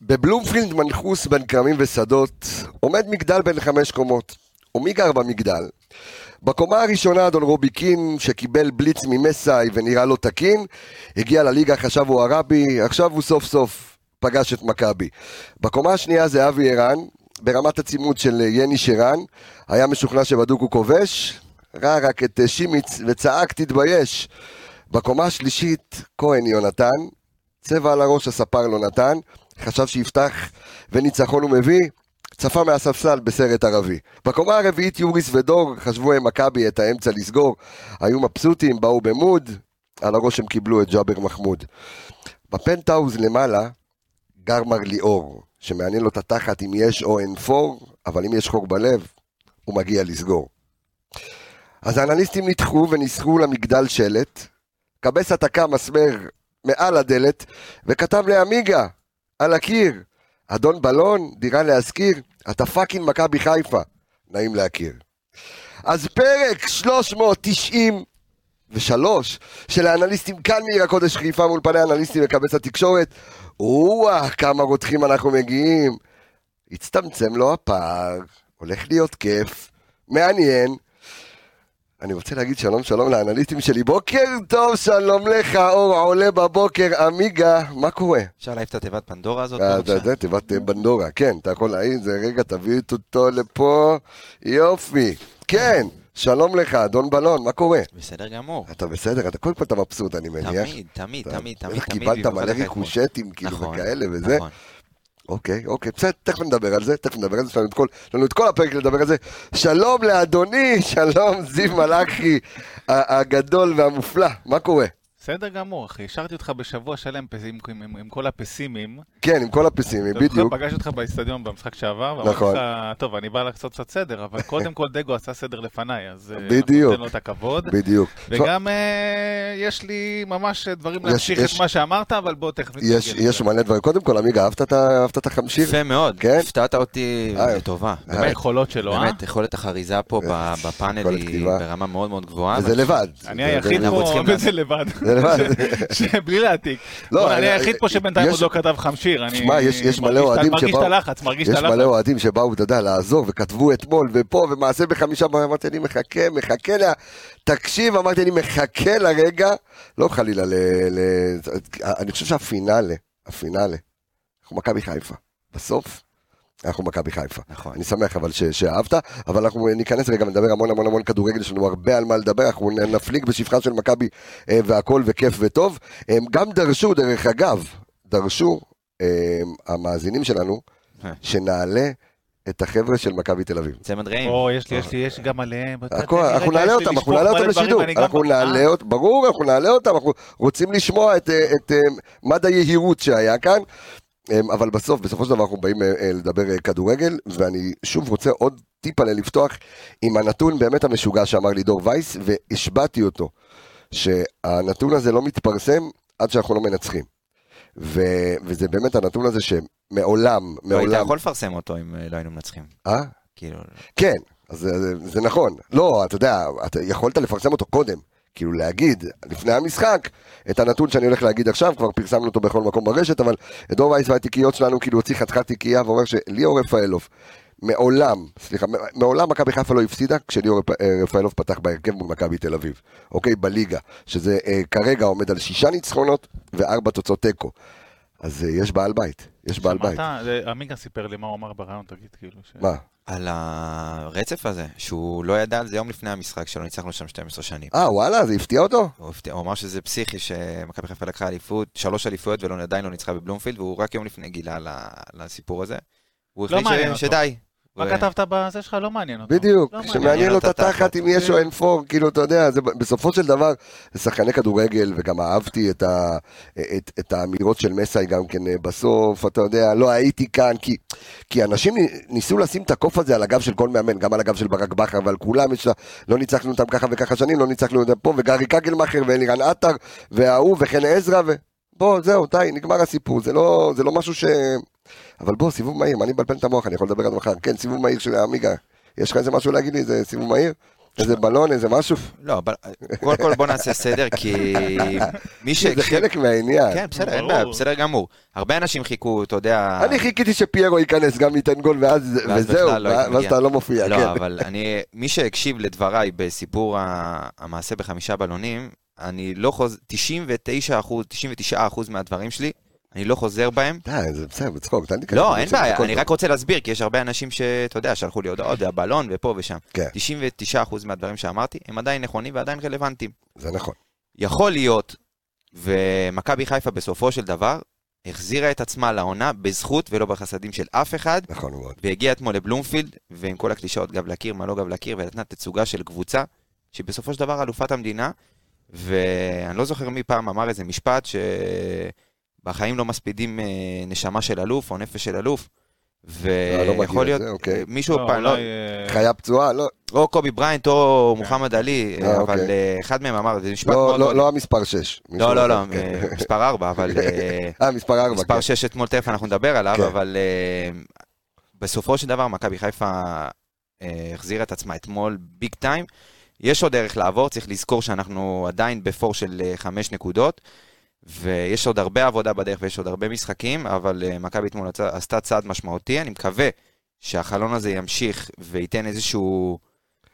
בבלומפילד מנחוס בין כרמים ושדות עומד מגדל בין חמש קומות. ומי גר במגדל? בקומה הראשונה אדון רובי קין, שקיבל בליץ ממסאי ונראה לו תקין, הגיע לליגה, חשב הוא ערבי, עכשיו הוא סוף סוף פגש את מכבי. בקומה השנייה זה אבי ערן, ברמת הצימוד של יני שרן, היה משוכנע שבדוק הוא כובש, ראה רק את שימיץ וצעק תתבייש. בקומה השלישית, כהן יונתן, צבע על הראש הספר לא נתן, חשב שיפתח וניצחון הוא מביא, צפה מהספסל בסרט ערבי. בקומה הרביעית יוריס ודור חשבו הם מכבי את האמצע לסגור, היו מבסוטים, באו במוד, על הראש הם קיבלו את ג'אבר מחמוד. בפנטהאוז למעלה גר מר ליאור, שמעניין לו את התחת אם יש או אין פור, אבל אם יש חור בלב, הוא מגיע לסגור. אז האנליסטים נדחו וניסחו למגדל שלט, קבסה תקע מסמר מעל הדלת, וכתב לעמיגה, על הקיר, אדון בלון, דירה להשכיר, אתה fucking מכבי חיפה, נעים להכיר. אז פרק 393 של האנליסטים כאן מעיר הקודש חיפה מול פני האנליסטים מקבץ התקשורת, וואו, כמה רותחים אנחנו מגיעים. הצטמצם לו הפער, הולך להיות כיף, מעניין, אני רוצה להגיד שלום שלום לאנליסטים שלי. בוקר טוב, שלום לך, אור עולה בבוקר, עמיגה, מה קורה? אפשר להעיף את התיבת פנדורה הזאת? אה, אתה יודע, תיבת פנדורה, כן, אתה יכול להעיף זה, רגע, תביא אותו לפה, יופי. כן, שלום לך, אדון בלון, מה קורה? בסדר גמור. אתה בסדר, אתה קודם כל אתה מבסוט, אני מניח. תמיד, תמיד, תמיד, תמיד. קיבלת מלא ריקושטים, כאילו, נכון, וכאלה וזה. נכון. אוקיי, אוקיי, בסדר, תכף נדבר על זה, תכף נדבר על זה, יש לנו את כל, לנו את כל הפרק לדבר על זה. שלום לאדוני, שלום זיו מלאכי הגדול והמופלא, מה קורה? בסדר גמור, אחי. השארתי אותך בשבוע שלם עם, עם, עם, עם כל הפסימים. כן, עם כל הפסימי, אתה זוכר, בדיוק. פגשתי אותך באיצטדיון במשחק שעבר, ואמרתי נכון. לך, טוב, אני בא לעשות קצת סדר, אבל קודם כל דגו עשה סדר לפניי, אז אה, בדיוק. אנחנו ניתן לו את הכבוד. בדיוק. וגם אה, יש לי ממש דברים יש- להמשיך את מה שאמרת, אבל בוא תכף יש, נתגלגל יש. מלא דברים. קודם כל, עמיגה, אהבת את החמשיר? יפה מאוד, כן? הפתעת אותי אה, לטובה. אה, היכולות שלו, אה? באמת, יכולת החריזה פה ב- בפאנל היא. ברמה מאוד מאוד גבוהה. וזה לבד. אני היחיד פה, וזה לבד. בלי להעתיק. לא, אני היחיד פה שבינתיים יש- עוד לא כתב חמשיר. שמע, יש- יש מלא אוהדים מרגיש את שבאו- הלחץ, מרגיש את יש הלחץ. מלא אוהדים שבאו, אתה יודע, לעזור, וכתבו אתמול, ופה, ומעשה בחמישה, אמרתי, אני מחכה, מחכה לה, תקשיב, אמרתי, אני מחכה לרגע, לא חלילה. ל... אני חושב שהפינאלה, הפינאלה, אנחנו מכבי חיפה. בסוף, אנחנו מכבי חיפה. נכון. אני שמח אבל ש, שאהבת, אבל אנחנו ניכנס רגע ונדבר המון המון המון כדורגל, יש לנו הרבה על מה לדבר, אנחנו נפליג בשפחה של מכבי אה, והכל וכיף וטוב. הם גם דרשו, דרך אגב, דרשו אה, המאזינים שלנו, אה. שנעלה את החבר'ה של מכבי תל אביב. צמד רעים. או, יש לי, יש לי, יש גם עליהם. אנחנו נעלה אותם, אנחנו נעלה אותם לשידור, אנחנו נעלה אה, אותם, ברור, אנחנו נעלה אותם, אנחנו רוצים לשמוע את, אה, את אה, מד היהירות שהיה כאן, אה, אבל בסוף, בסופו של דבר אנחנו באים אה, אה, לדבר אה, כדורגל, ואני שוב רוצה עוד טיפה לפתוח עם הנתון באמת המשוגע שאמר לי דור וייס, והשבעתי אותו, שהנתון הזה לא מתפרסם עד שאנחנו לא מנצחים. ו, וזה באמת הנתון הזה שמעולם, לא היית מעולם, יכול לפרסם אותו אם לא היינו מנצחים. אה? כאילו, כן, אז זה, זה נכון. לא, אתה יודע, אתה יכולת לפרסם אותו קודם. כאילו להגיד, לפני המשחק, את הנתון שאני הולך להגיד עכשיו, כבר פרסמנו אותו בכל מקום ברשת, אבל דור וייס והתיקיות שלנו כאילו הוציא חתיכת תיקייה ואומר שליאור רפאלוב, מעולם, סליחה, מעולם מכבי חיפה לא הפסידה כשליאור אה, רפאלוב פתח בהרכב מול מכבי תל אביב, אוקיי? בליגה, שזה אה, כרגע עומד על שישה ניצחונות וארבע תוצאות תיקו. אז אה, יש בעל בית, יש בעל בית. שמעת? זה- עמיגה סיפר לי מה הוא אמר ברעיון, תגיד, כאילו. ש- מה? על הרצף הזה, שהוא לא ידע על זה יום לפני המשחק שלו, ניצחנו שם 12 שנים. אה, וואלה, זה הפתיע אותו? הוא הפתיע- הוא אמר שזה פסיכי שמכבי חיפה לקחה אליפות, שלוש אליפויות ועדיין לא ניצחה בבלומפילד, והוא רק יום לפני גילה ל- לסיפור הזה. הוא לא החליט מעניין ש-. שדי. מה כתבת בזה שלך? לא מעניין אותו. בדיוק, לא מעניין. שמעניין לו את מעניין התחת אם יש או אין פור, כאילו, אתה יודע, בסופו של דבר, זה שחקני כדורגל, וגם אהבתי את, האמירות של מסאי גם כן אה, בסוף, אתה יודע, לא הייתי כאן, כי, אנשים ניסו לשים את הקוף הזה על הגב של כל מאמן, גם על הגב של ברק בכר ועל כולם, לא ניצחנו אותם ככה וככה שנים, לא ניצחנו אותם פה, וגרי קגלמאכר ואלירן עטר, וההוא וחן עזרא. בוא, זהו, די, נגמר הסיפור, זה לא, זה לא משהו ש... אבל בוא, סיבוב מהיר, מה אני מבלבל את המוח, אני יכול לדבר עד מחר. כן, סיבוב מהיר של עמיגה. יש לך איזה משהו להגיד לי, זה סיבוב מהיר? איזה בלון, איזה משהו? לא, אבל קודם כל בוא נעשה סדר, כי מי זה שהקשיב... חלק מהעניין. כן, בסדר, אין. בעיה, בסדר גמור. הרבה אנשים חיכו, אתה יודע... אני חיכיתי שפיירו ייכנס, גם ייתן גול, ואז בכלל לא ואז. אתה לא מופיע, לא, כן. אבל אני, מי שהקשיב לדבריי בסיפור המעשה בחמישה בלונים, אני לא חוזר, 99 אחוז, 99 אחוז מהדברים שלי, אני לא חוזר בהם. די, זה בסדר, בצחוק, תן לי כזה. לא, אין בעיה, אני. רק רוצה להסביר, כי יש הרבה אנשים שאתה יודע, שלחו לי הודעות, זה הבלון ופה ושם. כן. 99 אחוז מהדברים שאמרתי, הם עדיין נכונים ועדיין רלוונטיים. זה נכון. יכול להיות, ומכבי חיפה בסופו של דבר, החזירה את עצמה לעונה בזכות ולא בחסדים של אף אחד, נכון מאוד. והגיעה אתמול לבלומפילד, ועם כל הקלישאות גב לקיר, מה לא גב לקיר, ונתנה תצוגה של קבוצה, שבסופו של דבר אלופת המדינה, ואני לא זוכר מי פעם אמר איזה משפט, שבחיים לא מספידים אה, נשמה של אלוף או נפש של אלוף, לא מכיר ויכול להיות, זה, אוקיי. מישהו לא, פעם, לא, אולי, אה, חיה פצועה, לא, או קובי בריינט או מוחמד עלי, אה, אבל אוקיי. אה, אחד מהם אמר, זה משפט לא, מאוד לא, מאוד... לא המספר 6. לא, לא, לא, אה, מספר 4, אבל... אה, אה, מספר 4, מספר 6 אתמול תכף אנחנו נדבר עליו, כן. אבל אה, בסופו של דבר מכבי חיפה אה, החזירה את עצמה אתמול ביג טיים. יש עוד דרך לעבור, צריך לזכור שאנחנו עדיין בפור של אה, חמש נקודות, ויש עוד הרבה עבודה בדרך ויש עוד הרבה משחקים, אבל אה, מכבי אתמול עשתה צעד משמעותי, אני מקווה שהחלון הזה ימשיך וייתן איזשהו...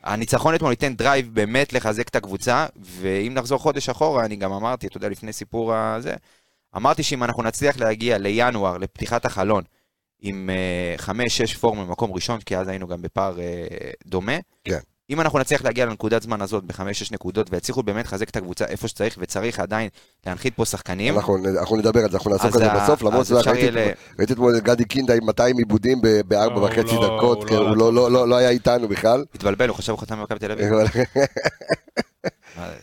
הניצחון אתמול ייתן drive באמת לחזק את הקבוצה, ואם נחזור חודש אחורה, אני גם אמרתי, אתה יודע, לפני סיפור הזה, אמרתי שאם אנחנו נצליח להגיע לינואר, לפתיחת החלון, עם 5-6 פור במקום ראשון, כי אז היינו גם בפער אה, דומה. כן. אם אנחנו נצליח להגיע לנקודת זמן הזאת ב-5-6 נקודות, ויצליחו באמת לחזק את הקבוצה איפה שצריך, וצריך עדיין להנחית פה שחקנים, אנחנו אנחנו נדבר על זה, אנחנו נעסוק על זה בסוף, למרות שזה אפשר ראיתי אתמול את גדי קינדה עם 200 איבודים בארבע לא, וחצי לא- דקות, הוא כן, לא הוא לא-. לא- לא לא היה איתנו בכלל. התבלבל, הוא חשב הוא חתם במכבי תל אביב.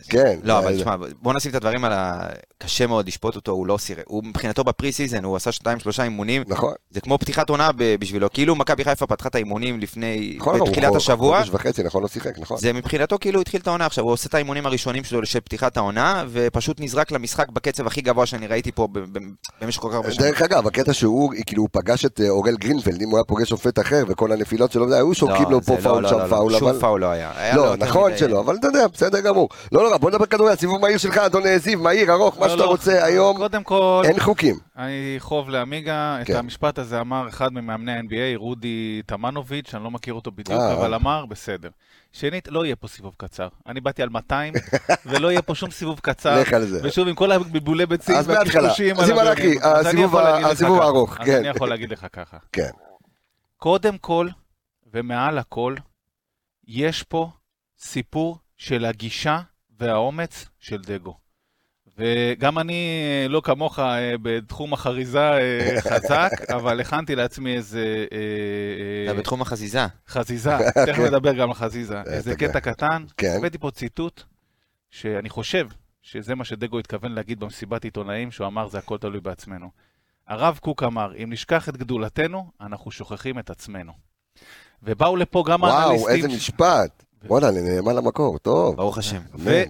כן. לא, אבל תשמע, בוא נשים את הדברים על ה... קשה מאוד לשפוט אותו, הוא לא סירב. הוא מבחינתו ב pre-season, הוא עשה שתיים, שלושה אימונים. נכון, זה כמו פתיחת עונה בשבילו. כאילו מכבי חיפה פתחה את האימונים לפני, נכון, בתחילת השבוע. חודש וחצי, נכון, לא שיחק, נכון. זה מבחינתו כאילו התחיל את העונה עכשיו, הוא עושה את האימונים הראשונים שלו של פתיחת העונה, ופשוט נזרק למשחק בקצב הכי גבוה שאני ראיתי פה במשך כל כך הרבה שנים. דרך אגב, הקטע שהוא, כאילו, הוא פגש את אה, אורל גרינפלד, אם הוא היה פוגש שופט אחר, וכל הנפילות שלו, היו שורקים לא, לו פה לא, פאול, לא, שם לא, לא, פאול, שום אבל... פאול לא היה. לא, נכון שלא, אבל אתה יודע, בסדר גמור. לא נורא, בוא נדבר כדורגל, סיבוב מהיר שלך, אדון זיו, מהיר, ארוך, מה לא, שאתה לא. רוצה, היום קודם כל, אין חוקים. אני חוב לעמיגה, את כן. המשפט הזה אמר אחד ממאמני ה-NBA, רודי טומיאנוביץ', אני לא מכיר אותו בדיוק, אה. אבל אמר, בסדר. שנית, לא יהיה פה סיבוב קצר. אני באתי על 200, ולא יהיה פה שום סיבוב קצר. לך על זה. ושוב, עם כל הבלבולי ביצים מההתחלה. והקשקושים אז אז אני הסיבוב הסיבוב. הארוך, אז כן. אני יכול להגיד לך ככה. כן. קודם כל, ומעל הכל, יש פה סיפור של הגישה והאומץ של דגו. וגם אני, אה, לא כמוך, אה, בתחום החריזה אה, חזק, אבל הכנתי לעצמי איזה אתה בתחום החזיזה. חזיזה, תכף נדבר גם על חזיזה. איזה כן. קטע קטן, כן. הבאתי פה ציטוט, שאני חושב שזה מה שדגו התכוון להגיד במסיבת עיתונאים, שהוא אמר זה הכל תלוי בעצמנו. הרב קוק אמר, אם נשכח את גדולתנו, אנחנו שוכחים את עצמנו. ובאו לפה גם וואו, האנליסטים... איזה משפט. וואלה, אני נאמן למקור, טוב. ברוך השם. ו-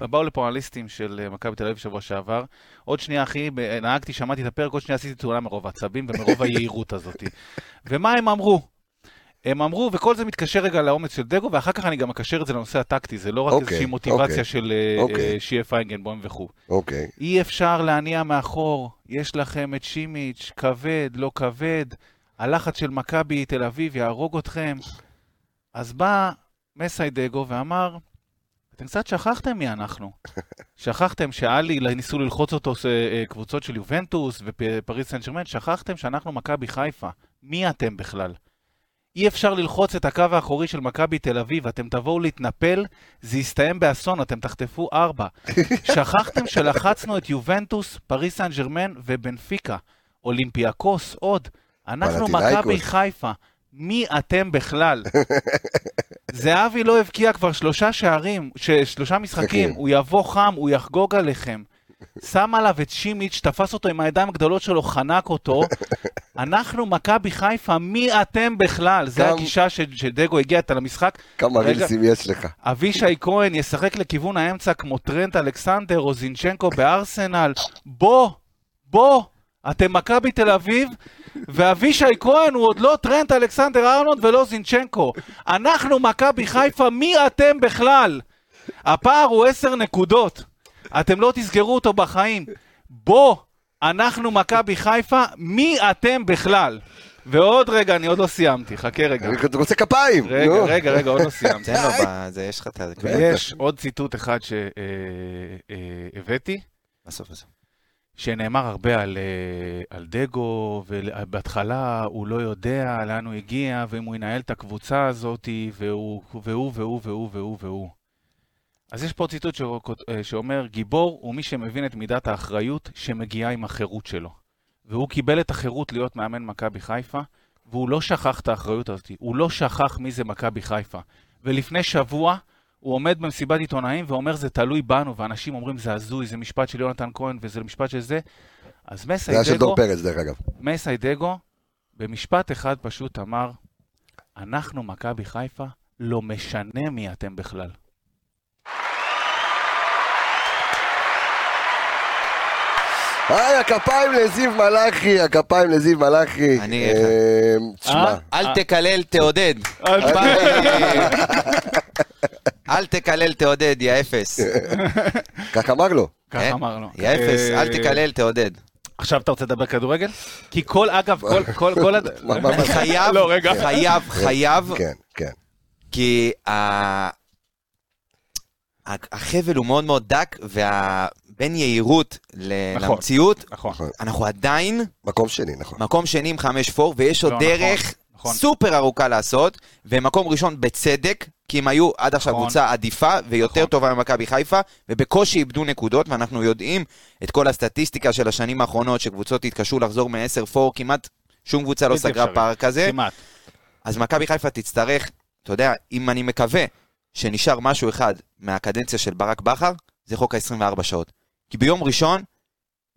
ובא לפה, אנליסטים של אה, מכבי תל אביב שבוע שעבר. עוד שנייה, אחי, נהגתי, שמעתי את הפרק, עוד שנייה עשיתי תאונה מרוב העצבים ומרוב היהירות הזאת. ומה הם אמרו? הם אמרו, וכל זה מתקשר רגע לאומץ של דגו, ואחר כך אני גם מקשר את זה לנושא הטקטי, זה לא רק אוקיי, איזושהי מוטיבציה אוקיי, של אה, אוקיי. אה, שיה פיינגנבוים וכו'. אוקיי. אי אפשר להניע מאחור, יש לכם את שימיץ', כבד, לא כבד, הלחץ של מכבי תל אביב יהרוג אתכם. אז בא מסיידגו ואמר, אתם קצת שכחתם מי אנחנו. שכחתם שאלי ניסו ללחוץ אותו ס- אה, קבוצות של יובנטוס ופריס סן ג'רמן, שכחתם שאנחנו מכבי חיפה. מי אתם בכלל? אי אפשר ללחוץ את הקו האחורי של מכבי תל אביב, אתם תבואו להתנפל, זה יסתיים באסון, אתם תחטפו ארבע. שכחתם שלחצנו את יובנטוס, פריס סן ג'רמן ובנפיקה. אולימפיאקוס, עוד. אנחנו. מכבי חיפה. מי אתם בכלל? זהבי לא הבקיע כבר שלושה שערים, ש- שלושה משחקים. הוא יבוא חם, הוא יחגוג עליכם. שם עליו את שימיץ', תפס אותו עם הידיים הגדולות שלו, חנק אותו. אנחנו מכבי חיפה, מי אתם בכלל? גם- הגישה ש- שדגו הגיע איתה למשחק. כמה. רילסים יש לך. אבישי כהן ישחק לכיוון האמצע כמו טרנט אלכסנדר או זינצ'נקו בארסנל. בוא, בוא, אתם מכבי תל אביב, ואבישי כהן הוא עוד לא טרנט אלכסנדר ארנולד ולא זינצ'נקו. אנחנו מכבי חיפה, מי אתם בכלל? הפער הוא עשר נקודות. אתם לא תסגרו אותו בחיים. בוא, אנחנו מכבי חיפה, מי אתם בכלל? ועוד רגע, אני עוד לא סיימתי, חכה רגע. אני רוצה כפיים. רגע. רגע, רגע, עוד לא סיימתי. תן לו, זה, יש לך את זה. ויש עוד ציטוט אחד שהבאתי, בסוף בסוף. שנאמר הרבה על, אה, על דגו, ובהתחלה הוא לא יודע לאן הוא הגיע, ואם הוא ינהל את הקבוצה הזאת, והוא, והוא, והוא, והוא, והוא, והוא. אז יש פה ציטוט אה, שאומר, גיבור הוא מי שמבין את מידת האחריות שמגיעה עם החירות שלו. והוא קיבל את החירות להיות מאמן מכבי חיפה, והוא לא שכח את האחריות הזאת, הוא לא שכח מי זה מכבי חיפה. ולפני שבוע הוא עומד במסיבת עיתונאים ואומר זה תלוי בנו, ואנשים אומרים זה הזוי, זה משפט של יונתן כהן וזה משפט של זה. אז זה היה של מסיידגו, דור פרץ, דרך אגב. מסיידגו, במשפט אחד פשוט אמר, אנחנו מכבי חיפה, לא משנה מי אתם בכלל. היי, הכפיים לזיו מלאכי, הכפיים לזיו מלאכי. אני- אה, תשמע, אה? אל תקלל, תעודד. אל תקלל, תעודד, יא אפס. כך אמר לו. ככה כן? אמר לו. יא אפס, אה, אל תקלל, תעודד. עכשיו אתה רוצה לדבר כדורגל? כי כל, אגב, כל, כל, כל... חייב, לא, רגע. חייב, חייב, כן, כן. כי ה- החבל הוא מאוד מאוד דק, ובין יהירות ל- נכון. למציאות, נכון. אנחנו עדיין מקום שני, נכון. מקום שני עם חמש פור, ויש עוד לא, דרך נכון, נכון. סופר ארוכה לעשות, ומקום ראשון בצדק, כי הם היו עד עכשיו נכון. קבוצה עדיפה ויותר נכון. טובה ממכבי חיפה, ובקושי איבדו נקודות, ואנחנו יודעים את כל הסטטיסטיקה של השנים האחרונות, שקבוצות התקשו לחזור מ-10 פור, כמעט שום קבוצה לא סגרה. פער כזה. כמעט. אז מכבי חיפה תצטרך, אתה יודע, אם אני מקווה שנשאר משהו אחד מהקדנציה של ברק בכר, זה חוק ה-24 שעות. כי ביום ראשון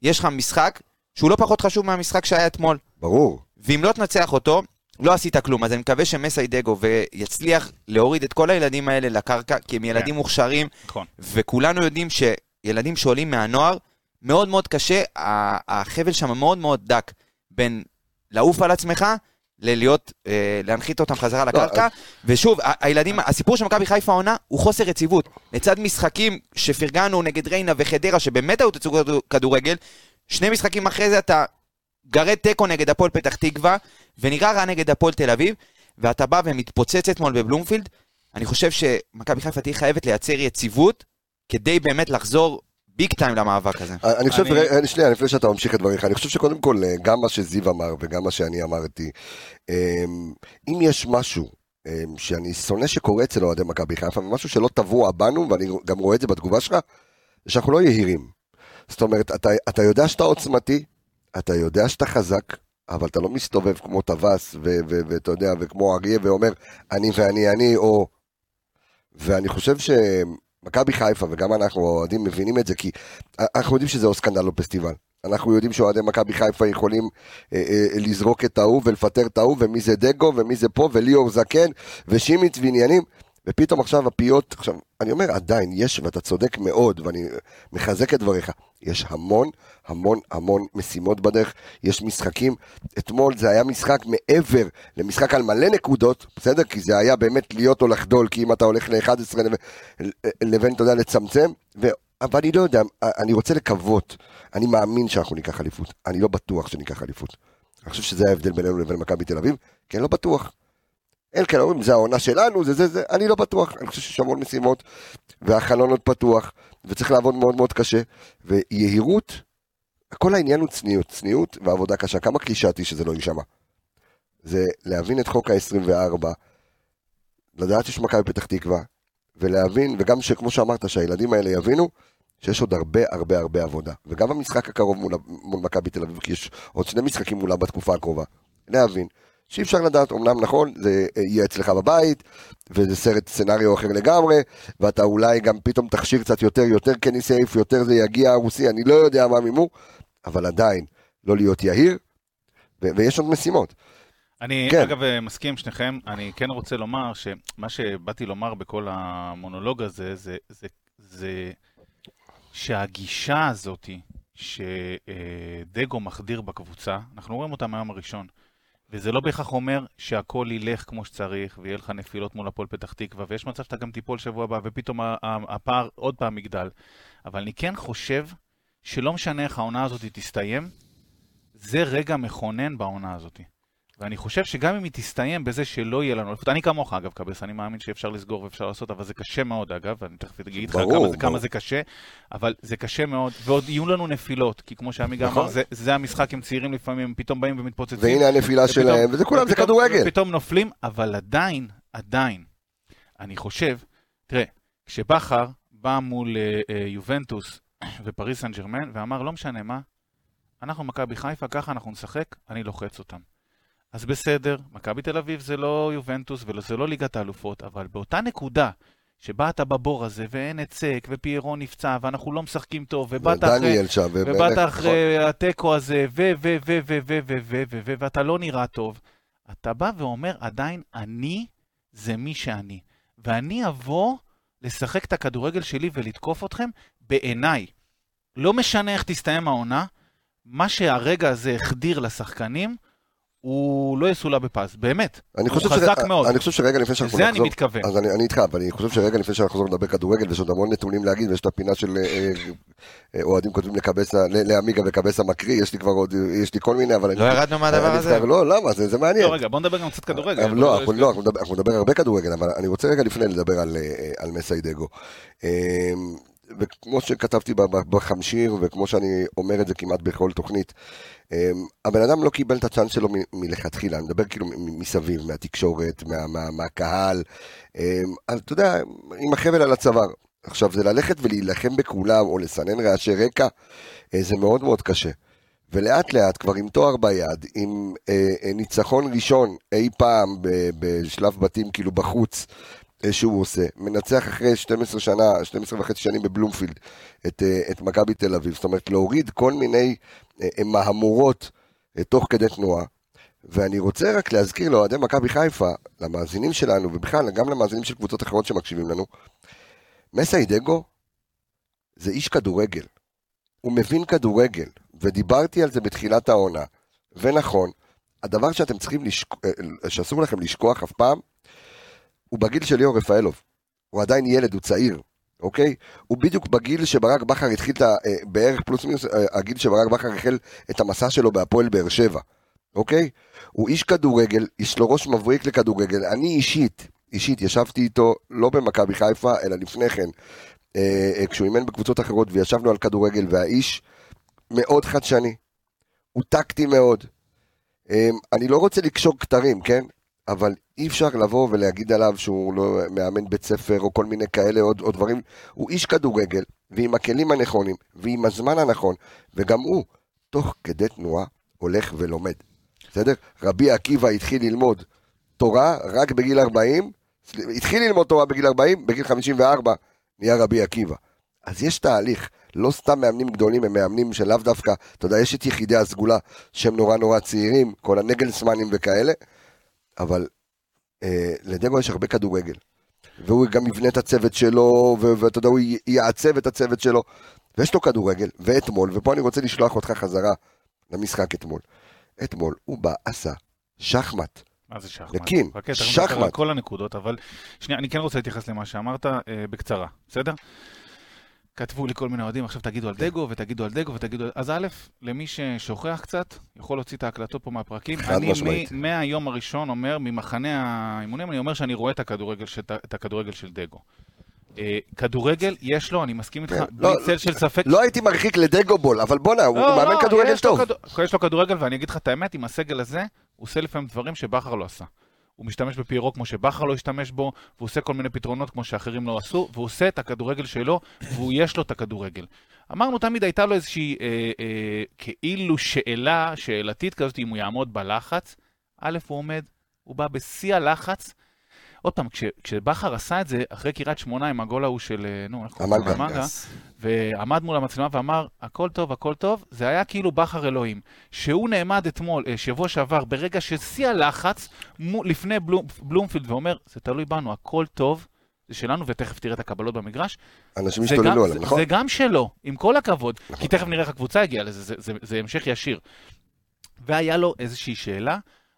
יש לך משחק שהוא לא פחות חשוב מהמשחק שהיה אתמול. ברור. ואם לא תנצח אותו, לא עשית כלום. אז אני מקווה שמסיידגו ויצליח להוריד את כל הילדים האלה לקרקע, כי הם ילדים מוכשרים, נכון. וכולנו יודעים שילדים שעולים מהנוער, מאוד מאוד קשה, החבל שם מאוד מאוד דק בין לעוף על עצמך, ללהיות, אה, להנחית אותם חזרה לקרקע, ושוב, הילדים, הסיפור של מכבי חיפה העונה הוא חוסר יציבות. לצד משחקים שפרגנו נגד ריינה וחדרה, שבאמת היו תצוגות כדורגל, שני משחקים אחרי זה אתה גרד תיקו נגד הפועל פתח תקווה, ונראה רע נגד הפועל תל אביב, ואתה בא ומתפוצץ אתמול בבלומפילד. אני חושב שמכבי חיפה תהיה חייבת לייצר יציבות, כדי באמת לחזור ביג טיים למאבק הזה. אני חושב, אני- רגע, שנייה, לפני שאתה ממשיך את דבריך, אני חושב שקודם כל, אה, גם מה שזיו אמר וגם מה שאני אמרתי, אמ, אם יש משהו אמ, שאני שונא שקורה אצל אוהדי מכבי חיפה, ומשהו שלא טבוע בנו, ואני גם רואה את זה בתגובה שלך, זה שאנחנו לא יהירים. זאת אומרת, אתה, אתה יודע שאתה עוצמתי, אתה יודע שאתה חזק, אבל אתה לא מסתובב כמו טווס, ואתה יודע, וכמו אריה, ואומר, אני ואני אני, או... ואני חושב שמכבי חיפה, וגם אנחנו האוהדים מבינים את זה, כי אנחנו יודעים שזה או סקנדל או פסטיבל. אנחנו יודעים שאוהדי מכבי חיפה יכולים אה, אה, לזרוק את ההוא ולפטר את ההוא, ומי זה דגו, ומי זה פה, וליאור זקן, ושימיץ ועניינים, ופתאום עכשיו הפיות, עכשיו, אני אומר, עדיין יש, ואתה צודק מאוד, ואני מחזק את דבריך, יש המון, המון, המון משימות בדרך, יש משחקים, אתמול זה היה משחק מעבר למשחק על מלא נקודות, בסדר? כי זה היה באמת להיות או לחדול, כי אם אתה הולך ל-11 לבין, אתה יודע, לצמצם, ו... אבל אני לא יודע, אני רוצה לקוות, אני מאמין שאנחנו ניקח אליפות, אני לא בטוח שניקח אליפות. אני חושב שזה ההבדל בינינו לבין מכבי תל אביב, כי אני לא בטוח. אין כאלה אומרים, זה העונה שלנו, זה זה זה, אני לא בטוח, אני חושב שיש המון משימות, והחלון עוד פתוח, וצריך לעבוד מאוד מאוד קשה, ויהירות, כל העניין הוא צניעות, צניעות ועבודה קשה, כמה קלישאתי שזה לא יישמע. זה להבין את חוק ה-24, לדעת שיש מכבי פתח תקווה, ולהבין, וגם שכמו שאמרת, שהילדים האלה יבינו, שיש עוד הרבה הרבה הרבה עבודה. וגם במשחק הקרוב מול, מול מכבי תל אביב, כי יש עוד שני משחקים מולה בתקופה הקרובה. להבין שאי אפשר לדעת, אמנם נכון, זה יהיה אצלך בבית, וזה סרט סצנריו אחר לגמרי, ואתה אולי גם פתאום תכשיר קצת יותר, יותר קני סייף, יותר זה יגיע הרוסי, אני לא יודע מה מימו, אבל עדיין, לא להיות יהיר, ו- ויש עוד משימות. אני, כן. אגב, אה, מסכים עם שניכם. אני כן רוצה לומר שמה שבאתי לומר בכל המונולוג הזה, זה, זה, זה שהגישה הזאתי שדגו מחדיר בקבוצה, אנחנו רואים אותה מהיום הראשון. וזה לא בהכרח אומר שהכל ילך כמו שצריך, ויהיה לך נפילות מול הפועל פתח תקווה, ויש מצב שאתה גם תיפול שבוע הבא, ופתאום הפער עוד פעם יגדל. אבל אני כן חושב שלא משנה איך העונה הזאת תסתיים, זה רגע מכונן בעונה הזאת. ואני חושב שגם אם היא תסתיים בזה שלא יהיה לנו אליפות, אני כמוך אגב, קבס, אני מאמין שאפשר לסגור ואפשר לעשות, אבל זה קשה מאוד אגב, אני תכף אגיד לך כמה, כמה. זה קשה, אבל זה קשה מאוד, ועוד יהיו לנו נפילות, כי כמו שעמיגה נכון. אמר, זה, זה המשחק עם צעירים לפעמים, פתאום באים ומתפוצצים. והנה הנפילה ופתאום- שלהם, וזה כולם, זה כדורגל. ופתאום נופלים, אבל עדיין, עדיין, אני חושב, תראה, כשבכר בא מול אה, אה, יובנטוס ופריס סן ג'רמן, ואמר, לא משנה מה, אנחנו מכבי חיפה, ככה אנחנו נשחק, אני לוחץ אותם. אז בסדר, מכבי תל אביב זה לא יובנטוס וזה לא ליגת האלופות, אבל באותה נקודה שבה אתה בבור הזה, ואין היצק, ופיירו נפצע, ואנחנו לא משחקים טוב, ובאת אחרי... שם, ובאת נכון. אחרי התיקו הזה, ו, ו, ו, ו, ו, ו, ו, ו, ו, ואתה לא נראה טוב. אתה בא ואומר, עדיין אני זה מי שאני. ואני אבוא לשחק את הכדורגל שלי ולתקוף אתכם בעיניי. לא משנה איך תסתיים העונה, מה שהרגע הזה החדיר לשחקנים, הוא לא יסולא בפז, באמת. אני הוא חזק שרגע- מאוד. אני חושב שרגע לפני שאנחנו לזה אני נחזור, מתכוון. אז אני, אני איתך, אבל אני חושב שרגע לפני שאנחנו נחזור לדבר כדורגל, ויש עוד המון נתונים להגיד, ויש את הפינה של אה, אה, אוהדים כותבים לקבסה, לעמיגה וקבסה מקריא, יש לי כבר עוד, יש לי כל מיני, אבל אני... לא ירדנו מהדבר אני הזה? נזכר, לא, למה? זה, זה מעניין. לא, רגע, בוא נדבר גם קצת כדורגל. לא, אנחנו, לא אנחנו, נדבר, הרבה כדורגל, אבל אני רוצה רגע לפני לדבר על, אה, על מסיידגו. וכמו שכתבתי בחמשיר, וכמו שאני אומר את זה כמעט בכל תוכנית, אה, הבן אדם לא קיבל את הצ'אנס שלו מלכתחילה, אני מדבר כאילו מסביב, מהתקשורת, מה, מה, מהקהל, אה, אז אתה יודע, עם החבל על הצוואר. עכשיו, זה ללכת ולהילחם בכולם, או לסנן רעשי רקע, אה, זה מאוד מאוד קשה. ולאט לאט, כבר עם תואר ביד, עם אה, אה, ניצחון ראשון אי פעם בשלב בתים, כאילו בחוץ, שהוא עושה, מנצח אחרי 12 שנה, 12 וחצי שנים בבלומפילד, את, אה, את מכבי תל אביב, זאת אומרת, להוריד כל מיני אה, אה, מהמורות אה, תוך כדי תנועה. ואני רוצה רק להזכיר לאוהדי מכבי חיפה, למאזינים שלנו, ובכלל גם למאזינים של קבוצות אחרות שמקשיבים לנו, מסיידגו זה איש כדורגל. הוא מבין כדורגל, ודיברתי על זה בתחילת העונה. ונכון, הדבר שאתם צריכים לשכוח, שאסור לכם לשכוח אף פעם, הוא בגיל של ליאור רפאלוב. הוא עדיין ילד, הוא צעיר, אוקיי? הוא בדיוק בגיל שברק בכר התחיל את ה... אה, בערך פלוס מינוס, אה, הגיל שברק בכר החל את המסע שלו בהפועל באר שבע, אוקיי? הוא איש כדורגל, יש לו ראש מבריק לכדורגל. אני אישית, אישית, ישבתי איתו לא במכבי חיפה, אלא לפני כן, אה, אה, כשהוא אימן בקבוצות אחרות, וישבנו על כדורגל, והאיש מאוד חדשני, הוא טקטי מאוד. אה, אני לא רוצה לקשור כתרים, כן? אבל אי אפשר לבוא ולהגיד עליו שהוא לא מאמן בית ספר או כל מיני כאלה עוד, עוד דברים. הוא איש כדורגל, ועם הכלים הנכונים, ועם הזמן הנכון, וגם הוא, תוך כדי תנועה, הולך ולומד. בסדר? רבי עקיבא התחיל ללמוד תורה רק בגיל 40, התחיל ללמוד תורה בגיל 40, בגיל 54 נהיה רבי עקיבא. אז יש תהליך, לא סתם מאמנים גדולים, הם מאמנים שלאו דווקא, אתה יודע, יש את יחידי הסגולה שהם נורא נורא צעירים, כל הנגלסמנים וכאלה, אבל לדגו יש הרבה כדורגל. והוא גם יבנה את הצוות שלו, ואתה יודע, הוא יעצב את הצוות שלו, ויש לו כדורגל, ואתמול, ופה אני רוצה לשלוח אותך חזרה למשחק אתמול. אתמול הוא בא, עשה שחמט. מה זה שחמט? חכה, תכף שחמט. כל הנקודות, אבל שנייה, אני כן רוצה להתייחס למה שאמרת אה, בקצרה, בסדר? כתבו לי כל מיני אוהדים, עכשיו תגידו על דגו, ותגידו על דגו, ותגידו... אז א', למי ששוכח קצת, יכול להוציא את ההקלטות פה מהפרקים. אני. מ- מהיום הראשון אומר, ממחנה האימונים, אני אומר שאני רואה את הכדורגל של, את הכדורגל של דגו. אה, כדורגל, יש לו, אני מסכים איתך, כן. בלי לא, צל של ספק. לא הייתי מרחיק לדגו בול, אבל בואנה, הוא הוא מאמן כדורגל לא, טוב. יש לו כדורגל, ואני אגיד לך את האמת, עם הסגל הזה, הוא עושה לפעמים דברים שבכר לא עשה. הוא משתמש בפיירו כמו שבכר לא השתמש בו, והוא עושה כל מיני פתרונות כמו שאחרים לא עשו, והוא עושה את הכדורגל שלו, ויש לו את הכדורגל. אמרנו תמיד הייתה לו איזושהי אה, אה, כאילו שאלה, שאלתית כזאת, אם הוא יעמוד בלחץ. א', הוא עומד, הוא בא בשיא הלחץ. עוד פעם, כש, כשבכר עשה את זה, אחרי קריית שמונה עם הגול ההוא של, אה, נו, איך קוראים לו? המנגה. המנגה, ועמד מול המצלמה ואמר, הכל טוב, הכל טוב, זה היה כאילו בכר אלוהים. שהוא נעמד אתמול, אה, שבוע שעבר, ברגע ששיא הלחץ, מו- לפני בלום, בלומפילד, ואומר, זה תלוי בנו, הכל טוב, זה שלנו, ותכף תראה את הקבלות במגרש. אנשים זה השתוללו זה- עליהם, נכון? זה גם שלו, עם כל הכבוד. נכון. כי תכף נראה איך הקבוצה הגיעה לזה, זה- זה- זה המשך ישיר. והיה לו איזושהי שאלה,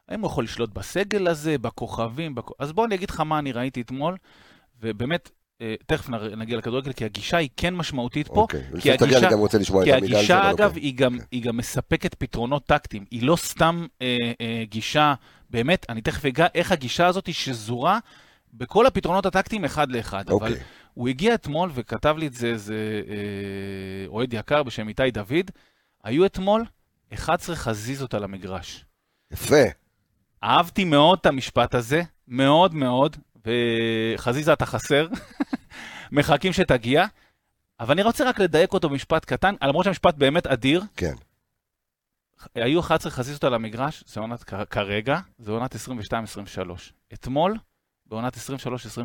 האם הוא יכול לשלוט בסגל הזה, בכוכבים, בכ... אז בוא אני אגיד לך מה אני ראיתי אתמול, ובאמת, אה, תכף נגיע לכדורגל, כי הגישה היא כן משמעותית פה, אוקיי, כי ולפני שתגיע הגישה- אני גם רוצה לשמוע את כי על זה, הגישה, אבל אגב, אוקיי. היא גם, היא גם מספקת פתרונות טקטיים. היא לא סתם אה, אה, גישה, באמת, אני תכף אגע איך הגישה הזאת שזורה בכל הפתרונות הטקטיים אחד לאחד. אבל אוקיי. הוא הגיע אתמול וכתב לי את זה איזה אה, אוהד יקר בשם איתי דוד, היו אתמול 11 חזיזות על המגרש. יפה. אהבתי מאוד את המשפט הזה, מאוד מאוד, וחזיזה אתה חסר, מחכים שתגיע, אבל אני רוצה רק לדייק אותו במשפט קטן, למרות שהמשפט באמת אדיר, כן. היו 11 חזיזות על המגרש, זה עונת כרגע, זה עונת 22-23. אתמול, בעונת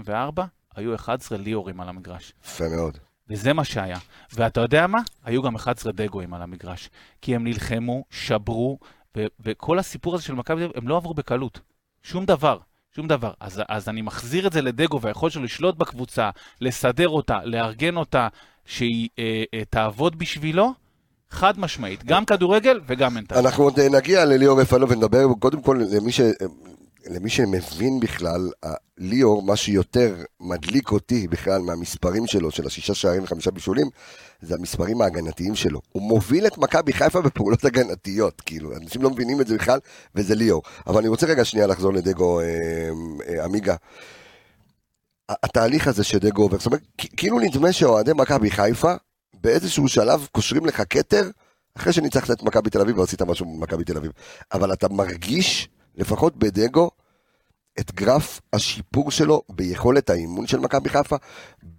23-24, היו 11 ליאורים על המגרש. יפה מאוד. וזה מה שהיה. ואתה יודע מה? היו גם 11 דגואים על המגרש. כי הם נלחמו, שברו, וכל הסיפור הזה של מכבי תל אביב, הם לא עברו בקלות. שום דבר. שום דבר. אז, אז אני מחזיר את זה לדגו, והיכולת שלו לשלוט בקבוצה, לסדר אותה, לארגן אותה, שהיא אה, אה, תעבוד בשבילו, חד משמעית. גם כדורגל וגם מנטל. אנחנו עוד אה, נגיע לליאור רפאלו ונדבר קודם כל למי, ש... למי שמבין בכלל, ליאור, מה שיותר מדליק אותי בכלל מהמספרים שלו, של השישה שערים וחמישה בישולים, זה המספרים ההגנתיים שלו. הוא מוביל את מכבי חיפה בפעולות הגנתיות, כאילו, אנשים לא מבינים את זה בכלל, וזה ליאור. אבל אני רוצה רגע שנייה לחזור לדגו אה, אה, עמיגה. ה- התהליך הזה שדגו עובר, זאת אומרת, כאילו נדמה שאוהדי מכבי חיפה, באיזשהו שלב קושרים לך כתר, אחרי שניצחת את מכבי תל אביב ועשית משהו במכבי תל אביב. אבל אתה מרגיש, לפחות בדגו, את גרף השיפור שלו ביכולת האימון של מכבי חיפה,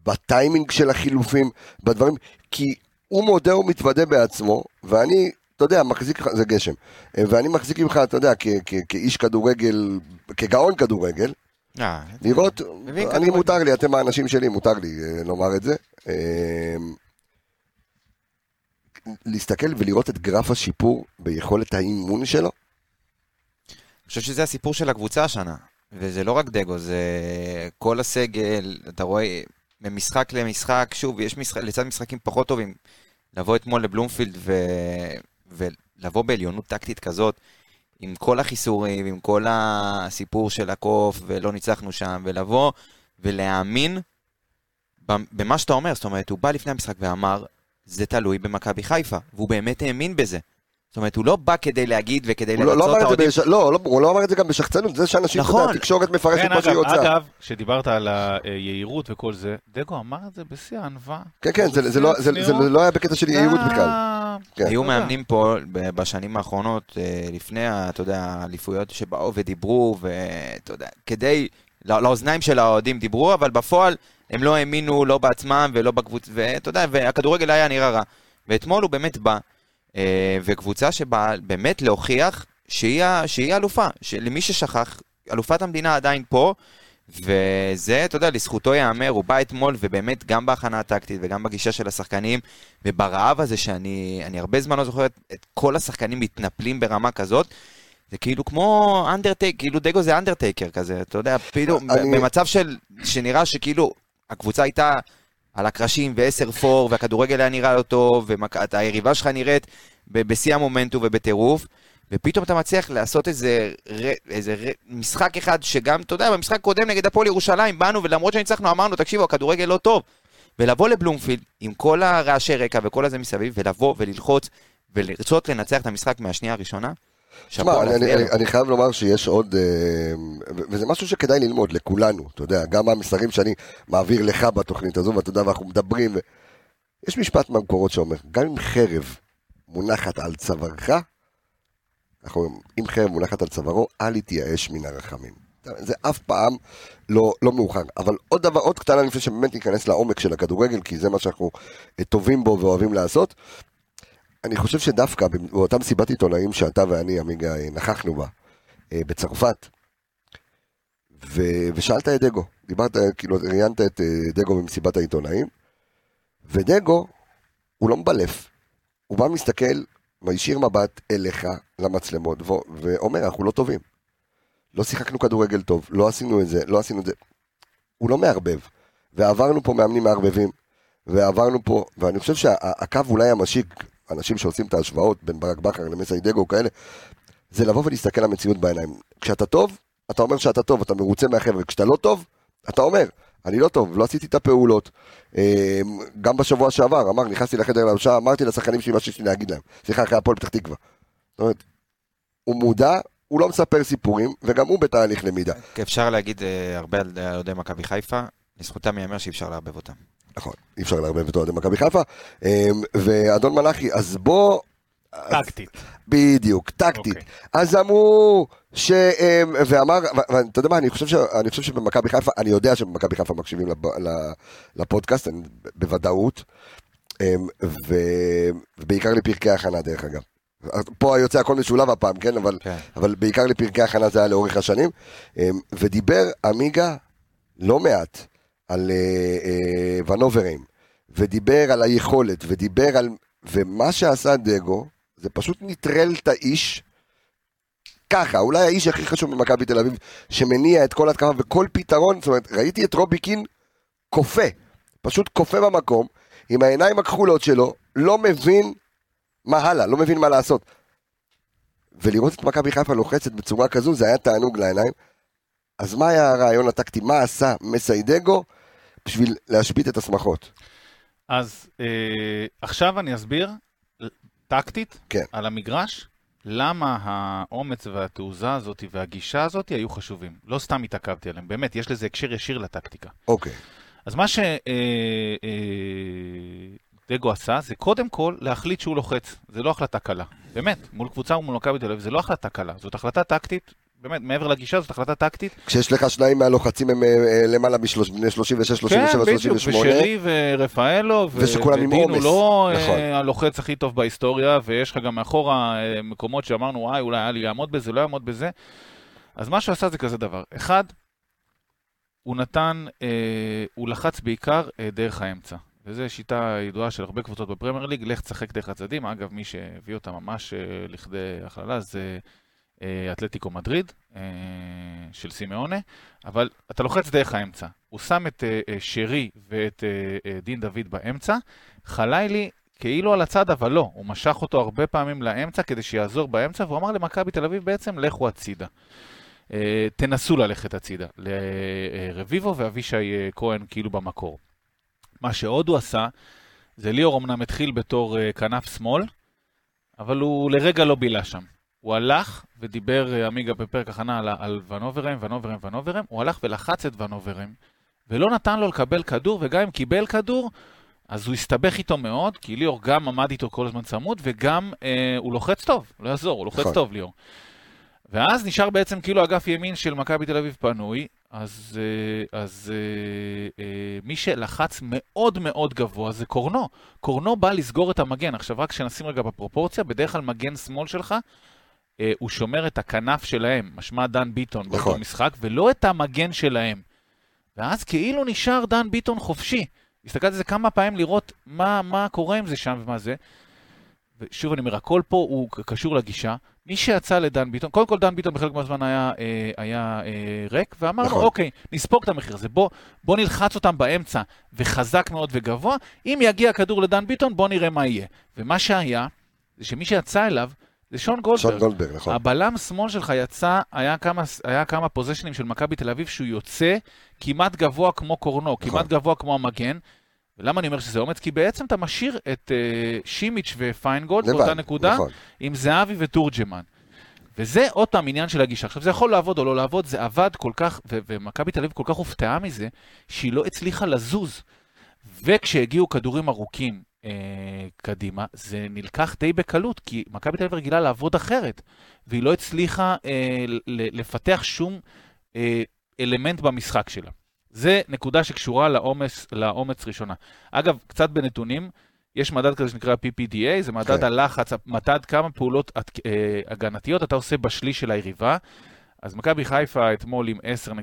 בטיימינג של החילופים, בדברים, כי הוא מודה ומתוודה בעצמו, ואני, אתה יודע, מחזיק לך, זה גשם, ואני מחזיק ממך, אתה יודע, כ- כ- כאיש כדורגל, כגאון כדורגל, אה, לראות, מבין אני. מותר לי, אתם האנשים שלי, מותר לי אה, לומר את זה. אה, להסתכל ולראות את גרף השיפור ביכולת האימון שלו, אני חושב שזה הסיפור של הקבוצה השנה, וזה לא רק דגו, זה כל הסגל, אתה רואה, ממשחק למשחק, שוב, יש משחק, לצד משחקים פחות טובים, לבוא אתמול לבלומפילד ו... ולבוא בעליונות טקטית כזאת, עם כל החיסורים, עם כל הסיפור של הקוף, ולא ניצחנו שם, ולבוא ולהאמין במה שאתה אומר, זאת אומרת, הוא בא לפני המשחק ואמר, זה תלוי במכבי חיפה, והוא באמת האמין בזה. זאת אומרת, הוא לא בא כדי להגיד וכדי הוא לא- לא לרצות אמר את האוהדים. בש- לא, לא, הוא לא אמר את זה גם בשחצנות, זה שאנשים, אתה יודע, נכון. התקשורת מפרשת כן, מה שהיא רוצה. אגב, שדיברת על היהירות וכל זה, דגו אמר את זה בשיא הענווה. כן, כן, זה- זה לא- זה- זה לא היה בקטע של יהירות בכלל. כן. היו. מאמנים פה בשנים האחרונות, אה, לפני, אתה יודע, האליפויות שבאו ודיברו, ואתה יודע, כדי, לא- לאוזניים של האוהדים דיברו, אבל בפועל הם לא האמינו לא בעצמם ולא בקבוצה, ואתה יודע, והכדורגל היה נראה רע. ואתמול הוא באמת בא, אה, וקבוצה שבאה באמת להוכיח שהיא, שהיא אלופה, שלמי ששכח, אלופת המדינה עדיין פה, וזה, אתה יודע, לזכותו ייאמר, הוא בא אתמול, ובאמת גם בהכנה הטקטית וגם בגישה של השחקנים, וברעב הזה שאני אני הרבה זמן לא זוכר את, את כל השחקנים מתנפלים ברמה כזאת, זה כאילו כמו אנדרטייק, כאילו דגו זה אנדרטייקר כזה, אתה יודע, פתאום, אני- במצב של, שנראה שכאילו הקבוצה הייתה על הקרשים ועשר פור, והכדורגל היה נראה לא טוב, והיריבה שלך נראית בשיא המומנטום ובטירוף, ופתאום אתה מצליח לעשות איזה, איזה משחק אחד שגם, אתה יודע, במשחק קודם נגד הפועל ירושלים, באנו, ולמרות שניצחנו אמרנו, תקשיבו, הכדורגל לא טוב. ולבוא לבלומפילד עם כל הרעשי רקע וכל הזה מסביב, ולבוא וללחוץ ולרצות לנצח את המשחק מהשנייה הראשונה, שאפו אני, אני, אני, חייב לומר שיש עוד, אה, וזה משהו שכדאי ללמוד לכולנו, אתה יודע, גם המסרים שאני מעביר לך בתוכנית הזו, ואתה יודע, ואנחנו מדברים, ו... יש משפט מהמקורות שאומר, גם אם חרב מונחת על צווארך, אנחנו אומרים, אם חרב מונחת על צווארו, אל יתייאש מן הרחמים. זה אף פעם לא, לא מאוחר. אבל עוד דבר, עוד קטנה לפני שבאמת ניכנס לעומק של הכדורגל, כי זה מה שאנחנו אה, טובים בו ואוהבים לעשות. אני חושב שדווקא באותה מסיבת עיתונאים שאתה ואני, עמיגה, אה, נכחנו בה, אה, בצרפת, ו... ושאלת את דגו, דיברת, אה, כאילו, ראיינת את דגו במסיבת העיתונאים, ודגו, הוא לא מבלף, הוא בא מסתכל, מישיר מבט אליך, למצלמות, ו... ואומר, אנחנו לא טובים. לא שיחקנו כדורגל טוב, לא עשינו את זה, לא עשינו את זה. הוא לא מערבב. ועברנו פה מאמנים מערבבים, ועברנו פה, ואני חושב שהקו אולי המשיק, אנשים שעושים את ההשוואות בין ברק בכר למסיידגו כאלה, זה לבוא ולהסתכל למציאות בעיניים. כשאתה טוב, אתה אומר שאתה טוב, אתה מרוצה מהחבר'ה, כשאתה לא טוב, אתה אומר, אני לא טוב, לא עשיתי את הפעולות. אה, גם בשבוע שעבר, אמר, נכנסתי לחדר להרשעה, אמרתי לשחקנים שלי מה שיש לי להגיד להם. סליחה, אחרי הפועל פתח תקווה. זאת אומרת, הוא מודע, הוא לא מספר סיפורים, וגם הוא בתהליך למידה. אפשר להגיד אה, הרבה על אוהדי מכבי חיפה, לזכותם ייאמר שאי אפשר לערבב אותם. נכון, אי אפשר לערבב את אוהדי מכבי חיפה. אה, ואדון מלאכי, אז בוא... טקטית. בדיוק, טקטית. אוקיי. אז אמרו ש... ואמר, ואתה יודע מה, אני חושב, ש... אני חושב שבמכבי חיפה, אני יודע שבמכבי חיפה מקשיבים. לפודקאסט, בוודאות, אמ. ובעיקר לפרקי הכנה דרך אגב. פה יוצא הכל משולב הפעם, כן? אבל, כן. אבל בעיקר לפרקי הכנה זה היה לאורך השנים. אמ, ודיבר עמיגה לא מעט על אה, אה, ונוברים, ודיבר על היכולת, ודיבר על... ומה שעשה דגו, זה פשוט נטרל את האיש ככה, אולי האיש הכי חשוב במכבי תל אביב, שמניע את כל התקפה וכל פתרון, זאת אומרת, ראיתי את רובי קין כופה, פשוט כופה במקום, עם העיניים הכחולות שלו, לא מבין מה הלאה, לא מבין מה לעשות. ולראות את מכבי חיפה לוחצת בצורה כזו, זה היה תענוג לעיניים. אז מה היה הרעיון הטקטי? מה עשה מסיידגו בשביל להשבית את השמחות? אז אה, עכשיו אני אסביר טקטית כן. על המגרש, למה האומץ והתעוזה הזאת והגישה הזאת היו חשובים. לא סתם התעכבתי עליהם, באמת, יש לזה הקשר ישיר לטקטיקה. אוקיי, אז מה שדגו אה, אה, עשה, זה קודם כל להחליט שהוא לוחץ. זה לא החלטה קלה. באמת, מול קבוצה ומול מכבי תל אביב, זה לא החלטה קלה. זאת החלטה טקטית, באמת, מעבר לגישה, זאת החלטה טקטית. כשיש לך שניים מהלוחצים הם אה, אה, למעלה בני 36, 37, כן, בדיוק, 38. ושרי ורפאלו, ושכולם עם עומס, לא נכון. אה, הלוחץ הכי טוב בהיסטוריה, ויש לך גם מאחורה מקומות שאמרנו, וואי, אולי היה לי יעמוד בזה, לא יעמוד בזה. אז מה שהוא עשה זה כזה דבר. אחד, הוא נתן, אה, הוא לחץ בעיקר אה, דרך האמצע. וזו שיטה ידועה של הרבה קבוצות בפרמייר ליג, לך תשחק דרך הצדדים. אגב, מי שהביא אותה ממש אה, לכדי הכללה זה אה, אתלטיקו מדריד אה, של סימאונה, אבל אתה לוחץ דרך האמצע. הוא שם את אה, אה, שרי ואת אה, אה, דין דוד באמצע, חלילי כאילו על הצד, אבל לא. הוא משך אותו הרבה פעמים לאמצע כדי שיעזור באמצע, והוא אמר למכבי תל אביב בעצם, לכו הצידה. אה, תנסו ללכת הצידה. לרביבו ואבישי אה, כהן כאילו במקור. מה שעוד הוא עשה, זה ליאור אמנם התחיל בתור אה, כנף שמאל, אבל הוא לרגע לא בילה שם. הוא הלך ודיבר, אה, עמיגה בפרק הכנה על, על ונוברם, ונוברם, ונוברם, הוא הלך ולחץ את ונוברם, ולא נתן לו לקבל כדור, וגם אם קיבל כדור, אז הוא הסתבך איתו מאוד, כי ליאור גם עמד איתו כל הזמן צמוד, וגם אה, הוא לוחץ טוב, לא יעזור, הוא לוחץ נכון. טוב ליאור. ואז נשאר בעצם כאילו אגף ימין של מכבי תל אביב פנוי, אז, אה, אז אה, אה, מי שלחץ מאוד מאוד גבוה זה קורנו. קורנו בא לסגור את המגן. עכשיו רק שנשים רגע בפרופורציה, בדרך כלל מגן שמאל שלך, הוא שומר את הכנף שלהם, משמע דן ביטון באותו נכון. משחק, ולא את המגן שלהם. ואז כאילו נשאר דן ביטון חופשי. הסתכלתי על זה כמה פעמים לראות מה, מה קורה עם זה שם ומה זה. ושוב אני אומר, הכל פה הוא קשור לגישה. מי שיצא לדן ביטון, קודם כל דן ביטון בחלק מהזמן היה, אה, היה אה, ריק, ואמרנו, נכון. אוקיי, נספוג את המחיר הזה, בוא, בוא נלחץ אותם באמצע, וחזק מאוד וגבוה, אם יגיע הכדור לדן ביטון, בוא נראה מה יהיה. ומה שהיה, זה שמי שיצא אליו, זה שון גולדברג. שון גולדברג, נכון. הבלם שמאל שלך יצא, היה כמה, היה כמה פוזיישנים של מכבי תל אביב שהוא יוצא כמעט גבוה כמו קורנו, נכון. כמעט גבוה כמו המגן. ולמה אני אומר שזה אומץ? כי בעצם אתה משאיר את uh, שימיץ' ופיינגולד לבד, באותה נקודה, נכון. עם זהבי ותורג'מן. וזה עוד פעם עניין של הגישה. עכשיו, זה יכול לעבוד או לא לעבוד, זה עבד כל כך, ו- ומכבי תל אביב כל כך הופתעה מזה, שהיא לא הצליחה לזוז. וכשהגיעו כדורים ארוכים אה, קדימה, זה נלקח די בקלות, כי מכבי תל אביב רגילה לעבוד אחרת, והיא לא הצליחה אה, ל- לפתח שום אה, אלמנט במשחק שלה. זה נקודה שקשורה לאומץ, לאומץ ראשונה. אגב, קצת בנתונים, יש מדד כזה שנקרא PPDA, זה מדד כן. הלחץ, מדד כמה פעולות אה, הגנתיות אתה עושה בשליש של היריבה. אז מכבי חיפה אתמול עם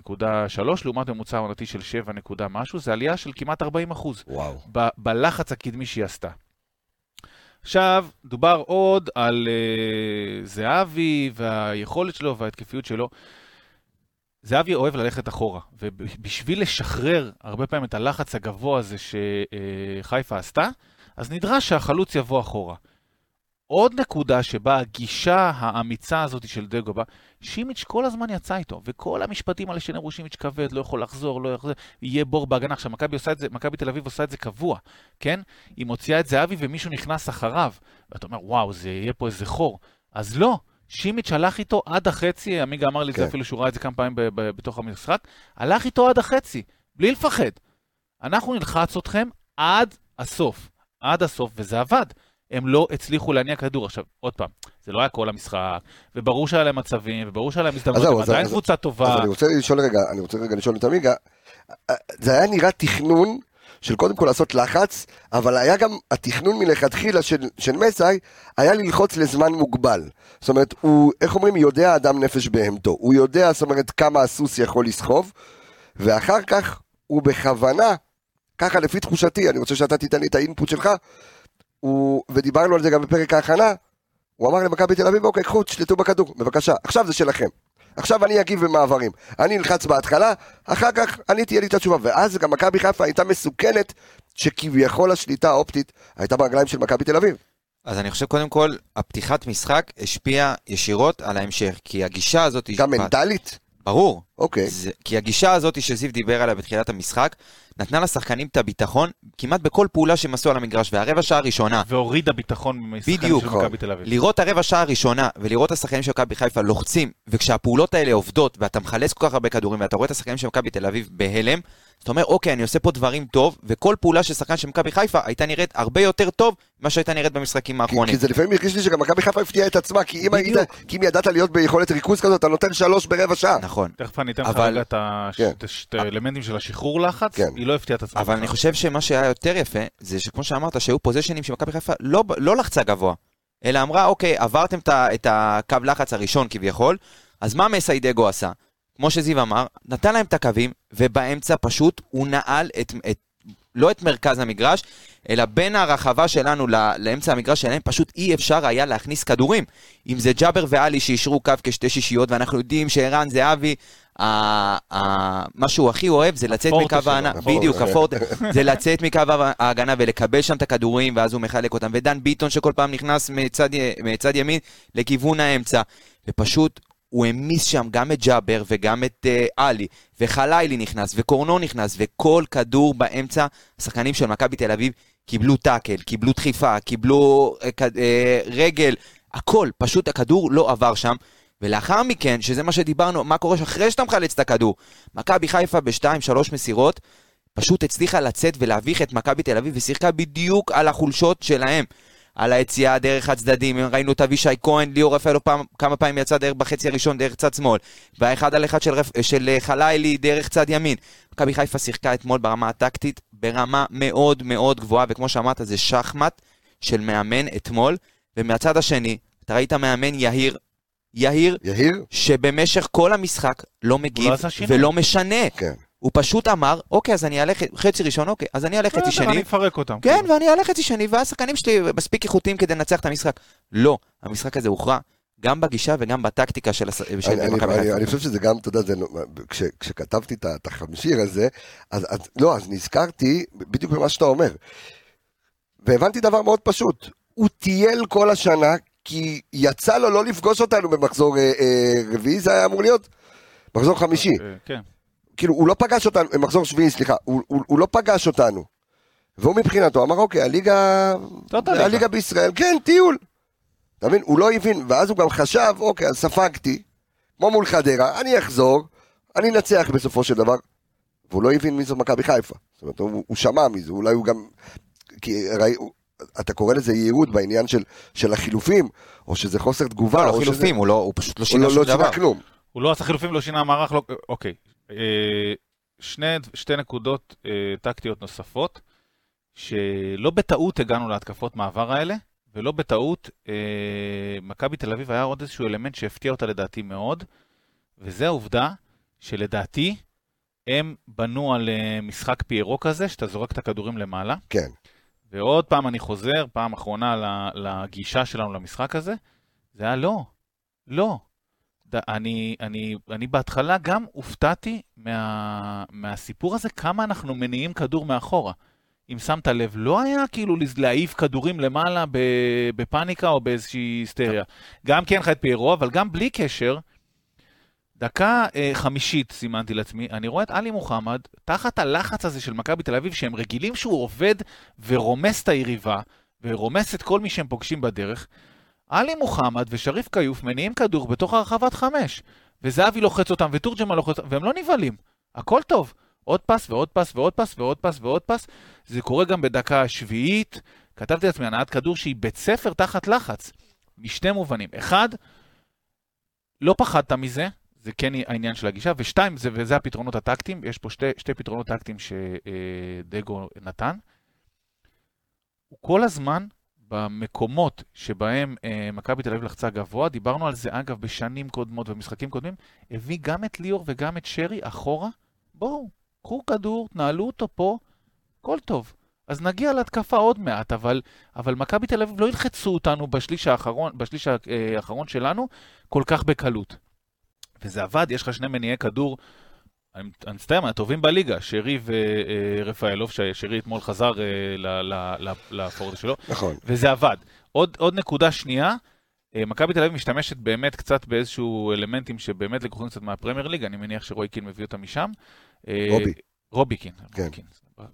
10.3, לעומת ממוצע עונתי של 7 נקודה משהו, זה עלייה של כמעט 40 אחוז. וואו. ב- בלחץ הקדמי שהיא עשתה. עכשיו, דובר עוד על uh, זהבי והיכולת שלו וההתקפיות שלו. זהבי אוהב ללכת אחורה, ובשביל לשחרר הרבה פעמים את הלחץ הגבוה הזה שחיפה עשתה, אז נדרש שהחלוץ יבוא אחורה. עוד נקודה שבה הגישה האמיצה הזאת של דגו בה, שימיץ' כל הזמן יצא איתו, וכל המשפטים האלה שנראו שימיץ' כבד, לא יכול לחזור, לא יכול... יהיה בור בהגנה. עכשיו, מכבי עושה את זה, מכבי תל אביב עושה את זה קבוע, כן? היא מוציאה את זהבי ומישהו נכנס אחריו, ואתה אומר, וואו, זה יהיה פה איזה חור. אז לא, שימיץ' הלך איתו עד החצי, עמיגה אמר לי כן. זה אפילו שהוא ראה את זה כמה פעמים בתוך המשחק, הלך איתו עד החצי, בלי לפחד. אנחנו נלחץ אתכם עד הסוף, עד הסוף, וזה עבד. הם לא הצליחו להניע כדור. עכשיו, עוד פעם, זה לא היה כל המשחק, וברור שהיה להם מצבים, וברור שהיה להם הזדמנות, הם עדיין קבוצה טובה. אז אני רוצה לשאול רגע, אני רוצה רגע לשאול את עמיגה, זה היה נראה תכנון של קודם כל לעשות לחץ, אבל היה גם התכנון מלכתחילה של, של מסאי, היה ללחוץ לזמן מוגבל. זאת אומרת, הוא, איך אומרים, יודע אדם נפש בהמתו. הוא יודע, זאת אומרת, כמה הסוס יכול לסחוב, ואחר כך הוא בכוונה, ככה לפי תחושתי, אני רוצה שאתה תיתן לי את האינפוט שלך, הוא, ודיברנו על זה גם בפרק ההכנה, הוא אמר למכבי תל אביב, אוקיי, קחו, תשלטו בכדור, בבקשה, עכשיו זה שלכם. עכשיו אני אגיב במעברים. אני נלחץ בהתחלה, אחר כך אני תהיה לי את התשובה. ואז גם מכבי חיפה הייתה מסוכנת, שכביכול השליטה האופטית הייתה ברגליים של מכבי תל אביב. אז אני חושב קודם כל, הפתיחת משחק השפיעה ישירות על ההמשך, כי הגישה הזאת... גם מנטלית? ברור. אוקיי. זה, כי הגישה הזאת שזיו דיבר עליה בתחילת המשחק, נתנה לשחקנים את הביטחון כמעט בכל פעולה שהם עשו על המגרש, והרבע שעה הראשונה... והורידה ביטחון משחקנים של מכבי תל אביב. לראות הרבע שעה הראשונה ולראות את השחקנים של מכבי חיפה לוחצים, וכשהפעולות האלה עובדות, ואתה מחלץ כל כך הרבה כדורים, ואתה רואה את השחקנים של מכבי תל אביב בהלם, אתה אומר, אוקיי, אני עושה פה דברים טוב, וכל פעולה של שחקן של מכבי חיפה הייתה נראית הרבה יותר טוב ממה שהייתה נראית במשחקים האחרונים. כי, זה לפעמים הרגיש לי שגם מכבי חיפה הפתיעה את עצמה, כי אם, היית, כי אם ידעת להיות ביכולת ריכוז כזאת, אתה נותן שלוש ברבע שעה. נכון. תכף אני אתן לך. רגע את כן. האלמנטים של השחרור לחץ, כן. היא לא הפתיעה את עצמה. אבל אני חושב שמה שהיה יותר יפה, זה שכמו שאמרת, שהיו פוזיישנים שמכבי חיפה לא, לא לחצה גבוה, אלא אמרה, אוקיי, עברתם את הקו לחץ הראשון כביכול, אז מה מסיידגו עשה? כמו שזיו אמר, נתן להם את הקווים, ובאמצע פשוט הוא נעל את, את לא את מרכז המגרש, אלא בין הרחבה שלנו לאמצע המגרש שלהם, פשוט אי אפשר היה להכניס כדורים. אם זה ג'אבר ואלי שאישרו קו כשתי שישיות, ואנחנו יודעים שערן זהבי, מה שהוא הכי אוהב זה לצאת מקו ההגנה, בדיוק, הפורט, זה לצאת מקו ההגנה ולקבל שם את הכדורים, ואז הוא מחלק אותם. ודן ביטון שכל פעם נכנס מצד, מצד ימין לכיוון האמצע, ופשוט הוא העמיס שם גם את ג'אבר וגם את uh, עלי, וחלילי נכנס, וקורנו נכנס, וכל כדור באמצע, השחקנים של מכבי תל אביב קיבלו טאקל, קיבלו דחיפה, קיבלו uh, uh, רגל, הכל, פשוט הכדור לא עבר שם. ולאחר מכן, שזה מה שדיברנו, מה קורה אחרי שאתה מחלץ את הכדור, מכבי חיפה בשתיים, שלוש מסירות, פשוט הצליחה לצאת ולהביך את מכבי תל אביב, ושיחקה בדיוק על החולשות שלהם. על היציאה דרך הצדדים, ראינו את אבישי כהן, ליאור רפאלו פעם, כמה פעמים יצא דרך בחצי הראשון דרך צד שמאל, והאחד על אחד של, של אה, חלילי דרך צד ימין. מכבי חיפה שיחקה אתמול ברמה הטקטית ברמה מאוד מאוד גבוהה, וכמו שאמרת זה שחמט של מאמן אתמול, ומהצד השני, אתה ראית מאמן יהיר, יהיר, יהיר? שבמשך כל המשחק לא מגיב לא ולא משנה. כן. הוא פשוט אמר, אוקיי, אז אני אעלה חצי ראשון, אוקיי, אז אני אעלה חצי שני. אני אפרק אותם. כן, כאילו. ואני אעלה חצי שני, והשחקנים שלי מספיק איכותיים כדי לנצח את המשחק. לא, המשחק הזה הוכרע גם בגישה וגם בטקטיקה של מכבי חיפה. אני חושב שזה גם, אתה יודע, כשכתבתי את החמשיר הזה, אז לא, אז נזכרתי בדיוק במה שאתה אומר. והבנתי דבר מאוד פשוט, הוא טייל כל השנה, כי יצא לו לא לפגוש אותנו במחזור אה, אה, רביעי, זה היה אמור להיות מחזור חמישי. אה, כן. כאילו, הוא לא פגש אותנו, מחזור שביעי, סליחה, הוא, הוא, הוא לא פגש אותנו. והוא מבחינתו אמר, אוקיי, הליגה, הליגה בישראל, כן, טיול. אתה מבין? הוא לא הבין, ואז הוא גם חשב, אוקיי, אז ספגתי, כמו מול חדרה, אני אחזור, אני אנצח בסופו של דבר. והוא לא הבין מי זו מכבי חיפה. זאת אומרת, הוא, הוא שמע מזה, אולי הוא גם... כי ראי, אתה קורא לזה יהירות בעניין של, של החילופים, או שזה חוסר תגובה. לא, לא חילופים, שזה... הוא, לא, הוא פשוט לא שינה לא- שום לא דבר. כלום. הוא לא עשה חילופים, לא שינה מערך, לא... אוקיי. אה, שני, שתי נקודות אה, טקטיות נוספות, שלא בטעות הגענו להתקפות מעבר האלה, ולא בטעות, אה, מכבי תל אביב היה עוד איזשהו אלמנט שהפתיע אותה לדעתי מאוד, וזה העובדה שלדעתי הם בנו על משחק פיירו כזה, שאתה זורק את הכדורים למעלה. כן. ועוד פעם אני חוזר, פעם אחרונה לגישה שלנו למשחק הזה, זה היה לא, לא. אני, אני, אני בהתחלה גם הופתעתי מה, מהסיפור הזה, כמה אנחנו מניעים כדור מאחורה. אם שמת לב, לא היה כאילו להעיף כדורים למעלה בפאניקה או באיזושהי היסטריה. גם כי אין לך את פיירו, אבל גם בלי קשר, דקה אה, חמישית סימנתי לעצמי, אני רואה את עלי מוחמד, תחת הלחץ הזה של מכבי תל אביב, שהם רגילים שהוא עובד ורומס את היריבה, ורומס את כל מי שהם פוגשים בדרך, עלי מוחמד ושריף כיוף מניעים כדור בתוך הרחבת חמש, וזהבי לוחץ אותם ותורג'מן לוחץ אותם, והם לא נבהלים, הכל טוב. עוד פס ועוד פס ועוד פס ועוד פס ועוד פס, זה קורה גם בדקה השביעית. כתבתי לעצמי הנעת כדור שהיא בית ספר תחת לחץ, משני מובנים. אחד, לא פחדת מזה, זה כן העניין של הגישה, ושתיים, זה, וזה הפתרונות הטקטיים, יש פה שתי, שתי פתרונות טקטיים שדגו נתן. הוא כל הזמן במקומות שבהם אה, מכבי תל אביב לחצה גבוה, דיברנו על זה אגב בשנים קודמות ובמשחקים קודמים, הביא גם את ליאור וגם את שרי אחורה, בואו, קחו כדור, תנהלו אותו פה, הכל טוב. אז נגיע להתקפה עוד מעט, אבל, אבל מכבי תל אביב לא ילחצו אותנו בשליש האחרון, בשליש אה, האחרון שלנו כל כך בקלות. וזה עבד, יש לך שני מניעי כדור, אני מצטער, מהטובים בליגה, שרי ורפאלוב, ששרי אתמול חזר אה, ל- ל- ל- לפורד שלו, נכון. וזה עבד. עוד, עוד נקודה שנייה, אה, מכבי תל אביב משתמשת באמת קצת באיזשהו אלמנטים שבאמת לקוחים קצת מהפרמייר ליג, אני מניח שרוי קין מביא אותם משם. אה, רובי. רובי קין. כן.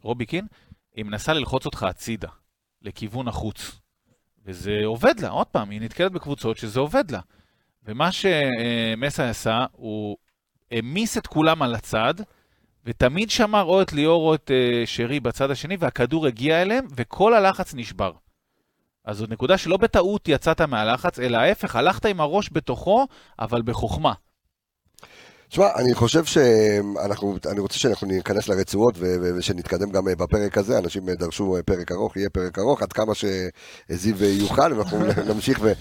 רובי קין. היא מנסה ללחוץ אותך הצידה, לכיוון החוץ. וזה עובד לה, עוד פעם, היא נתקלת בקבוצות שזה עובד לה. ומה שמסי עשה, הוא העמיס את כולם על הצד, ותמיד שמר או את ליאור או את אה, שרי בצד השני, והכדור הגיע אליהם, וכל הלחץ נשבר. אז זאת נקודה שלא בטעות יצאת מהלחץ, אלא ההפך, הלכת עם הראש בתוכו, אבל בחוכמה. תשמע, אני חושב שאנחנו, אני רוצה שאנחנו ניכנס לרצועות ו- ו- ושנתקדם גם אה, בפרק הזה, אנשים אה, דרשו אה, פרק ארוך, יהיה פרק ארוך, עד כמה שזיו יוכל, אנחנו נמשיך ו-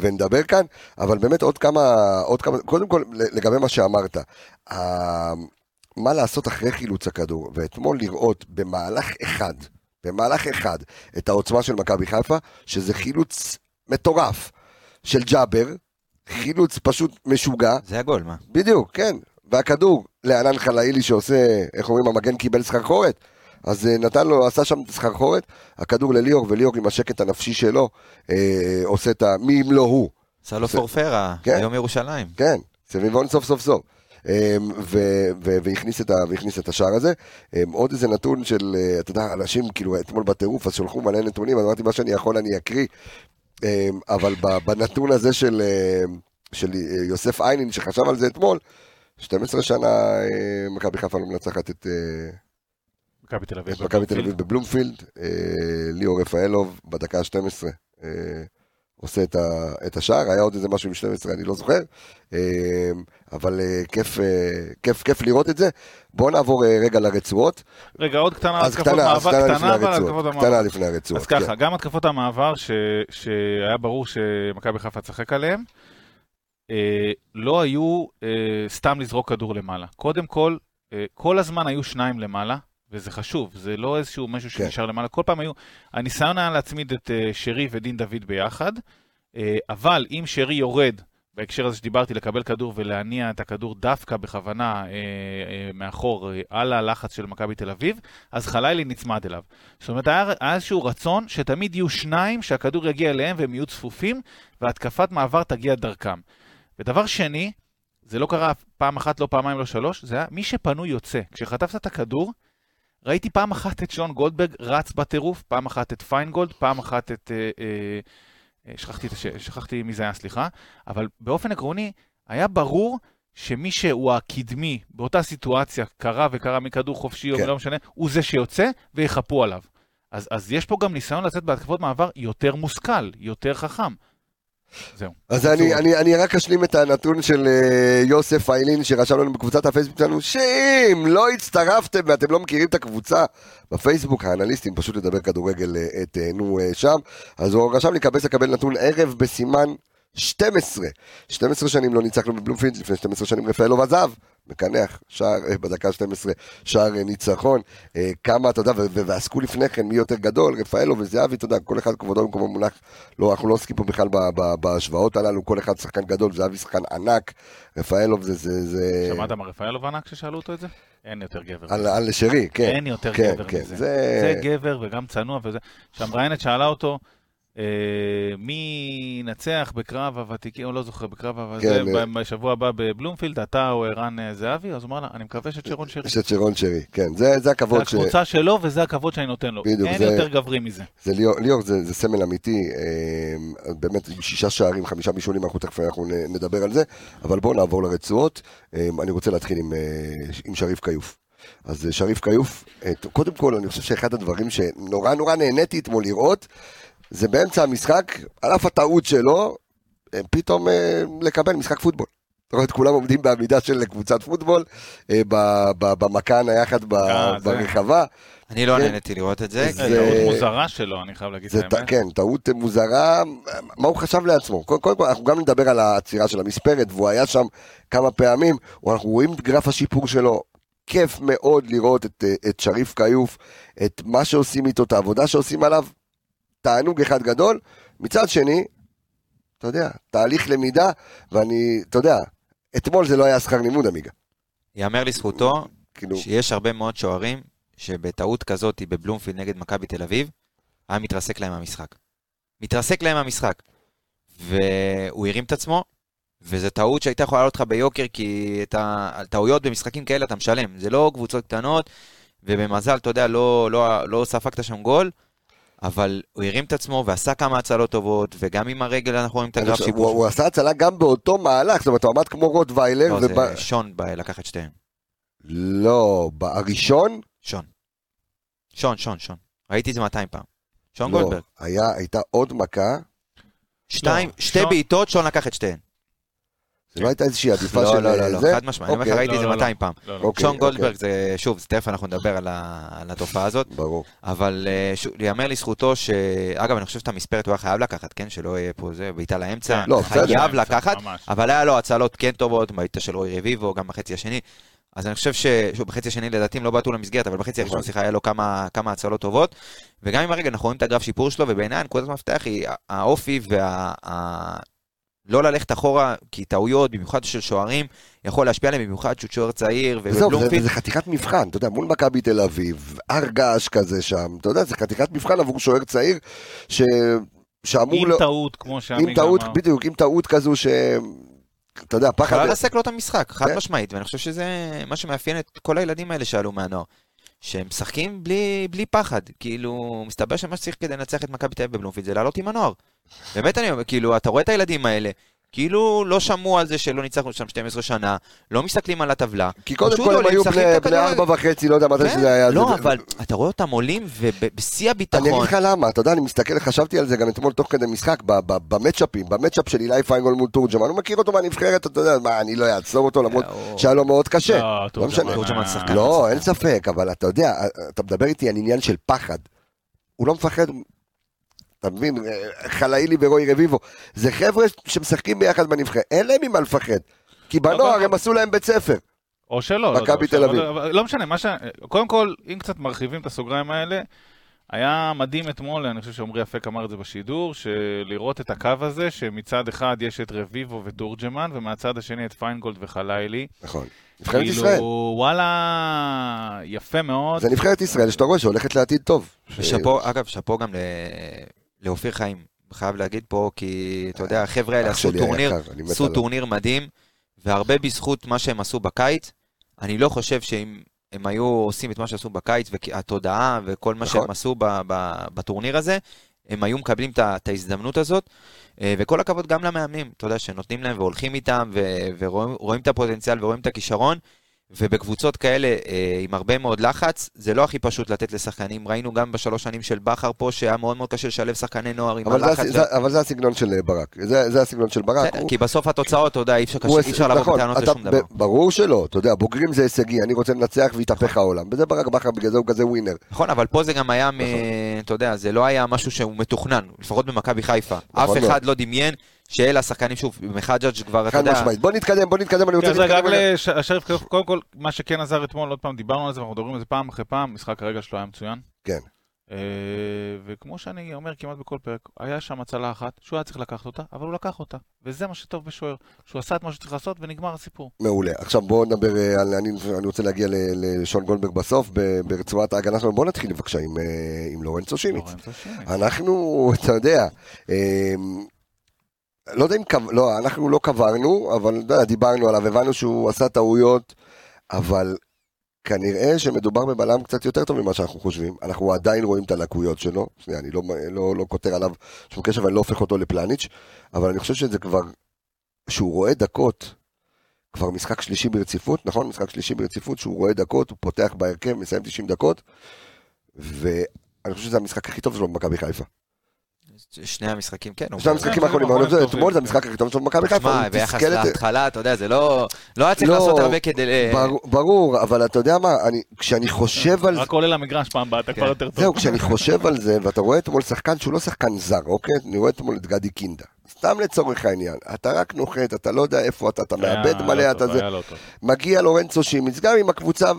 ונדבר כאן, אבל באמת עוד כמה, עוד כמה, קודם כל לגבי מה שאמרת, מה לעשות אחרי חילוץ הכדור, ואתמול לראות במהלך אחד, במהלך אחד, את העוצמה של מכבי חיפה, שזה חילוץ מטורף של ג'אבר, חילוץ פשוט משוגע, זה הגול, מה? בדיוק, כן. והכדור לענן חלאילי שעושה, איך אומרים, המגן קיבל סחרחורת. אז אה, נתן לו, עשה שם סחרחורת, הכדור לליאור, וליאור עם השקט הנפשי שלו, אה, עושה את ה... מי אם לא הוא. עשה לו פורפרה, כן. היום ירושלים. כן, סביבון סוף סוף סוף. אה, ו- ו- והכניס את ה- והכניס את השער הזה. אה, עוד איזה נתון של, אה, אתה יודע, אנשים כאילו אתמול בטירוף, אז שלחו מלא נתונים, אז אמרתי מה שאני יכול אני אקריא. אה, אבל בנתון הזה של, אה, של אה, יוסף איינין, שחשב על זה אתמול, 12 שנה אה, מכבי חיפה לא מנצחת את אה, מכבי תל אביב. מכבי תל אביב בבלומפילד. ליאור רפאלוב בדקה ה-12 אה, עושה את, השער, היה עוד איזה משהו עם 12, אני לא זוכר, אה, אבל אה, כיף, אה, כיף, כיף לראות את זה. בואו נעבור אה, רגע לרצועות. רגע, עוד קטנה, התקפות קטנה, אז מעבר, קטנה לפני קטנה, אבל התקפות. המעבר. קטנה לפני הרצועות. אז ככה, כן. גם התקפות המעבר ש... שהיה ברור שמכבי חיפה תשחק עליהן, אה, לא היו אה, סתם לזרוק כדור למעלה. קודם כל, אה, כל הזמן היו שניים למעלה, וזה חשוב, זה לא איזשהו משהו כן. שנשאר למעלה. כל פעם היו... הניסיון היה להצמיד את אה, שרי ודין דוד ביחד, אה, אבל אם שרי יורד, בהקשר הזה שדיברתי, לקבל כדור ולהניע את הכדור דווקא בכוונה אה, אה, מאחור אה, על הלחץ של מכבי תל אביב, אז חלילי נצמד אליו. זאת אומרת, היה, היה איזשהו רצון שתמיד יהיו שניים, שהכדור יגיע אליהם והם יהיו צפופים, והתקפת מעבר תגיע דרכם. ודבר שני, זה לא קרה פעם אחת, לא פעמיים, לא שלוש, זה היה מי שפנוי יוצא. כשחטפת את הכדור, ראיתי פעם אחת את שון גולדברג רץ בטירוף, פעם אחת את פיינגולד, פעם אחת את... אה, אה, שכחתי, את הש... שכחתי מי זה היה, סליחה, אבל באופן עקרוני, היה ברור שמי שהוא הקדמי באותה סיטואציה, קרה וקרה מכדור חופשי כן. או לא משנה, הוא זה שיוצא ויחפו עליו. אז, אז יש פה גם ניסיון לצאת בהתקפות מעבר יותר מושכל, יותר חכם. זהו. אז אני, אני, אני רק אשלים את הנתון של אה, יוסף איילין שרשם לנו בקבוצת הפייסבוק שלנו שאם לא הצטרפתם ואתם לא מכירים את הקבוצה בפייסבוק, האנליסטים פשוט לדבר כדורגל אה, תהנו אה, שם, אז הוא רשם לי קבס לקבל נתון ערב בסימן 12. 12 שנים לא ניצחנו בבלומפילד, לפני 12 שנים רפאלוב עזב, מקנח, שער אה, בדקה 12, שער אה, ניצחון. אה, כמה, אתה יודע, ועסקו לפני כן מי יותר גדול, רפאלו וזהבי, אתה יודע, כל אחד כבודו במקומו מונח. לא, אנחנו לא עוסקים פה בכלל בהשוואות הללו, כל אחד שחקן גדול, זהבי שחקן ענק, רפאלוב זה... זה, זה... שמעת מה רפאלוב ענק כששאלו אותו את זה? אין יותר גבר. על, על שרי, כן. אין יותר כן, גבר כן, מזה. זה- זה גבר וגם צנוע וזה. שהמראיינת שאלה אותו, מי ינצח בקרב הוותיקים, הוא לא זוכר, בקרב כן, הזה, אה. בשבוע הבא בבלומפילד, אתה או ערן אה, זהבי? אז הוא אמר לה, אני מקווה שצ'רון שרי. שרון שרי, כן, זה, זה זה הכבוד ש... הקבוצה שלו וזה הכבוד שאני נותן לו. בדיוק, אין זה- יותר גברי מזה. זה ליאור, ליאור זה, זה סמל אמיתי, אה, באמת עם שישה שערים, חמישה בישולים, אנחנו תכף אנחנו נדבר על זה, אבל בואו נעבור לרצועות. אה, אני רוצה להתחיל עם, אה, עם שריף כיוף. אז אה, שריף כיוף, אה, קודם כל אני חושב שאחד הדברים שנורא נורא נהניתי אתמול לראות, זה באמצע המשחק, על אף הטעות שלו, פתאום אה, לקבל משחק פוטבול. אתה רואה את כולם עומדים בעמידה של קבוצת פוטבול, אה, ב- ב- במכה הנייחת ב- אה, זה. ברחבה. אני לא כן. נהניתי לראות את זה. זה- זה טעות מוזרה שלו, אני חייב להגיד זה את האמת. כן, טעות מוזרה, מה הוא חשב לעצמו? קודם כל, אנחנו גם נדבר על העצירה של המספרת, והוא היה שם כמה פעמים, אנחנו רואים את גרף השיפור שלו, כיף מאוד לראות את, את שריף כיוף, את מה שעושים איתו, את העבודה שעושים עליו, תענוג אחד גדול. מצד שני, אתה יודע, תהליך למידה, ואני, אתה יודע, אתמול זה לא היה שכר לימוד, עמיגה. יאמר לזכותו כאילו, שיש הרבה מאוד שוערים שבטעות כזאת בבלומפילד נגד מכבי תל אביב, היה מתרסק להם המשחק. מתרסק להם המשחק. והוא הרים את עצמו, וזו טעות שהייתה יכולה לעלות לך ביוקר, כי את הטעויות במשחקים כאלה אתה משלם. זה לא קבוצות קטנות, ובמזל, אתה יודע, לא, לא, לא ספגת שם גול, אבל הוא הרים את עצמו ועשה כמה הצלות טובות, וגם עם הרגל אנחנו רואים את הגרף שיפור. הוא, הוא עשה הצלה גם באותו מהלך, זאת אומרת, הוא עמד כמו רוטוויילר, לא, ובא- זה שון בא לקח את שתיהם. לא, בראשון, שון. שון, שון, שון. ראיתי את זה 200 פעם. שון לא, גולדברג. היה, הייתה עוד מכה, שתיים, לא, שתי שון- בעיטות, שון לקח את שתיהן. זה לא הייתה איזושהי עדיפה לא, של לא, לא, לא, זה? חד משמעי. אני אומר לך, אוקיי, ראיתי את זה לא, לא, 200 פעם. לא, לא. אוקיי, שון אוקיי. גולדברג זה, שוב, זה תכף אנחנו נדבר על התופעה הזאת, ברור. אבל אה, ייאמר לזכותו ש... אגב, אני חושב שאת המספרת הוא היה חייב לקחת, כן? שלא יהיה פה זה, בעיטה לאמצע. לא, בסדר. חייב לקחת, ממש. אבל היה לו הצלות כן טובות, בעיטה של רועי רביבו, גם בחצי השני. אז אני חושב ש... שוב, בחצי השני לדעתי הם לא בעטו למסגרת, אבל בחצי הראשון, נכון. סליחה, היה לו כמה, כמה הצלות טובות. וגם עם הרגע אנחנו רואים את הגרף שיפור שלו, ובעיניי הנקודת המפתח היא האופי וה... לא ללכת אחורה, כי טעויות, במיוחד של שוערים, יכול להשפיע עליהם, במיוחד שהוא שוער צעיר, וזהו, זה, חתיכת מבחן, אתה יודע, מול מכבי תל אביב, הר געש כזה שם, אתה יודע, זה חתיכת מבחן עבור שוער צעיר, ש... שאמור... עם לא- טעות, כמו שעמיגה עם טעות, אמר. בדיוק, עם טעות כזו ש... אתה יודע, פחד... יכולה לרסק לו את המשחק, חד כן. משמעית, ואני חושב שזה מה שמאפיין את כל הילדים האלה שעלו מהנוער. שהם משחקים בלי, בלי פחד, כאילו, מסתבר שמה שצריך כדי לנצח את מכבי תל אביב בבלומפילד זה לעלות עם הנוער. באמת אני אומר, כאילו, אתה רואה את הילדים האלה, כאילו לא שמעו על זה שלא ניצחנו שם 12 שנה, לא מסתכלים על הטבלה. כי קודם כל הם עולים, היו בני. ארבע וחצי, לא יודע מתי כן, שזה היה. לא, זה- אבל אתה רואה אותם עולים ובשיא אני אגיד הביטחון. לך למה, אתה יודע, אני מסתכל, חשבתי על זה גם אתמול תוך כדי משחק, במצ'אפים, במצ'אפ של אילי פיינגול מול תורג'מן, הוא מכיר אותו מהנבחרת, אתה יודע, מה, אני לא אעצור אותו למרות הוא- שהיה לו מאוד קשה. לא, לא. תורג'מן שחקן. לא, אין ספק, אבל אתה יודע, אתה מדבר איתי על עניין של פחד. הוא לא מפחד, אתה מבין, חלאילי ורועי רביבו, זה חבר'ה שמשחקים ביחד בנבחרת, אין להם ממה לפחד. כי בנוער הם עשו להם בית ספר. או שלא. לא מכבי או תל אביב. אבל לא משנה, מה ש... קודם כל, אם קצת מרחיבים את הסוגריים האלה, היה מדהים אתמול, אני חושב שעמרי אפק אמר את זה בשידור, שלראות את הקו הזה, שמצד אחד יש את רביבו ותורג'מן, ומהצד השני את פיינגולד וחלילי. נכון. נבחרת ישראל. כאילו, וואלה, יפה מאוד. זה נבחרת ישראל שאתה רואה שהולכת לעתיד טוב. ושאפו, אגב, שאפו גם לאופיר חיים, חייב להגיד פה, כי אתה יודע, החבר'ה האלה עשו טורניר, עשו. טורניר מדהים, והרבה בזכות מה שהם עשו בקיץ. אני לא חושב שאם הם היו עושים את מה שעשו בקיץ, והתודעה וכל מה נכון. שהם עשו ב- ב- בטורניר הזה, הם היו מקבלים את ההזדמנות הזאת. אה, וכל הכבוד גם למאמנים, אתה יודע, שנותנים להם והולכים איתם, ורואים רואים את הפוטנציאל ורואים את הכישרון. ובקבוצות כאלה, אה, עם הרבה מאוד לחץ, זה לא הכי פשוט לתת לשחקנים. ראינו גם בשלוש שנים של בכר פה, שהיה מאוד מאוד קשה לשלב שחקני נוער עם אבל זה, הלחץ. הס- זה, אבל זה הסגנון של אה, ברק. זה, זה הסגנון של ברק. בסדר, הוא- כי בסוף התוצאות, אתה יודע, אי אפשר הוא קשה- אי אפשר לבוא נכון, בטענות לשום דבר. ברור שלא, אתה יודע, בוגרים זה הישגי, אני רוצה לנצח ויתהפך העולם. וזה ברק בכר, בגלל זה הוא כזה ווינר. נכון, אבל פה זה גם היה, מ- נכון. אתה יודע, זה לא היה משהו שהוא מתוכנן, לפחות במכבי חיפה. אף נכון מאוד. אחד לא דמיין שאלה השחקנים, שוב, מחג'אג' כבר, אתה חד יודע, משמעית. בוא נתקדם, בוא נתקדם, אני רוצה כן, להתקדם. רק. לשריף, קודם כל, מה שכן עזר אתמול, עוד פעם דיברנו על זה, ואנחנו מדברים על זה פעם אחרי פעם, משחק הרגע שלו היה מצוין. כן. אה, וכמו שאני אומר כמעט בכל פרק, היה שם הצלה אחת, שהוא היה צריך לקחת אותה, אבל הוא לקח אותה. וזה מה שטוב בשוער, שהוא עשה את מה שצריך לעשות ונגמר הסיפור. מעולה. עכשיו בואו נדבר אה, על... אני, אני רוצה להגיע לשון גולדברג בסוף, ברצועת ההגנה שלנו. בואו נתחיל בבקשה עם, אה, עם לורנצו שימיץ. לורנצו שימיץ. אנחנו, אתה יודע, לא יודע אם, קב- לא, אנחנו לא קברנו, אבל יודע, דיברנו עליו, הבנו שהוא עשה טעויות, אבל כנראה שמדובר בבלם קצת יותר טוב ממה שאנחנו חושבים. אנחנו עדיין רואים את הלקויות שלו. שנייה, אני לא, לא, לא כותר עליו שום קשר ואני לא הופך אותו לפלניץ', אבל אני חושב שזה כבר, שהוא רואה דקות, כבר משחק שלישי ברציפות, נכון? משחק שלישי ברציפות, שהוא רואה דקות, הוא פותח בהרכב, מסיים 90 דקות, ואני חושב שזה המשחק הכי טוב שלו במכבי חיפה. שני המשחקים, כן. שני המשחקים כן, האחרונים, אבל אתמול זה כן. המשחק הכי טוב שלו במכבי חיפה, תשמע, ביחס להתחלה, אתה יודע, זה לא... לא היה צריך לא, לעשות הרבה כדי... ברור- אבל אתה יודע מה, אני- כשאני חושב על זה, רק עולה למגרש פעם הבאה, אתה כבר יותר טוב. זהו, כשאני חושב על זה, ואתה רואה אתמול שחקן שהוא לא שחקן זר, אוקיי? אני רואה אתמול את גדי קינדה. סתם לצורך העניין, אתה רק נוחת, אתה לא יודע איפה אתה, אתה מאבד היה מלא, לא אתה זה, לא מגיע לורנצו שימיץ, גם עם הקבוצה,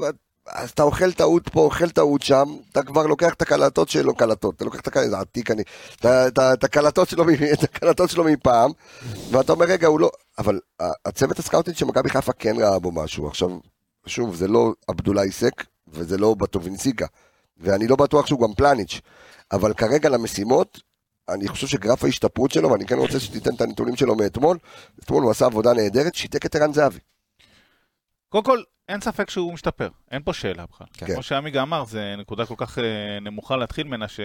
אז אתה אוכל טעות פה, אוכל טעות שם, אתה כבר לוקח את הקלטות שלו, קלטות, אתה לוקח את הקלטות, זה עתיק אני, את הקלטות שלו מפעם, ואתה אומר, רגע, הוא לא, אבל הצוות ה scouting של מכבי חיפה כן ראה בו משהו, עכשיו, שוב, זה לא עבדולאי סק, וזה לא בטובינסיקה, ואני לא בטוח שהוא גם פלניץ', אבל כרגע למשימות, אני חושב שגרף ההשתפרות שלו, ואני כן רוצה שתיתן את הנתונים שלו מאתמול, אתמול הוא עשה עבודה נהדרת, שיתק את ערן זהבי. קודם כל, אין ספק שהוא משתפר, אין פה שאלה בכלל. כן. כמו שעמיגה אמר, זו נקודה כל כך אה, נמוכה להתחיל ממנה ש-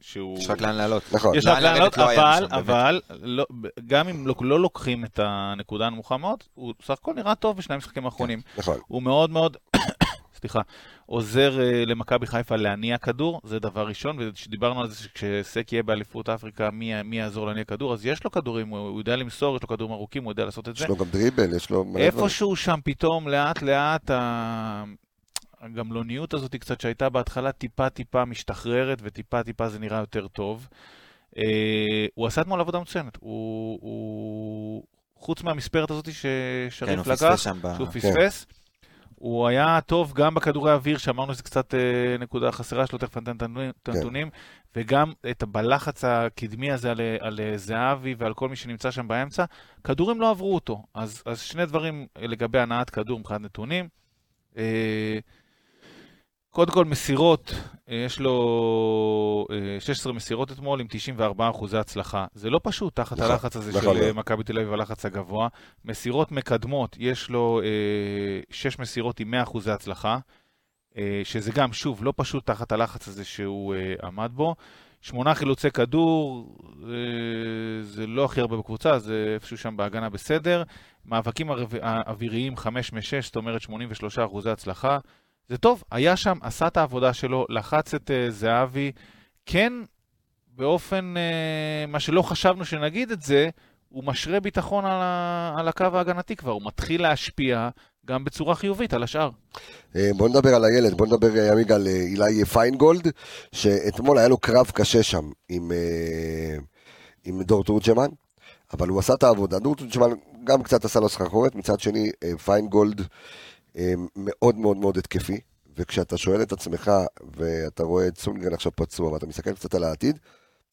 שהוא... יש רק לאן לעלות. נכון. יש רק לאן לעלות, לא אבל, שם, באמת. אבל, לא- גם אם לא- לא לוקחים את הנקודה הנמוכה מאוד, הוא סך הכל נראה טוב בשני המשחקים האחרונים. נכון. הוא מאוד מאוד, סליחה, עוזר אה, למכבי חיפה להניע כדור, זה דבר ראשון, וכשדיברנו על זה שכשסק יהיה באליפות אפריקה, מי, מי יעזור להניע כדור, אז יש לו כדורים, הוא, הוא יודע למסור, יש לו כדורים ארוכים, הוא יודע לעשות את זה. יש לו גם דריבל, יש לו... איפשהו שם פתאום, לאט לאט, ה- הגמלוניות הזאת קצת שהייתה בהתחלה, טיפה טיפה משתחררת, וטיפה טיפה זה נראה יותר טוב. אה, הוא עשה אתמול עבודה מצוינת. הוא, הוא... חוץ מהמספרת הזאת כן, ששריף פספס לקח. שהוא פספס, הוא היה טוב גם בכדורי האוויר, שאמרנו שזה קצת אה, נקודה חסרה שלו, תכף ניתן את הנתונים- כן. וגם את בלחץ הקדמי הזה על, על אה, זהבי ועל כל מי שנמצא שם באמצע, כדורים לא עברו אותו. אז, אז שני דברים לגבי הנעת כדור מבחינת נתונים. אה, קודם כל מסירות, אה, יש לו אה, 16 מסירות אתמול עם 94 אחוזי הצלחה. זה לא פשוט תחת נכון, הלחץ הזה נכון של אה. מכבי תל אביב, הלחץ הגבוה. מסירות מקדמות, יש לו 6 מסירות עם 100 אחוזי הצלחה, אה, שזה גם, שוב, לא פשוט תחת הלחץ הזה שהוא אה, עמד בו. שמונה חילוצי כדור, אה, זה לא הכי הרבה בקבוצה, זה איפשהו שם בהגנה בסדר. מאבקים האוויריים 5 מ-6, זאת אומרת 83 אחוזי הצלחה. זה טוב, היה שם, עשה את העבודה שלו, לחץ את uh, זהבי, כן, באופן, uh, מה שלא חשבנו שנגיד את זה, הוא משרה ביטחון על, ה, על הקו ההגנתי כבר, הוא מתחיל להשפיע גם בצורה חיובית על השאר. אה, בוא נדבר על הילד, בוא נדבר עמיגה על אילי פיינגולד, שאתמול היה לו קרב קשה שם עם, אה, עם דור תורג'מן, אבל הוא עשה את העבודה. דור תורג'מן גם קצת עשה לו סחרחורת, מצד שני פיינגולד אה, מאוד מאוד מאוד התקפי, וכשאתה שואל את עצמך, ואתה רואה את סונדגרן עכשיו פצוע, ואתה מסתכל קצת על העתיד,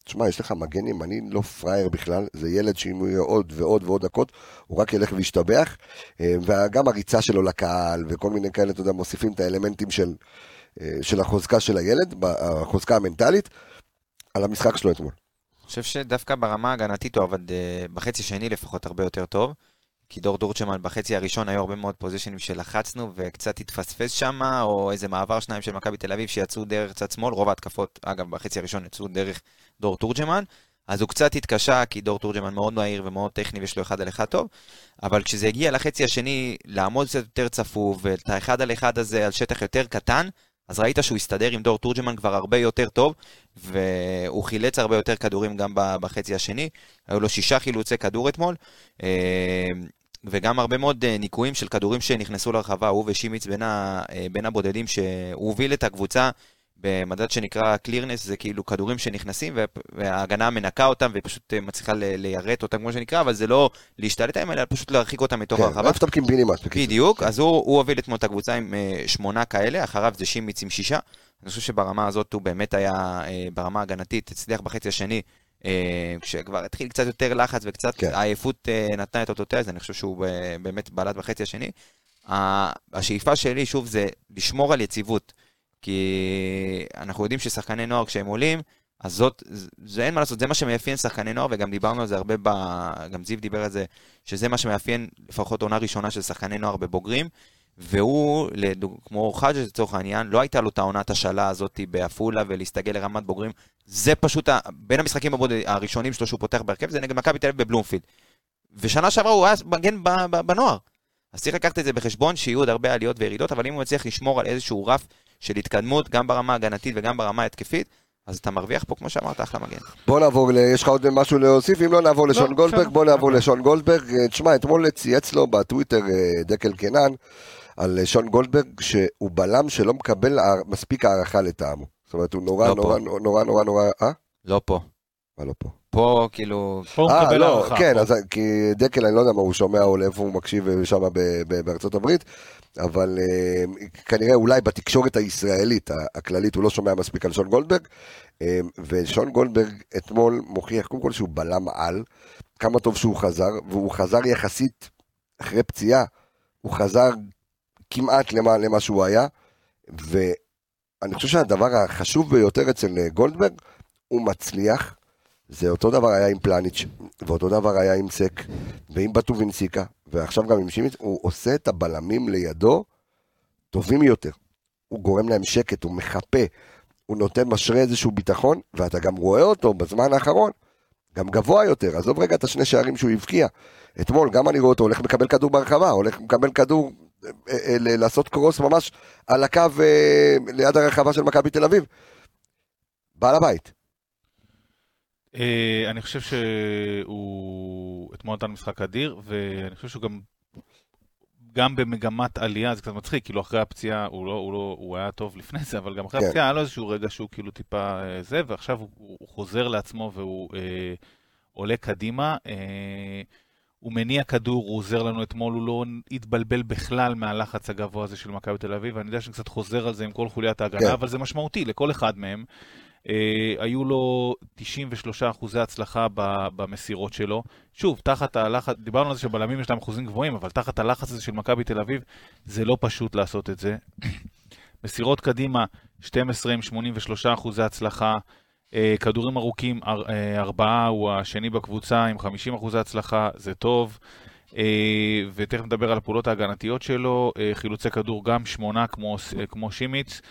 תשמע, יש לך מגן ימני לא פראייר בכלל, זה ילד שאם הוא יהיה עוד ועוד ועוד דקות, הוא רק ילך וישתבח, אה, וגם הריצה שלו לקהל, וכל מיני כאלה, אתה יודע, מוסיפים את האלמנטים של, אה, של החוזקה של הילד, החוזקה המנטלית, על המשחק שלו אתמול. אני חושב שדווקא ברמה ההגנתית הוא עבד אה, בחצי שני לפחות הרבה יותר טוב. כי דור דורצ'מן בחצי הראשון היו הרבה מאוד פוזיישנים שלחצנו וקצת התפספס שם, או איזה מעבר שניים של מכבי תל אביב שיצאו דרך צד שמאל, רוב ההתקפות, אגב, בחצי הראשון יצאו דרך דור תורג'מן, אז הוא קצת התקשה, כי דור תורג'מן מאוד מהיר ומאוד טכני ויש לו אחד על אחד טוב, אבל כשזה הגיע לחצי השני, לעמוד קצת יותר צפוף, ואת האחד על אחד הזה על שטח יותר קטן, אז ראית שהוא הסתדר עם דור תורג'מן כבר הרבה יותר טוב, והוא חילץ הרבה יותר כדורים גם בחצי השני. היו לו שישה חילוצי כדור אתמול, אה, וגם הרבה מאוד אה, ניקויים של כדורים שנכנסו לרחבה, הוא ושימיץ בין, ה, אה, בין הבודדים שהוא הוביל את הקבוצה במדד שנקרא clearness, זה כאילו כדורים שנכנסים וה- וההגנה מנקה אותם ופשוט אה, מצליחה ליירט אותם כמו שנקרא, אבל זה לא להשתלט עליהם, אלא פשוט להרחיק אותם מתוך כן, הרחבה. איפה אתה קיבינימט, בקיצור. בדיוק, אז הוא, הוא הוביל אתמול את הקבוצה עם שמונה כאלה, אחריו זה שימיץ עם שישה. אני חושב שברמה הזאת הוא באמת היה, ברמה ההגנתית, הצליח בחצי השני, כשכבר התחיל קצת יותר לחץ וקצת כן. העייפות אה, נתנה את אותותיה, אז אני חושב שהוא אה, באמת בלט בחצי השני. השאיפה שלי, שוב, זה לשמור על יציבות. כי אנחנו יודעים ששחקני נוער כשהם עולים, אז זאת, זה, זה אין מה לעשות, זה מה שמאפיין שחקני נוער, וגם דיברנו על זה הרבה, ב, גם זיו דיבר על זה, שזה מה שמאפיין לפחות עונה ראשונה של שחקני נוער בבוגרים, והוא, לדוג, כמו חאג' לצורך העניין, לא הייתה לו את העונת השאלה הזאת בעפולה ולהסתגל לרמת בוגרים. זה פשוט, ה, בין המשחקים הבוד, הראשונים שלו שהוא פותח בהרכב, זה נגד מכבי תל אביב בבלומפילד. ושנה שעברה הוא היה מגן ב- ב- בנוער. אז צריך לקחת את זה בחשבון, שיהיו עוד הרבה עליות וירידות, אבל אם הוא מצליח לשמור על איזשהו רף של התקדמות, גם ברמה ההגנתית וגם ברמה ההתקפית, אז אתה מרוויח פה, כמו שאמרת, אחלה מגן. בוא נעבור, ל... יש לך עוד משהו להוסיף? אם לא, נעבור לשון לא, גולדברג. בסדר. בוא נעבור. לשון גולדברג. אה, תשמע, אתמול צייץ לו בטוויטר אה, דקל קנן על אה, שון גולדברג, שהוא בלם שלא מקבל מספיק הערכה לטעמו. זאת אומרת, הוא נורא לא נורא. נורא נורא נורא... אה? לא פה. מה לא פה? פה, כאילו, פה הוא אה, מקבל לא, הערכה. כן, פה. אז כי דקל, אני לא יודע מה הוא שומע או לאיפה הוא מקשיב אה, שם בארצות הברית, אבל אה, כנראה אולי בתקשורת הישראלית הכללית הוא לא שומע מספיק על שון גולדברג, אה, ושון גולדברג אתמול מוכיח קודם כל שהוא בלם על, כמה טוב שהוא חזר, והוא חזר יחסית אחרי פציעה, הוא חזר כמעט למה, למה שהוא היה, ואני חושב שהדבר החשוב ביותר אצל אה, גולדברג, הוא מצליח. זה אותו דבר היה עם פלניץ', ואותו דבר היה עם סק, ועם בטובינסיקה, ועכשיו גם עם שימיץ, הוא עושה את הבלמים לידו טובים יותר. הוא גורם להם שקט, הוא מחפה, הוא נותן, משרה איזשהו ביטחון, ואתה גם רואה אותו בזמן האחרון, גם גבוה יותר. עזוב רגע את השני שערים שהוא הבקיע. אתמול, גם אני רואה אותו הולך לקבל כדור ברחבה, הולך לקבל כדור, לעשות קרוס ממש על הקו אה, ליד הרחבה של מכבי תל אביב. בעל הבית. אה, אני חושב שהוא אתמול נתן משחק אדיר, ואני חושב שהוא גם, גם במגמת עלייה, זה קצת מצחיק, כאילו אחרי הפציעה, הוא לא, הוא לא, הוא היה טוב לפני זה, אבל גם אחרי כן. הפציעה היה לו איזשהו רגע שהוא כאילו טיפה אה, זה, ועכשיו הוא, הוא חוזר לעצמו והוא אה, עולה קדימה. אה, הוא מניע כדור, הוא עוזר לנו אתמול, הוא לא התבלבל בכלל מהלחץ הגבוה הזה של מכבי תל אביב, ואני יודע שאני קצת חוזר על זה עם כל חוליית ההגנה, כן. אבל זה משמעותי לכל אחד מהם. אה, היו לו 93 אחוזי הצלחה ב- במסירות שלו. שוב, תחת הלחץ, דיברנו על זה שבלמים יש להם אחוזים גבוהים, אבל תחת הלחץ הזה של מכבי תל אביב, זה לא פשוט לעשות את זה. מסירות קדימה, 12 עם 83 אחוזי הצלחה. אה, כדורים ארוכים, אר- אה, ארבעה, הוא השני בקבוצה עם 50 אחוזי הצלחה, זה טוב. אה, ותכף נדבר על הפעולות ההגנתיות שלו, חילוצי כדור גם שמונה כמו, כמו שימיץ.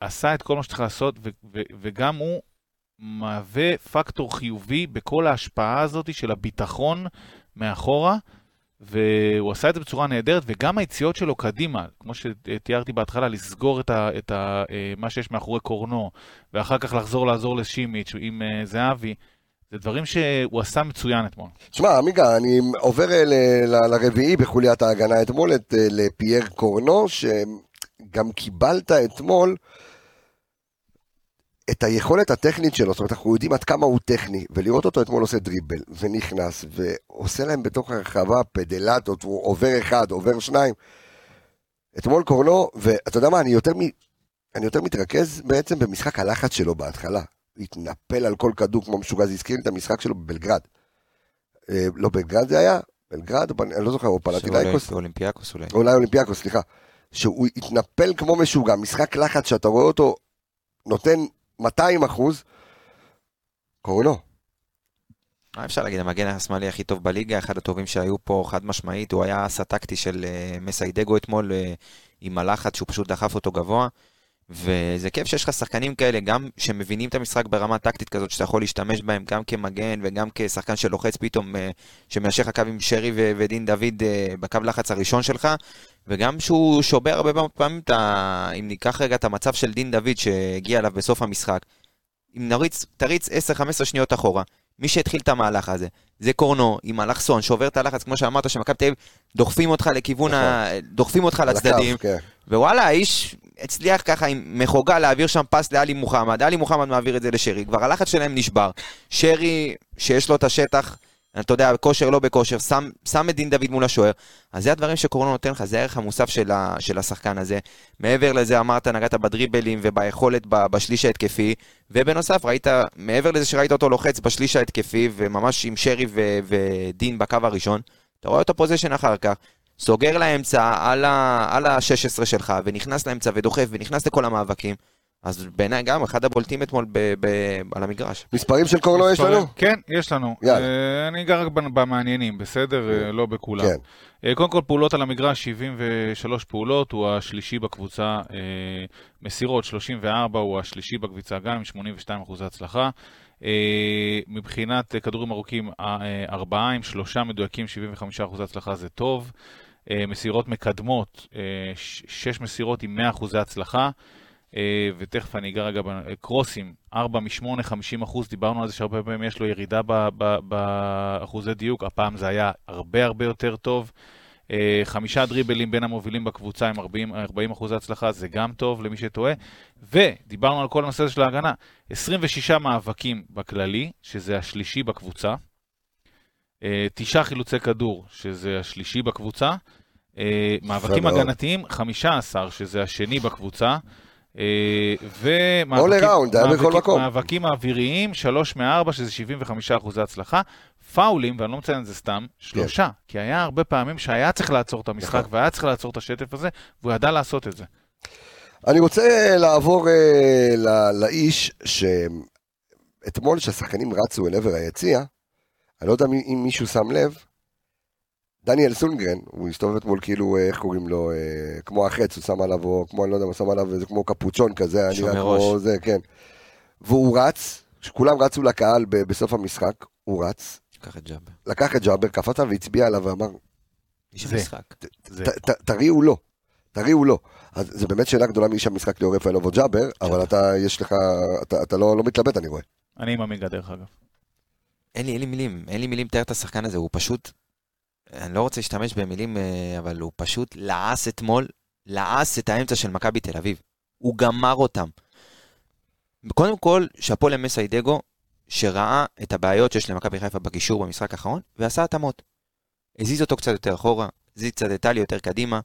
עשה את כל מה שצריך לעשות, וגם הוא מהווה פקטור חיובי בכל ההשפעה הזאת של הביטחון מאחורה, והוא עשה את זה בצורה נהדרת, וגם היציאות שלו קדימה, כמו שתיארתי בהתחלה, לסגור את, ה, את ה, אה, מה שיש מאחורי קורנו, ואחר כך לחזור לעזור לשימיץ' עם אה, זהבי, זה דברים שהוא עשה מצוין אתמול. שמע, עמיגה, אני עובר אה, ל- ל- לרביעי בחוליית ההגנה אתמול, את, לפייר קורנו, שגם קיבלת אתמול את היכולת הטכנית שלו, זאת אומרת, אנחנו יודעים עד כמה הוא טכני, ולראות אותו אתמול עושה דריבל, ונכנס, ועושה להם בתוך הרחבה פדלטות, הוא עובר אחד, עובר שניים. אתמול קורנו, ואתה יודע מה, אני יותר, מ... אני יותר מתרכז בעצם במשחק הלחץ שלו בהתחלה. התנפל על כל כדור כמו משוגע, זה הזכיר לי את המשחק שלו בבלגרד. אה, לא בלגרד זה היה? בלגרד? אני לא זוכר, או פנאתינאיקוס? אולימפיאקוס אולי. אולי אולימפיאקוס, סליחה. שהוא התנפל כמו משוגע, משחק לחץ שאתה רואה אותו נותן 200 אחוז, קורנו. מה אפשר להגיד, המגן השמאלי הכי טוב בליגה, אחד הטובים שהיו פה חד משמעית, הוא היה האס הטקטי של אה, מסאי דגו אתמול אה, עם הלחץ שהוא פשוט דחף אותו גבוה. וזה כיף שיש לך שחקנים כאלה, גם שמבינים את המשחק ברמה טקטית כזאת, שאתה יכול להשתמש בהם גם כמגן וגם כשחקן שלוחץ פתאום, אה, שמיישר לך קו עם שרי ו- ודין דוד אה, בקו לחץ הראשון שלך, וגם שהוא שובר הרבה פעמים, את ה- אם ניקח רגע את המצב של דין דוד שהגיע אליו בסוף המשחק, אם נריץ, תריץ 10-15 שניות אחורה, מי שהתחיל את המהלך הזה, זה קורנו עם אלכסון, שובר את הלחץ, כמו שאמרת, שמכבי תל אביב דוחפים אותך לכיוון, ה... דוחפים אותך לצדדים, כן. ווואלה, האיש הצליח ככה עם מחוגה להעביר שם פס לאלי מוחמד, אלי מוחמד מעביר את זה לשרי, כבר הלחץ שלהם נשבר. שרי, שיש לו את השטח, אתה יודע, בכושר לא בכושר, שם, שם את דין דוד מול השוער. אז זה הדברים שקורונה נותן לך, זה הערך המוסף של, ה, של השחקן הזה. מעבר לזה, אמרת, נגעת בדריבלים וביכולת ב, בשליש ההתקפי, ובנוסף, ראית, מעבר לזה שראית אותו לוחץ בשליש ההתקפי, וממש עם שרי ו, ודין בקו הראשון, אתה רואה אותו פוזיישן אחר כך. סוגר לאמצע על ה-16 שלך, ונכנס לאמצע ודוחף, ונכנס לכל המאבקים. אז בעיניי גם אחד הבולטים אתמול ב- ב- על המגרש. מספרים של קורנו יש לנו? כן, יש לנו. אה, אני אגע רק במעניינים, בסדר? אה, לא בכולם. כן. אה, קודם כל, פעולות על המגרש, 73 פעולות, הוא השלישי בקבוצה. אה, מסירות, 34, הוא השלישי בקבוצה, גם עם 82 אחוזי הצלחה. אה, מבחינת אה, כדורים ארוכים, אה, ארבעה עם שלושה מדויקים, 75 אחוזי הצלחה זה טוב. מסירות מקדמות, אה, שש מסירות עם 100 אחוזי הצלחה. אה, ותכף אני אגע רגע בקרוסים, 4 מ-8, 50 אחוז, דיברנו על זה שהרבה פעמים יש לו ירידה באחוזי דיוק, הפעם זה היה הרבה הרבה יותר טוב. אה, חמישה דריבלים בין המובילים בקבוצה עם 40, 40 אחוזי הצלחה, זה גם טוב למי שטועה. ודיברנו על כל הנושא הזה של ההגנה, 26 מאבקים בכללי, שזה השלישי בקבוצה. אה, תשעה חילוצי כדור, שזה השלישי בקבוצה. אה, מאבקים. הגנתיים, 15, שזה השני בקבוצה. אה, ומאבקים האוויריים, 3 מ-4, שזה 75 אחוזי הצלחה. פאולים, ואני לא מציין את זה סתם, שלושה. כי היה הרבה פעמים שהיה צריך לעצור את המשחק, נכון. והיה צריך לעצור את השטף הזה, והוא ידע לעשות את זה. אני רוצה לעבור אה, ל- לאיש שאתמול כשהשחקנים רצו אל עבר היציע, אני לא יודע אם מישהו שם לב, דניאל סונגרן, הוא הסתובב אתמול כאילו, אה, איך קוראים לו, אה, כמו החץ, הוא שם עליו, או כמו, אני לא יודע מה שם עליו, זה כמו קפוצ'ון כזה, היה נראה שומר כמו. זה, כן. והוא רץ, כשכולם רצו לקהל ב- בסוף המשחק, הוא רץ, קח את ג'אבר. לקח את ג'אבר, קפץ עליו והצביע עליו ואמר, איש. המשחק. תריעו לו, תריעו לו. אז זה באמת שאלה גדולה מי שהמשחק ליאור רפאלוב או ג'אבר, אבל אתה, יש לך, אתה, אתה לא, לא מתלבט אני רואה. אני עם עמיגה, דרך אגב. אין לי, אין לי מילים, אין לי מילים לתאר את השחקן הזה, הוא פשוט, אני לא רוצה להשתמש במילים, אה, אבל הוא פשוט לעס אתמול, לעס את האמצע של מכבי תל אביב. הוא גמר אותם. קודם כל, שאפו למסיידגו, שראה את הבעיות שיש למכבי חיפה בקישור במשחק האחרון, ועשה התאמות. הזיז אותו קצת יותר אחורה, הזיז קצת את טלי יותר קדימה,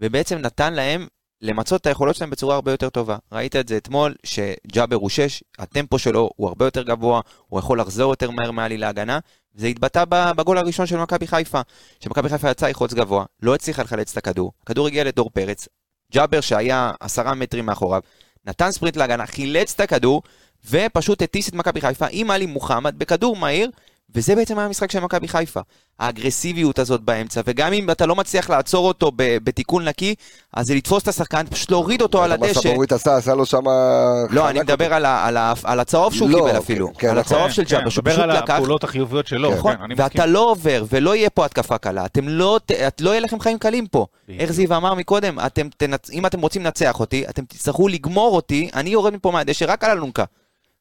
ובעצם נתן להם למצות את היכולות שלהם בצורה הרבה יותר טובה. ראית את זה אתמול, שג'אבר הוא 6, הטמפו שלו הוא הרבה יותר גבוה, הוא יכול לחזור יותר מהר מעלי להגנה, זה התבטא בגול הראשון של מכבי חיפה, שמכבי חיפה יצאה לחוץ גבוה, לא הצליחה לחלץ את הכדור, הכדור הגיע לדור פרץ, ג'אבר שהיה עשרה מטרים מאחוריו, נתן ספרינט להגנה, חילץ את הכדור, ופשוט הטיס את מכבי חיפה עם עלי מוחמד בכדור מהיר, וזה בעצם היה המשחק של מכבי חיפה. האגרסיביות הזאת באמצע, וגם אם אתה לא מצליח לעצור אותו ב- בתיקון נקי, אז זה לתפוס את השחקן, פשוט להוריד אותו על מה הדשא. סבורית עשה, עשה לו שם... לא, אני מדבר על ה- על ה- על הצהוב שהוא לא, קיבל כן, אפילו. כן, על נכון. הצהוב של כן, ג'אבר, שהוא מדבר פשוט על לקח... הפעולות החיוביות שלו, כן. כן, נכון, מסכים. ואתה לא עובר, ולא יהיה פה התקפה קלה, אתם לא, ת- את לא יהיה לכם חיים קלים פה. איך זיו אמר מקודם, אתם, תנצ... אם אתם רוצים לנצח אותי, אתם תצטרכו לגמור אותי, אני יורד מפה מהדשא רק על אלונקה.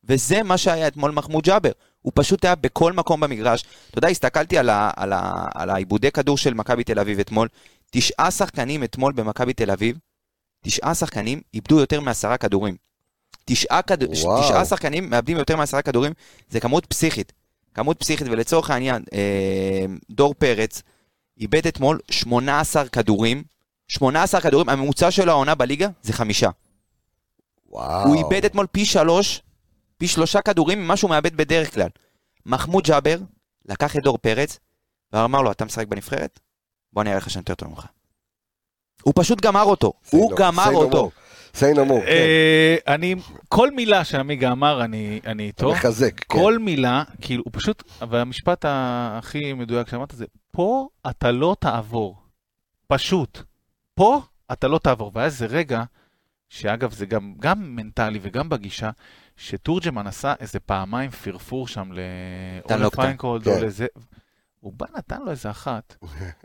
וזה מה שהיה אתמול מחמוד ג'אבר. הוא פשוט היה בכל מקום במגרש. אתה יודע, הסתכלתי על, ה... על, ה... על העיבודי כדור של מכבי תל אביב אתמול. תשעה שחקנים אתמול במכבי תל אביב, תשעה שחקנים איבדו יותר מעשרה כדורים. תשעה, כד... תשעה שחקנים מאבדים יותר מעשרה כדורים, זה כמות פסיכית. כמות פסיכית, ולצורך העניין, אה, דור פרץ איבד אתמול 18 כדורים. 18 כדורים, הממוצע של העונה בליגה זה חמישה. וואו. הוא איבד אתמול פי שלוש, פי שלושה כדורים ממה שהוא מאבד בדרך כלל. מחמוד ג'אבר לקח את דור פרץ ואמר לו, אתה משחק בנבחרת? בוא אני אראה לך שאני יותר טוב ממך. הוא פשוט גמר אותו, הוא גמר אותו. say no more, אני, כל מילה שעמיגה אמר, אני אני איתו. מחזק, כן. כל מילה, כאילו, הוא פשוט, והמשפט הכי מדויק שאמרת זה, פה אתה לא תעבור. פשוט. פה אתה לא תעבור. והיה איזה רגע, שאגב, זה גם, גם מנטלי וגם בגישה, שתורג'מן עשה איזה פעמיים פרפור שם נתן לו לאולה קטן. פיינגולד, כן. או לזה. הוא בא, נתן לו איזה אחת,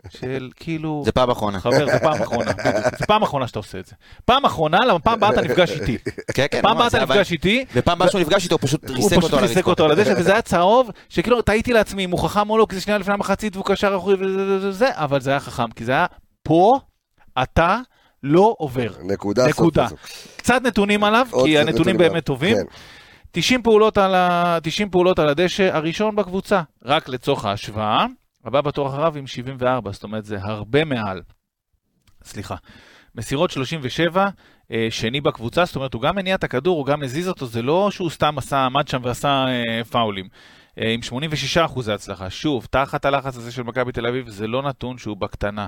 של כאילו... זה פעם אחרונה. חבר, זה פעם אחרונה. זה פעם אחרונה שאתה עושה את זה. פעם אחרונה, למה פעם הבאה אתה נפגש איתי. כן, כן, פעם הבאה אתה. נפגש איתי, ופעם הבאה שהוא נפגש איתו, הוא פשוט הוא ריסק אותו על ריסק הרצפה. אותו על הדשא, וזה היה צהוב, שכאילו תהיתי לעצמי אם הוא חכם או לא, כי זה שנייה לפני המחצית והוא קשר אחורי וזה, אבל זה היה חכם, כי זה היה פה, אתה לא עובר. נקודה. סוף נקודה. פסוק. קצת נתונים עליו, כי הנתונים נתונים באמת עליו. טובים. כן. 90 פעולות, על ה... 90 פעולות על הדשא, הראשון בקבוצה, רק לצורך ההשוואה. הבא בתור אחריו עם 74, זאת אומרת זה הרבה מעל. סליחה. מסירות 37, אה, שני בקבוצה, זאת אומרת הוא גם מניע את הכדור, הוא גם הזיז אותו, זה לא שהוא סתם עשה, עמד שם ועשה אה, פאולים. אה, עם 86 אחוזי הצלחה. שוב, תחת הלחץ הזה של מכבי תל אביב, זה לא נתון שהוא בקטנה.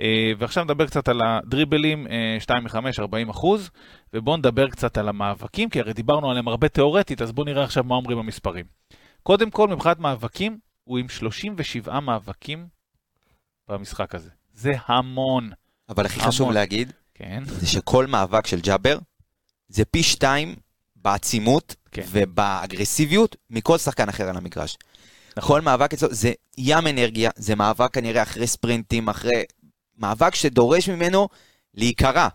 אה, ועכשיו נדבר קצת על הדריבלים, אה, 2 מ-5, 40 אחוז, ובואו נדבר קצת על המאבקים, כי הרי דיברנו עליהם הרבה תיאורטית, אז בואו נראה עכשיו מה אומרים המספרים. קודם כל, מבחינת מאבקים, הוא עם 37 מאבקים במשחק הזה. זה המון, אבל הכי חשוב המון. להגיד, כן? זה שכל מאבק של ג'אבר, זה פי שתיים בעצימות כן. ובאגרסיביות מכל שחקן אחר על המגרש. נכון. כל מאבק אצלו זה ים אנרגיה, זה מאבק כנראה אחרי ספרינטים, אחרי... מאבק שדורש ממנו להיקרע.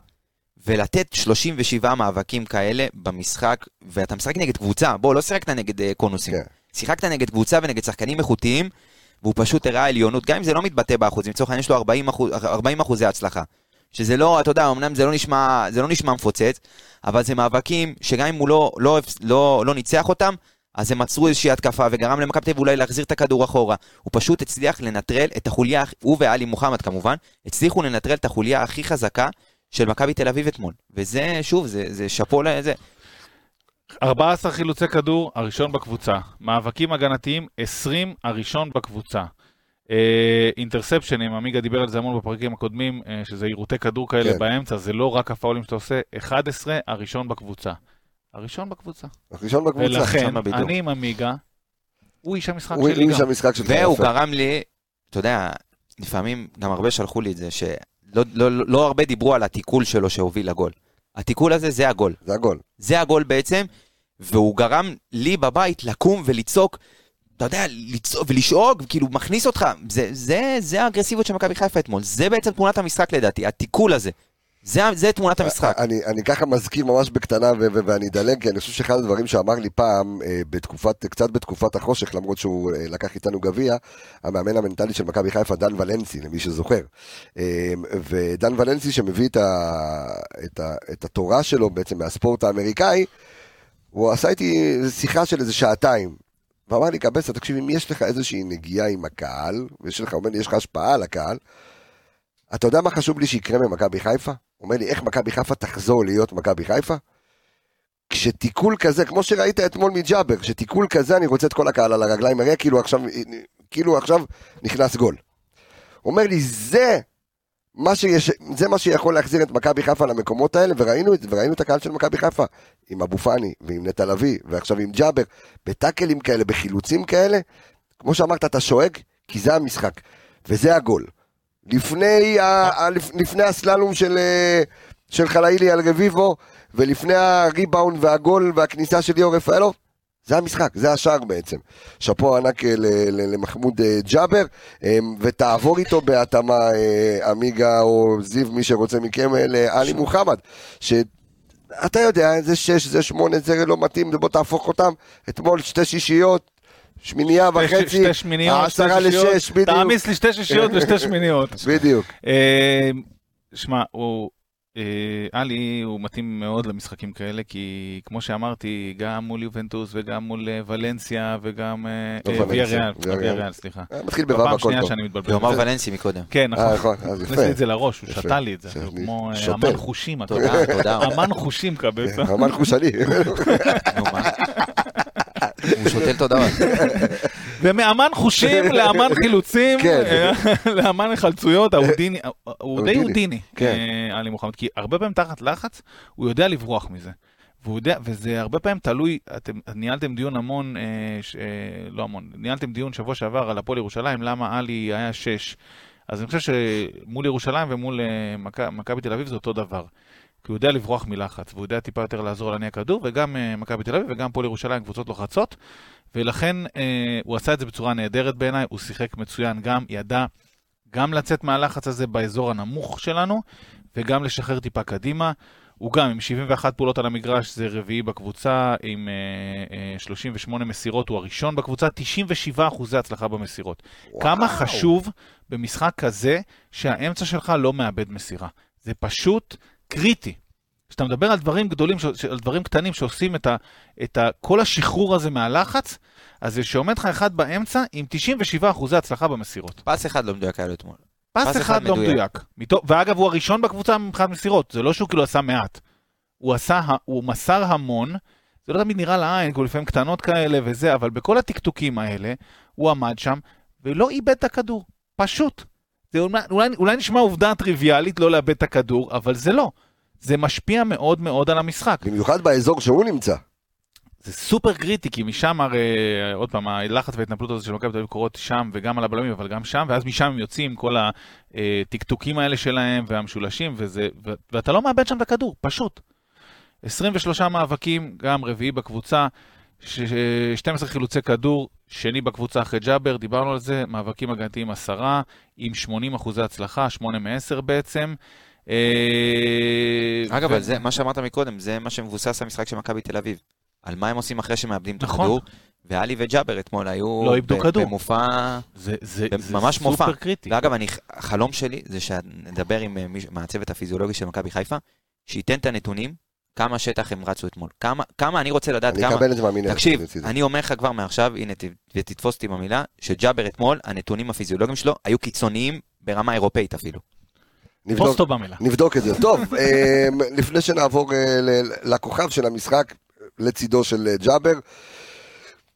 ולתת 37 מאבקים כאלה במשחק, ואתה משחק נגד קבוצה, בוא, לא שיחקת נגד אה, קונוסים. כן. שיחקת נגד קבוצה ונגד שחקנים איכותיים, והוא פשוט הראה עליונות, גם אם זה לא מתבטא באחוזים, לצורך העניין יש לו 40, אחוז, 40 אחוזי הצלחה. שזה לא, אתה יודע, אמנם זה לא נשמע, זה לא נשמע מפוצץ, אבל זה מאבקים שגם אם הוא לא, לא, לא, לא ניצח אותם, אז הם עצרו איזושהי התקפה וגרם למכבי תל אביב אולי להחזיר את הכדור אחורה. הוא פשוט הצליח לנטרל את החוליה, הוא ואלי מוחמד כמובן, הצליחו לנטרל את החוליה הכי חזקה של מכבי תל אביב אתמול. וזה, שוב, זה, זה שאפו לזה. 14 חילוצי כדור, הראשון בקבוצה. מאבקים הגנתיים, 20, הראשון בקבוצה. אה, אינטרספשנים, עמיגה דיבר על זה המון בפרקים הקודמים, אה, שזה עירותי כדור כאלה כן. באמצע, זה לא רק הפאולים שאתה עושה, 11, הראשון בקבוצה. הראשון בקבוצה. ראשון בקבוצה. ולכן. אני עם עמיגה, הוא איש המשחק הוא שלי איש גם. המשחק שלך. והוא יפה. גרם לי, אתה יודע, לפעמים גם הרבה שלחו לי את זה, שלא לא, לא, לא הרבה דיברו על התיקול שלו שהוביל לגול. התיקול הזה זה הגול. זה הגול. זה הגול בעצם, והוא גרם לי בבית לקום ולצעוק, אתה יודע, לצעוק ולשאוג, כאילו מכניס אותך, זה, זה, זה האגרסיביות של מכבי חיפה אתמול, זה בעצם תמונת המשחק לדעתי, התיקול הזה. זה, זה תמונת המשחק. אני, אני ככה מזכיר ממש בקטנה ו- ו- ואני אדלג, כי אני חושב שאחד הדברים שאמר לי פעם, אה, בתקופת, קצת בתקופת החושך, למרות שהוא אה, לקח איתנו גביע, המאמן המנטלי של מכבי חיפה, דן ולנסי, למי שזוכר. אה, ודן ולנסי שמביא את, ה, את, ה, את התורה שלו בעצם מהספורט האמריקאי, הוא עשה איתי שיחה של איזה שעתיים. ואמר לי, קבסה, תקשיב, אם יש לך איזושהי נגיעה עם הקהל, ויש לך, אומר לי, יש לך השפעה על הקהל, אתה יודע מה חשוב לי שיקרה ממכבי חיפה? אומר לי, איך מכבי חיפה תחזור להיות מכבי חיפה? כשתיקול כזה, כמו שראית אתמול מג'אבר, כשתיקול כזה אני רוצה את כל הקהל על הרגליים, הרי כאילו עכשיו, כאילו עכשיו נכנס גול. אומר לי, זה מה, שיש, זה מה שיכול להחזיר את מכבי חיפה למקומות האלה, וראינו וראינו את הקהל של מכבי חיפה, עם אבו פאני, ועם נטע לביא, ועכשיו עם ג'אבר, בטאקלים כאלה, בחילוצים כאלה, כמו שאמרת, אתה שואג, כי זה המשחק, וזה הגול. לפני, ה, לפני הסללום של, אה, של חלאילי על רביבו, ולפני הריבאונד והגול והכניסה של ליאור רפאלוב, זה המשחק, זה השער בעצם. שאפו ענק אה, למחמוד אה, ג'אבר, אה, ותעבור איתו בהתאמה עמיגה או זיו, מי שרוצה מכם, לעלי מוחמד. שאתה יודע, זה שש, זה שמונה, זה לא מתאים, בוא תהפוך אותם. אתמול שתי שישיות, שמיניה שתי- וחצי, שישיות. לשש, בדיוק. תעמיס לי שתי שישיות ושתי שמיניות. בדיוק. אה, שמע, הוא... אה, עלי הוא מתאים מאוד למשחקים כאלה, כי כמו שאמרתי, גם מול יובנטוס וגם מול אה, ולנסיה וגם לא, אה, ולנסיה, ויה ריאל, ויה ריאל. ויה ריאל, סליחה. מתחיל בו"ב הכל שנייה טוב. שאני מתבלבל. הוא אמר ולנסי מקודם. כן, נכון. נכון, הכניס יפה. לי את זה לראש, הוא. שתה לי את זה. כמו. אמן חושים, אתה יודע. אמן חושים קבצה. אמן חושני. נו, מה? הוא שותל תודה. ומאמן חושים לאמן חילוצים, כן. אה, לאמן החלצויות, הוא די הודיני, כן. עלי מוחמד, כי הרבה פעמים תחת לחץ, הוא יודע לברוח מזה. והוא יודע, וזה הרבה פעמים תלוי, אתם ניהלתם דיון המון, אה, ש, אה, לא המון, ניהלתם דיון שבוע שעבר על הפועל ירושלים, למה עלי היה שש. אז אני חושב שמול ירושלים ומול אה, מכ- מכבי תל אביב זה אותו דבר. כי הוא יודע לברוח מלחץ, והוא יודע טיפה יותר לעזור להניע כדור, וגם אה, מכבי תל אביב וגם הפועל ירושלים קבוצות לוחצות, ולכן אה, הוא עשה את זה בצורה נהדרת בעיניי, הוא שיחק מצוין גם, ידע גם לצאת מהלחץ הזה באזור הנמוך שלנו, וגם לשחרר טיפה קדימה. הוא גם עם 71 פעולות על המגרש, זה רביעי בקבוצה, עם אה, אה, 38 מסירות, הוא הראשון בקבוצה, 97 אחוזי הצלחה במסירות. וואו. כמה חשוב במשחק כזה שהאמצע שלך לא מאבד מסירה. זה פשוט קריטי. כשאתה מדבר על דברים גדולים, על דברים קטנים שעושים את, ה, את ה, כל השחרור הזה מהלחץ, אז זה שעומד לך אחד באמצע עם 97 אחוזי הצלחה במסירות. פס אחד לא מדויק היה לו אתמול. פס פס אחד אחד לא מדויק. מדויק. ואגב, הוא הראשון בקבוצה מבחינת מסירות, זה לא שהוא כאילו עשה מעט. הוא עשה, הוא מסר המון, זה לא תמיד נראה לעין, כאילו לפעמים קטנות כאלה וזה, אבל בכל הטקטוקים האלה, הוא עמד שם ולא איבד את הכדור, פשוט. זה אולי, אולי, אולי נשמע עובדה טריוויאלית לא לאבד את הכדור, אבל זה לא. זה משפיע מאוד מאוד על המשחק. במיוחד באזור שהוא נמצא. זה סופר קריטי, כי משם הרי, עוד פעם, הלחץ וההתנפלות הזאת של מכבי תל אביב קורות שם וגם על הבלמים, אבל גם שם, ואז משם הם יוצאים כל הטקטוקים האלה שלהם והמשולשים, וזה, ו- ואתה לא מאבד שם את הכדור, פשוט. 23 מאבקים, גם רביעי בקבוצה, 12 חילוצי כדור, שני בקבוצה אחרי ג'אבר, דיברנו על זה, מאבקים הגנתיים עשרה, עם 80 אחוזי הצלחה, 8 מ-10 בעצם. אה, אגב, ו- זה, מה שאמרת מקודם, זה מה שמבוסס המשחק של מכבי תל אביב. על מה הם עושים אחרי שמאבדים את נכון. הכדור. ואלי וג'אבר אתמול היו לא איבדו כדור. במופע... זה, זה, זה ממש מופע. סופר קריטי. ואגב, אני, החלום שלי זה שנדבר עם אה, מהצוות הפיזיולוגי של מכבי חיפה, שייתן את הנתונים, כמה שטח הם רצו אתמול. כמה, כמה אני רוצה לדעת אני כמה... אקבל את זה מהמינהלת. תקשיב. אני אומר לך כבר מעכשיו, הנה, ותתפוס אותי במילה, שג'אבר אתמול, הנתונים הפיזיולוגיים שלו היו קיצוניים ברמה אירופאית אפילו. נבדוק- פוסטו במילה. נבדוק את זה. טוב, אה, לפני שנעבור אה, לכוכב של המשחק, לצידו של אה, ג'אבר,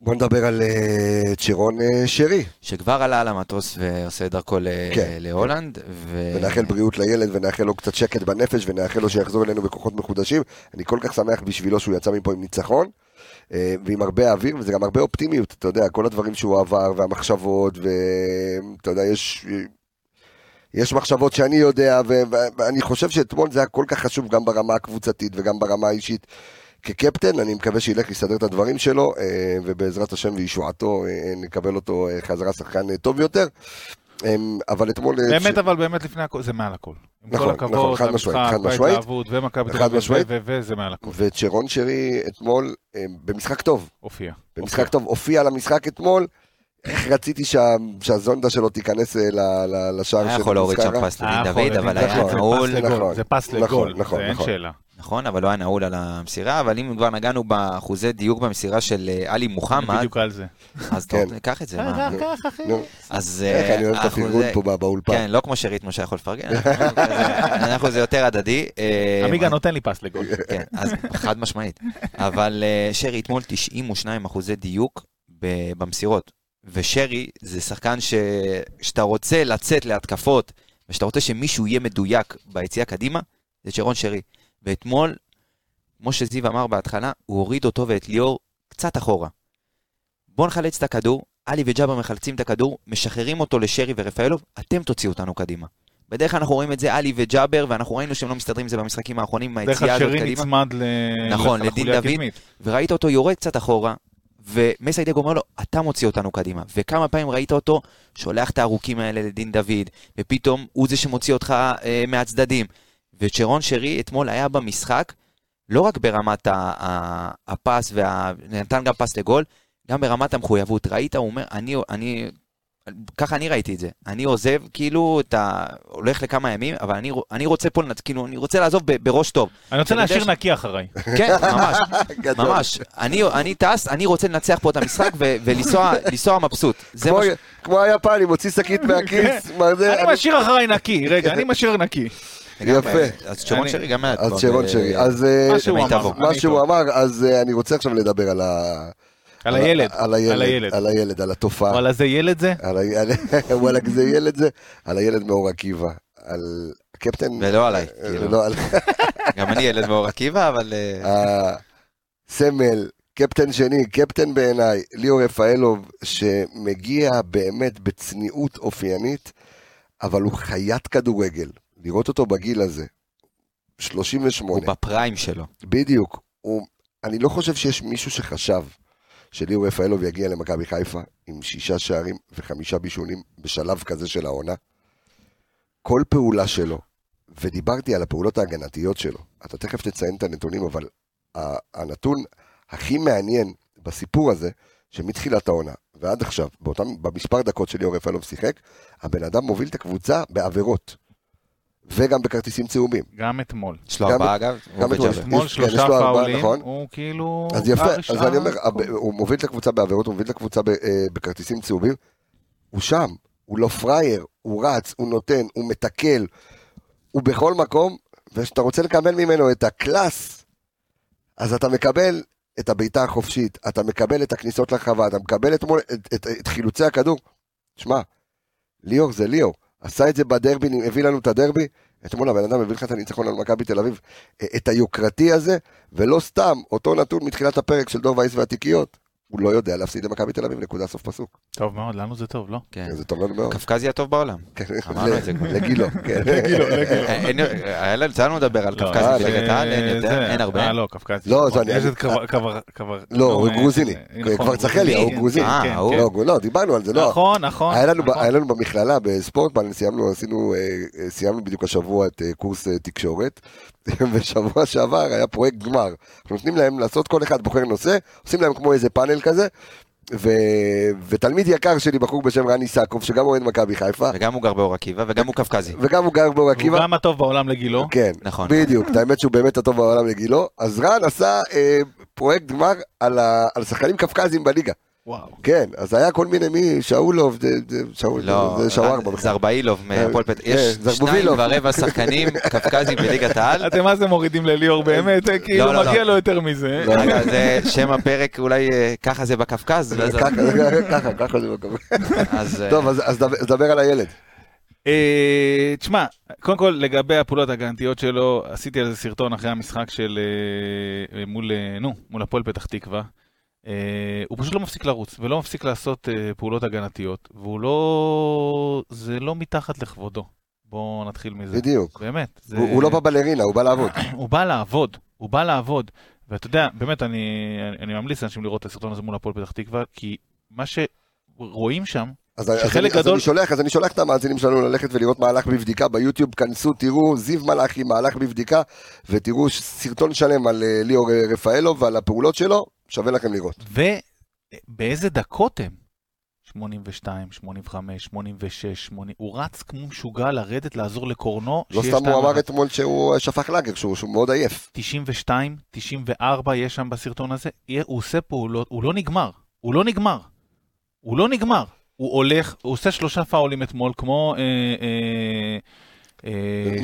בוא נדבר על אה, צ'רון אה, שרי, שכבר עלה על המטוס ועושה דרכו ל- כן. להולנד. ו... ונאחל בריאות לילד ונאחל לו קצת שקט בנפש ונאחל לו שיחזור אלינו בכוחות מחודשים. אני כל כך שמח בשבילו שהוא יצא מפה עם ניצחון. אה, ועם הרבה אוויר, וזה גם הרבה אופטימיות, אתה יודע, כל הדברים שהוא עבר, והמחשבות, ואתה יודע, יש, יש מחשבות שאני יודע, ו- ואני חושב שאתמול זה היה כל כך חשוב גם ברמה הקבוצתית וגם ברמה האישית. כקפטן, אני מקווה שילך לסדר את הדברים שלו, אה, ובעזרת השם וישועתו אה, נקבל אותו אה, חזרה שחקן טוב יותר. אבל אתמול... באמת, אבל באמת לפני הכל, זה מעל הכל. נכון, נכון, הכבוד, חד משמעית, המשחק, חד משמעית. וההתלהבות, ומכבי תל חד אביב, משמעית. וזה מעל הכל. וצ'רון שרי אתמול במשחק טוב, הופיע. במשחק טוב, הופיע למשחק אתמול. איך רציתי שה, שהזונדה שלו תיכנס אה, ל- ל- לשער של היה יכול להוריד שם. פס לדין דוד, אבל היה נעול, נכון, זה פס נכון, לגול, נכון, זה אין. שאלה. נכון, אבל לא היה נעול על המסירה, אבל אם כבר נגענו באחוזי דיוק במסירה של אה, עלי מוחמד, בדיוק על זה. אז כן. טוב, קח את זה, אה, מה? קח, אחי. אז איך אה, אני אוהב את הפרגון פה בא- באולפן. כן, לא כמו שרית משה יכול לפרגן, אנחנו זה יותר הדדי. עמיגה נותן לי פס לגול. כן, אז חד משמעית. אבל שרי אתמול 92 אחוזי דיוק במסירות. ושרי זה שחקן ש... שאתה רוצה לצאת להתקפות, ושאתה רוצה שמישהו יהיה מדויק ביציאה קדימה, זה שרון שרי. ואתמול, כמו שזיו אמר בהתחלה, הוא הוריד אותו ואת ליאור קצת אחורה. בואו נחלץ את הכדור, עלי וג'אבר מחלצים את הכדור, משחררים אותו לשרי ורפאלוב, אתם תוציאו אותנו קדימה. בדרך כלל אנחנו רואים את זה עלי וג'אבר, ואנחנו ראינו שהם לא מסתדרים עם זה במשחקים האחרונים, עם דרך היציאה אגב, הזאת שרי קדימה. נצמד ל- נכון, לדין דוד. וראית אותו יורד קצת אחורה, ומסיידג אומר לו, אתה מוציא אותנו קדימה. וכמה פעמים ראית אותו שולח את הארוכים האלה לדין דוד, ופתאום הוא זה שמוציא אותך אה, מהצדדים. וצ'רון שרי אתמול היה במשחק, לא רק ברמת הפס, וה... נתן גם פס לגול, גם ברמת המחויבות. ראית, הוא אומר, אני, אני, ככה אני ראיתי את זה. אני עוזב, כאילו, אתה הולך לכמה ימים, אבל אני, אני רוצה פה, כאילו, אני רוצה לעזוב ב- בראש טוב. אני רוצה להשאיר ש- נקי אחריי. כן, ממש. ממש, אני, אני טס, אני רוצה לנצח פה את המשחק ו- ולנסוע לנסוע מבסוט. זה כמו- מה ש... כמו היפני, מוציא שקית מהכיס, מה זה, אני אני- משאיר אחריי נקי, רגע, אני משאיר נקי. יפה. אז שרון שרי גם היה אז שרון ב- שרי. אז אה, מה שהוא. אמר, אז אה, אני רוצה עכשיו לדבר על ה... על הילד. על הילד, על הילד. על התופעה. וואלה, זה ילד זה? על ה- על- וואלה, זה ילד זה, על הילד מאור עקיבא, על הקפטן... ולא עליי, אה, כאילו. לא, על גם אני ילד מאור עקיבא, אבל... אה, הסמל, קפטן שני, קפטן בעיניי, ליאור רפאלוב, שמגיע באמת בצניעות אופיינית, אבל הוא חיית כדורגל. לראות אותו בגיל הזה, 38, הוא בפריים שלו. בדיוק. הוא, אני לא חושב שיש מישהו שחשב שליאור רפאלוב יגיע למכבי חיפה עם שישה שערים וחמישה בישולים בשלב כזה של העונה. כל פעולה שלו, ודיברתי על הפעולות ההגנתיות שלו. אתה תכף תציין את הנתונים, אבל הנתון הכי מעניין בסיפור הזה, שמתחילת העונה ועד עכשיו, באותם, במספר דקות שליאור רפאלוב שיחק, הבן אדם מוביל את הקבוצה בעבירות. וגם בכרטיסים צהובים. גם אתמול. יש לו גם- ארבעה אגב, גם אתמול. אתמול כן, שלושה פאולים, נכון. הוא כאילו... אז יפה, אז אני אומר, הוא מוביל את הקבוצה בעבירות, הוא מוביל את הקבוצה ב- אה, בכרטיסים צהובים. הוא שם, הוא לא פראייר, הוא רץ, הוא נותן, הוא מתקל, הוא בכל מקום, וכשאתה רוצה לקבל ממנו את הקלאס, אז אתה מקבל את הבעיטה החופשית, אתה מקבל את הכניסות לרחבה, אתה מקבל את, מול- את, את, את חילוצי הכדור. שמע, ליאור זה ליאור, עשה את זה בדרבי, הביא לנו את הדרבי, אתמול הבן אדם הביא לך את הניצחון על מכבי תל אביב, אה, את היוקרתי הזה, ולא סתם, אותו נתון מתחילת הפרק של דור וייס והתיקיות, הוא לא יודע להפסיד למכבי תל אביב, נקודה סוף פסוק. טוב מאוד, לנו זה טוב, לא? כן. זה טוב לנו מאוד. קפקזי הטוב בעולם. כן, אמרנו את זה כבר. לגילו, כן. אה, אין- היה לנו- לדבר על לא, קפקזי אה, בליגת העל, אין זה- יותר, אין הרבה. אה, לא, קפקזי. לא, זה אני- יש את. קבר- לא, הוא אה, גרוזיני. אה, נכון, כבר צחלי, גרוזיני, הוא כן, גרוזיני. אה, כן. כן. לא, לא, דיברנו על זה, לא. נכון, נכון. היה לנו, נכון. במכללה בספורטמן, סיימנו, עשינו, אה, אה, סיימנו בדיוק השבוע את אה, קורס אה, תקשורת, ושבוע שעבר היה פרויקט גמר. אנחנו נותנים להם לעשות, כל אחד בוחר נושא, עושים להם כמו איזה פאנל כזה, ו... ותלמיד יקר שלי, בחור בשם רני סקוב, שגם אוהד מכבי חיפה, וגם הוא גר באור עקיבא, וגם הוא קפקזי. וגם הוא גר באור הוא עקיבא. גם הטוב בעולם לגילו. כן, נכון. בדיוק, את האמת שהוא באמת הטוב בעולם לגילו. אז רן עשה אה, פרויקט גמר על, ה... על שחקנים קפקזים בליגה. וואו. כן, אז היה כל מיני מי, שאולוב, זה, זה, שאול, לא, זה שווארמה. בכלל. זרבאילוב מהפועל פתח כן, יש שניים זרבובילוב. ורבע שחקנים קפקזים בליגת העל. אתם מה זה מורידים לליאור באמת, אה, כאילו לא, לא. מגיע לו יותר מזה. לא. רגע, זה שם הפרק, אולי אה, ככה זה בקפקז. ואז- ככה, ככה, ככה זה אה, טוב, אז אז דבר- על הילד. אה, תשמע, קודם כל לגבי הפעולות ההגנתיות שלו, עשיתי על זה סרטון אחרי המשחק של אה, אה, מול, אה, נו, מול הפועל פתח תקווה. אה, הוא פשוט לא מפסיק לרוץ ולא מפסיק לעשות אה, פעולות הגנתיות, והוא לא... זה לא מתחת לכבודו. בואו נתחיל מזה. בדיוק. באמת. זה... הוא הוא לא בא בלרינה, הוא בא לעבוד. הוא בא לעבוד, הוא בא לעבוד. ואתה יודע, באמת, אני, אני, ממליץ לאנשים לראות את הסרטון הזה מול הפועל פתח תקווה, כי מה שרואים שם, אז אז שחלק אני- אז גדול- אני שולח, אז אני שולח את המאזינים שלנו ללכת ולראות מהלך בבדיקה ביוטיוב, כנסו, תראו, זיו מלאכי, מהלך בבדיקה, ותראו סרטון שלם על אה, ליאור רפאלוב ועל הפעולות שלו, שווה לכם לראות. ובאיזה דקות הם? 82, 85, 86, 80, הוא רץ כמו משוגע לרדת לעזור לקורנו. לא סתם הוא אמר. אתמול שהוא אה, שפך לאגר, שהוא שהוא מאוד עייף. 92, 94 יש שם בסרטון הזה, הוא עושה פעולות, הוא לא נגמר, הוא לא נגמר, הוא לא נגמר. הוא הולך, הוא עושה שלושה פאולים אתמול, כמו אה, אה,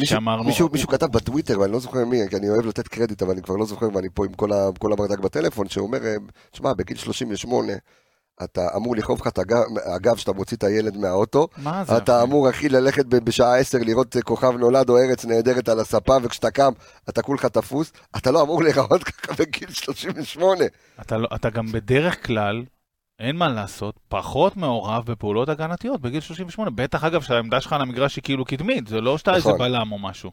שאמרנו. מישהו, מישהו כתב בטוויטר, ואני לא זוכר מי, כי אני אוהב לתת קרדיט, אבל אני כבר לא זוכר, ואני פה עם כל, ה, כל הברדק בטלפון, שאומר, אה, תשמע, בגיל 38, אתה אמור לכאוב לך את הגב, שאתה מוציא את הילד מהאוטו, מה זה? אתה? אמור, אחי, ללכת בשעה 10 לראות אה, כוכב נולד או ארץ נהדרת על הספה, וכשאתה קם, אתה כולך תפוס, אתה לא אמור להיראות ככה בגיל 38. אתה, לא, אתה גם בדרך כלל, אין מה לעשות, פחות מעורב בפעולות הגנתיות בגיל 38. בטח, אגב, שהעמדה שלך על המגרש היא כאילו קדמית, זה לא שאתה איזה נכון. בלם או משהו.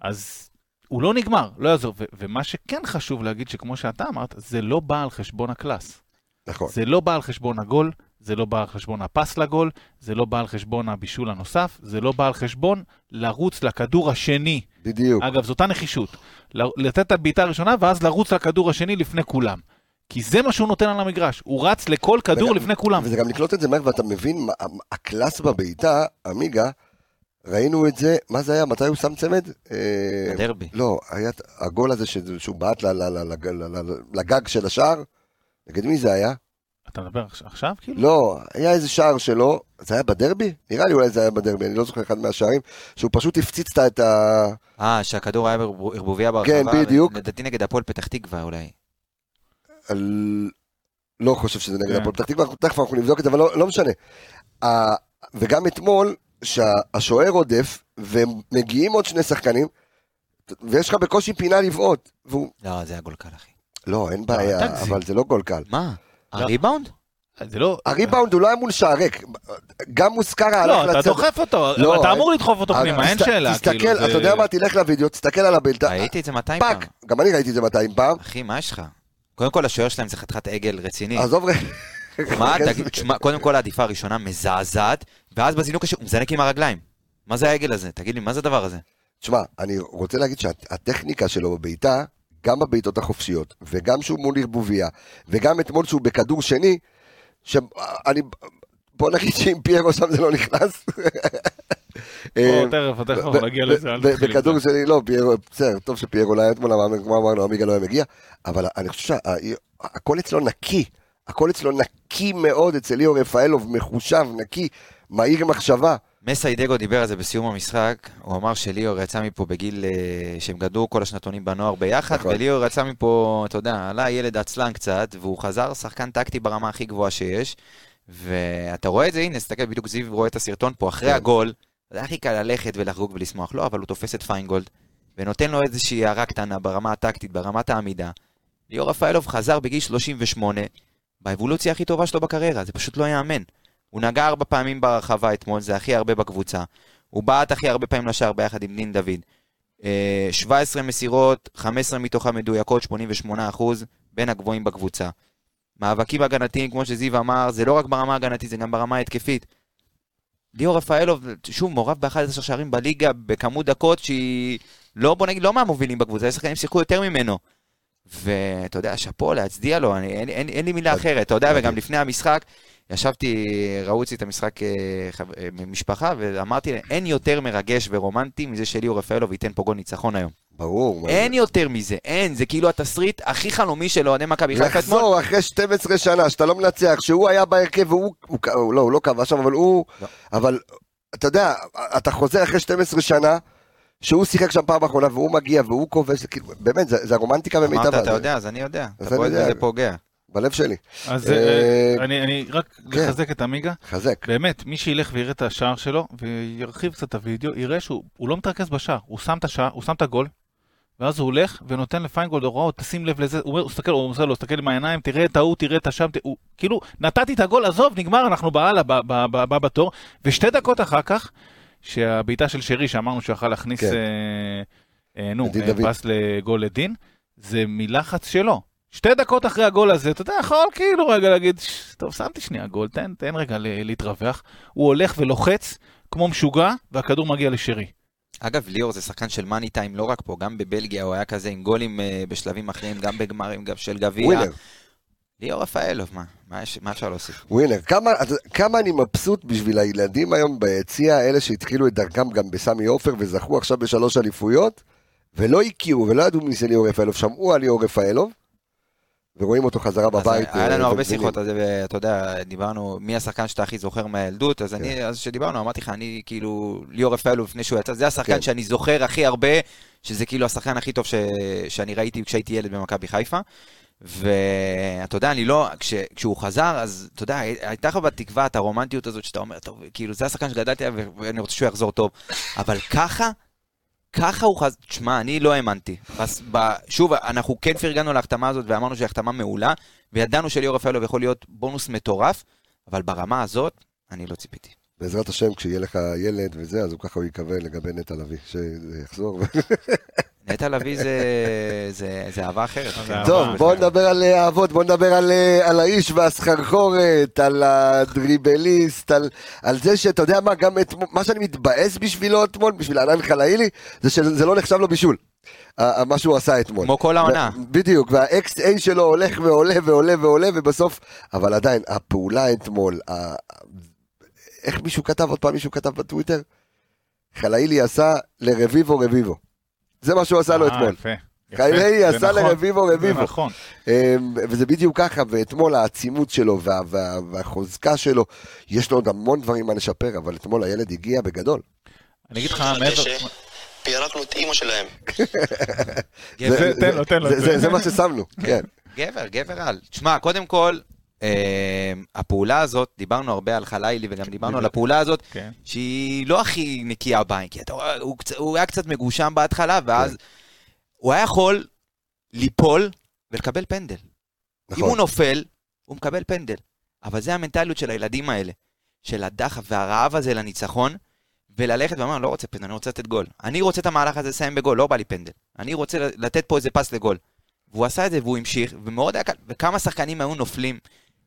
אז הוא לא נגמר, לא יעזור. ו- ומה שכן חשוב להגיד, שכמו שאתה אמרת, זה לא בא על חשבון הקלאס. נכון. זה לא בא על חשבון הגול, זה לא בא על חשבון הפס לגול, זה לא בא על חשבון הבישול הנוסף, זה לא בא על חשבון לרוץ לכדור השני. בדיוק. אגב, זו אותה נחישות. לתת את הבעיטה הראשונה, ואז לרוץ לכדור השני לפני כולם. כי זה מה שהוא נותן על המגרש. הוא רץ לכל כדור וגם- לפני כולם. וזה גם לקלוט את זה מהר, ואתה מבין, הקלאס בבעיטה, עמיגה, ראינו את זה, מה זה היה? מתי הוא שם צמד? אה, בדרבי. לא, היה הגול הזה ש- שהוא בעט לגג של השער. נגד מי זה היה? אתה מדבר עכש- עכשיו, כאילו? לא, היה איזה שער שלו, זה היה בדרבי? נראה לי אולי זה היה בדרבי, אני לא זוכר אחד מהשערים, שהוא פשוט הפציץ את ה... אה, שהכדור היה בערבוביה ברחבה. כן, בדיוק. לדעתי נגד הפועל פתח תקווה אולי. לא חושב שזה נגד כן. הפועל פתח תקווה, תכף אנחנו נבדוק את זה, אבל לא, לא משנה. וגם אתמול, שהשוער עודף, ומגיעים עוד שני שחקנים, ויש לך בקושי פינה לבעוט, והוא... לא, זה היה גול קל, אחי. לא, אין בעיה. אבל זה לא גול קל. מה? לא. הריבאונד? זה לא... הריבאונד הוא לא היה מול שער ריק, גם מוסקרה הלך לא, אתה לצד. דוחף אותו, לא, אתה אמור לדחוף אותו אז פנימה, אין שאלה. תסתכל, כאילו, אתה יודע מה, תלך לוידאו, תסתכל על הבלטה, ראיתי את זה 200 פעם. fuck, גם אני ראיתי את זה 200 פעם, אחי, מה יש לך? קודם כל, השוער שלהם זה חתיכת עגל רציני. עזוב רגע. מה, תגיד, תשמע, קודם כל ההדיפה הראשונה מזעזעת, ואז בזינוק השני הוא מזנק עם הרגליים. מה זה העגל הזה? תגיד לי, מה זה הדבר הזה? תשמע, אני רוצה להגיד שהטכניקה שלו בבעיטה, גם בבעיטות החופשיות, וגם שהוא מול ערבוביה, וגם אתמול שהוא בכדור שני, שאני, בוא נגיד שאם פיירו שם זה לא נכנס. או, תכף, תכף אנחנו נגיע לזה, אל תתחיל את זה. בכדור שני, לא, פיירו, בסדר, טוב שפיירו לא היה אתמול, כמו אמרנו, עמיגה לא היה מגיע, אבל אני חושב שהכל אצלו נקי, הכל אצלו נקי מאוד, אצל ליאור רפאלוב, מחושב, נקי, מהיר מחשבה. מסיידגו דיבר על זה בסיום המשחק, הוא אמר שליאור יצא מפה בגיל אה, שהם גדלו כל השנתונים בנוער ביחד, נכון. וליאור יצא מפה, אתה יודע, עלה ילד עצלן קצת, והוא חזר שחקן טקטי ברמה הכי גבוהה שיש, ואתה רואה את זה, הנה, תסתכל, בדיוק זיו רואה את הסרטון פה, אחרי כן. הגול, זה הכי קל ללכת ולחגוג ולשמוח, לא, אבל הוא תופס את פיינגולד, ונותן לו איזושהי הערה קטנה ברמה הטקטית, ברמת העמידה. ליאור רפאלוב חזר בגיל 38, באבולוציה הכי טובה שלו בקריירה, זה פשוט לא ייאמן. הוא נגע ארבע פעמים ברחבה אתמול, זה הכי הרבה בקבוצה. הוא בעט הכי הרבה פעמים לשער ביחד עם דין דוד. אה, 17 מסירות, 15 מתוכן מדויקות, 88 אחוז, בין הגבוהים בקבוצה. מאבקים הגנתיים, כמו שזיו אמר, זה לא רק ברמה ההגנתית, זה גם ברמה ההתקפית. ליאור רפאלוב, שוב, מעורב ב-11 שערים בליגה בכמות דקות שהיא לא, בוא נגיד, לא מהמובילים בקבוצה, יש שחקנים ששיחקו יותר ממנו. ואתה יודע, שאפו, להצדיע לו, אני, אין, אין, אין לי מילה אחרת, אתה יודע, וגם לפני המשחק, ישבתי, ראו אצלי את המשחק אה, אה, משפחה, ואמרתי, אין יותר מרגש ורומנטי מזה שליאור רפאלוב ייתן פה גול ניצחון היום. ברור. אין יותר מזה, אין, זה כאילו התסריט הכי חלומי של אוהדי מכבי חיפה אתמול. לחזור אחרי 12 שנה, שאתה לא מנצח, שהוא היה בהרכב והוא, הוא, הוא, לא, הוא לא כבש שם, אבל הוא, לא. אבל אתה יודע, אתה חוזר אחרי 12 שנה, שהוא שיחק שם פעם אחרונה, והוא מגיע והוא כובש, כאילו, באמת, זה, זה הרומנטיקה במיטבה. אמרת, אתה יודע, אז אני יודע. אז אתה יודע. זה פוגע. בלב שלי. אז אה, אה, אני אני רק כן. לחזק את עמיגה. חזק. באמת, מי שילך ויראה את השער שלו, וירחיב קצת את הוידאו, יראה שהוא הוא לא מתרכז בשער. הוא שם את השער, הוא שם את הגול, ואז הוא הולך ונותן לפיינגולד הוראות, תשים לב לזה, הוא מסתכל, הוא עושה לו, תסתכל עם העיניים, תראה את ההוא, תראה את השם, הוא כאילו, נתתי את הגול, עזוב, נגמר, אנחנו בהלאה, הבא בתור, ושתי דקות אחר כך, שהבעיטה של שרי, שאמרנו שיכל להכניס, כן. אה, אה, נו, אה. פס לגול לדין, זה מלחץ שלו. שתי דקות אחרי הגול הזה, אתה יודע, יכול כאילו רגע להגיד, "ש- טוב, שמתי שנייה גול, תן, תן רגע להתרווח. הוא הולך ולוחץ כמו משוגע, והכדור מגיע לשרי. אגב, ליאור זה שחקן של מאני טיים, לא רק פה, גם בבלגיה הוא היה כזה עם גולים אה, בשלבים אחרים, גם בגמרים גם של גביע. ווינר, ליאור רפאלוב, מה? מה יש- מה אפשר להוסיף? ווינר. כמה אני מבסוט בשביל הילדים היום ביציע, אלה שהתחילו את דרכם גם בסמי עופר וזכו עכשיו בשלוש אליפויות, ולא הכירו ולא ידעו מי זה ליאור רפאלוב, שמעו על ליאור רפאלוב, ורואים אותו חזרה בבית. היה לנו אה, הרבה. שיחות על זה, ואתה יודע, דיברנו, מי השחקן שאתה הכי זוכר מהילדות, אז כן. אני, אז כשדיברנו, אמרתי לך, אני כאילו, ליאור רפאלוב לפני שהוא יצא, זה השחקן כן. שאני זוכר הכי הרבה, שזה כאילו השחקן הכי טוב שאני ראיתי כשהייתי ילד במכבי חיפה. ואתה יודע, אני לא, כש, כשהוא חזר, אז אתה יודע, הייתה לך בתקווה את הרומנטיות הזאת שאתה אומר, טוב, כאילו, זה השחקן שגדלתי עליו ואני רוצה שהוא יחזור טוב. אבל ככה, ככה הוא חזר, תשמע, אני לא האמנתי. אז ב, שוב, אנחנו כן פרגנו להחתמה הזאת ואמרנו שהיא החתמה מעולה, וידענו שליאור רפאלוב יכול להיות בונוס מטורף, אבל ברמה הזאת, אני לא ציפיתי. בעזרת השם, כשיהיה לך ילד וזה, אז הוא ככה הוא יקווה לגבי נטע לביא, שיחזור. נטע לביא זה, זה, זה אהבה אחרת. זה כן. אהבה. טוב, בואו נדבר על אה, אהבות, בואו נדבר על, אה, על האיש והסחרחורת, על הדריבליסט, על, על זה שאתה יודע מה, גם את, מה שאני מתבאס בשבילו אתמול, בשביל ענן חלאילי, זה שזה לא נחשב לו בישול, מה שהוא עשה אתמול. כמו כל העונה. בדיוק, וה-XA שלו הולך ועולה ועולה ועולה, ובסוף, אבל עדיין, הפעולה אתמול, איך מישהו כתב, עוד פעם מישהו כתב בטוויטר? חלאילי עשה לרביבו רביבו. זה מה שהוא עשה לו אה, אתמול. זה עשה נכון, לרביבו רביבו. נכון. אמ, וזה בדיוק ככה, ואתמול העצימות שלו וה, וה, והחוזקה שלו, יש לו עוד המון דברים מה לשפר, אבל אתמול הילד הגיע בגדול. אני אגיד לך, מעבר... פירקנו את אימא שלהם. תן לו, תן לו זה- מה ששמנו, כן. גבר, גבר על. תשמע, קודם כל, הפעולה הזאת, דיברנו הרבה על חלילי וגם דיברנו על הפעולה הזאת, כן. שהיא לא הכי נקייה בעין, כי הוא, הוא היה קצת מגושם בהתחלה, ואז כן. הוא היה יכול ליפול ולקבל פנדל. אם הוא נכון. נופל, הוא מקבל פנדל. אבל זה המנטליות של הילדים האלה, של הדחף והרעב הזה לניצחון, וללכת ואומר, לא רוצה פנדל, אני רוצה לתת גול. אני רוצה את המהלך הזה לסיים בגול, לא בא לי פנדל. אני רוצה לתת פה איזה פס לגול. והוא עשה את זה והוא המשיך, ומאוד היה קל, וכמה שחקנים היו נופלים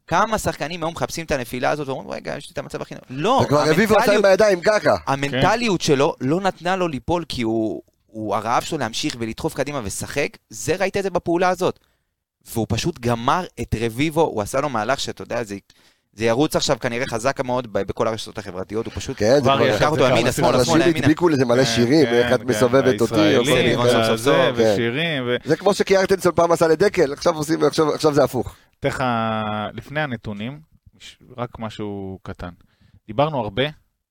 כמה שחקנים היום מחפשים את הנפילה הזאת ואומרים, רגע, יש לי את המצב הכי... לא, וכבר רביבו עשה עם המנטליות- הידיים ככה. המנטליות שלו לא נתנה לו ליפול כי הוא, הוא הרעב שלו להמשיך ולדחוף קדימה ולשחק, זה ראית את זה בפעולה הזאת. והוא פשוט גמר את רביבו, הוא עשה לו מהלך שאתה יודע, זה, זה ירוץ עכשיו כנראה חזק מאוד ב- בכל הרשתות החברתיות, הוא פשוט... כן, זה כבר כבר... לקח על אותו ימינה. שמאלה, אנשים שמאלה, ימינה. הדביקו לזה מלא שירים, כן, איך את כן, מסובבת אותי. ככה. וזה, כן. ושירים, ו... זה כמו שקיארטנסון פעם עשה לדקל, עכשיו עושים, עכשיו עכשיו זה הפוך. אתן לך, לפני הנתונים, רק משהו קטן. דיברנו הרבה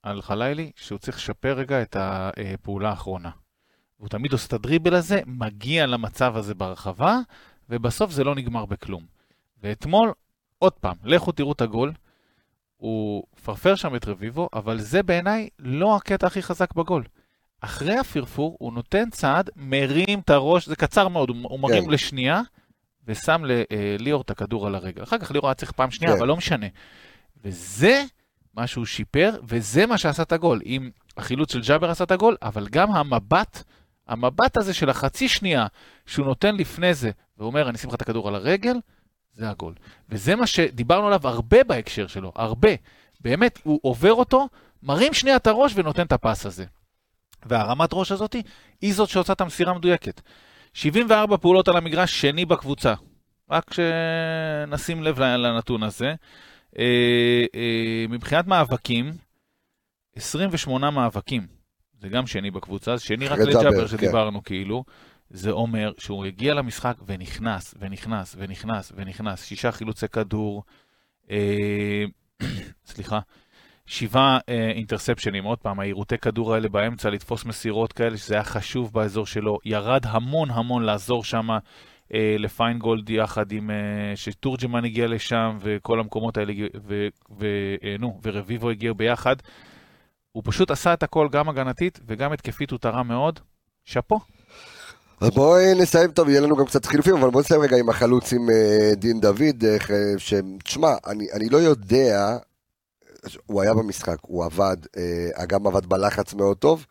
על חלילי, שהוא צריך לשפר רגע את הפעולה האחרונה. הוא תמיד עושה את הדריבל הזה, מגיע למצב הזה ברחבה, ובסוף זה לא נגמר בכלום. ואתמול, עוד פעם, לכו תראו את הגול. הוא פרפר שם את רביבו, אבל זה בעיניי לא הקטע הכי חזק בגול. אחרי הפרפור, הוא נותן צעד, מרים את הראש, זה קצר מאוד, הוא מרים כן. לשנייה, ושם לליאור את הכדור על הרגל. אחר כך ליאור היה צריך פעם שנייה, כן. אבל לא משנה. וזה מה שהוא שיפר, וזה מה שעשה את הגול. אם החילוץ של ג'אבר עשה את הגול, אבל גם המבט, המבט הזה של החצי שנייה שהוא נותן לפני זה, ואומר, אני אשים לך את הכדור על הרגל, זה הגול. וזה מה שדיברנו עליו הרבה בהקשר שלו, הרבה. באמת, הוא עובר אותו, מרים שנייה את הראש ונותן את הפס הזה. והרמת ראש הזאתי היא זאת שעושה את המסירה המדויקת. 74 פעולות על המגרש, שני בקבוצה. רק שנשים לב לנתון הזה. אה, אה, מבחינת מאבקים, 28 מאבקים. זה גם שני בקבוצה, זה שני רק לג'אבר כן. שדיברנו כאילו. זה אומר שהוא הגיע למשחק ונכנס, ונכנס, ונכנס, ונכנס. שישה חילוצי כדור, אה, סליחה, שבעה אה, אינטרספשנים. עוד פעם, העירותי כדור האלה באמצע, לתפוס מסירות כאלה, שזה היה חשוב באזור שלו. ירד המון המון לעזור שם אה, לפיינגולד יחד עם... אה, שתורג'מן הגיע לשם, וכל המקומות האלה, ו- ו- אה, נו, ורביבו הגיעו ביחד. הוא פשוט עשה את הכל גם הגנתית וגם התקפית, הוא תרם מאוד. שאפו. אז בואי נסיים טוב, יהיה לנו גם קצת חילופים, אבל בואי נסיים רגע עם החלוץ עם אה, דין דוד, אה, ש... תשמע, אני, אני לא יודע, הוא היה במשחק, הוא עבד, אה, גם עבד בלחץ מאוד טוב,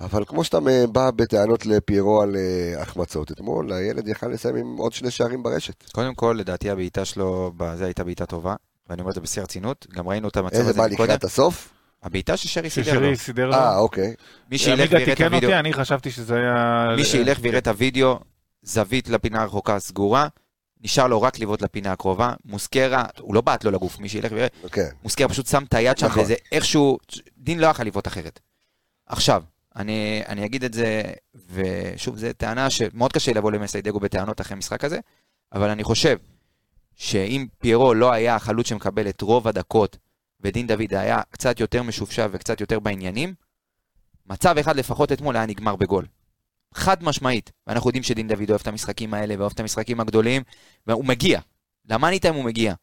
אבל כמו שאתה בא בטענות לפיירו על אה, החמצות, אתמול הילד יכל לסיים עם עוד שני שערים ברשת. קודם כל, לדעתי הבעיטה שלו, בזה הייתה בעיטה טובה, ואני אומר את זה בשיא הרצינות, גם ראינו את המצב איזה, הזה מה, מקודם. לקראת הסוף? הבעיטה ששרי סידר לו. ששרי סידר לו. אה, אוקיי. מי שילך ויראה את הוידאו, אותי, אני חשבתי שזה היה... מי שילך ויראה את הוידאו, זווית לפינה הרחוקה סגורה, נשאר לו רק לבעוט לפינה הקרובה, מוסקרה, הוא לא בעט לו לגוף, מי שילך ויראה, כן. מוסקרה פשוט שם את היד שם, נכון. וזה איכשהו, דין לא יכול לבעוט אחרת. עכשיו, אני, אני אגיד את זה, ושוב, זו טענה שמאוד קשה לבוא למסיידגו בטענות אחרי משחק הזה, אבל אני חושב שאם פיירו לא היה החלוץ שמקבל את רוב הדקות, ודין דוד היה קצת יותר משופשף וקצת יותר בעניינים, מצב אחד לפחות אתמול היה נגמר בגול. חד משמעית. ואנחנו יודעים שדין דוד אוהב את המשחקים האלה ואוהב את המשחקים הגדולים, והוא מגיע. למאני טיים הוא מגיע.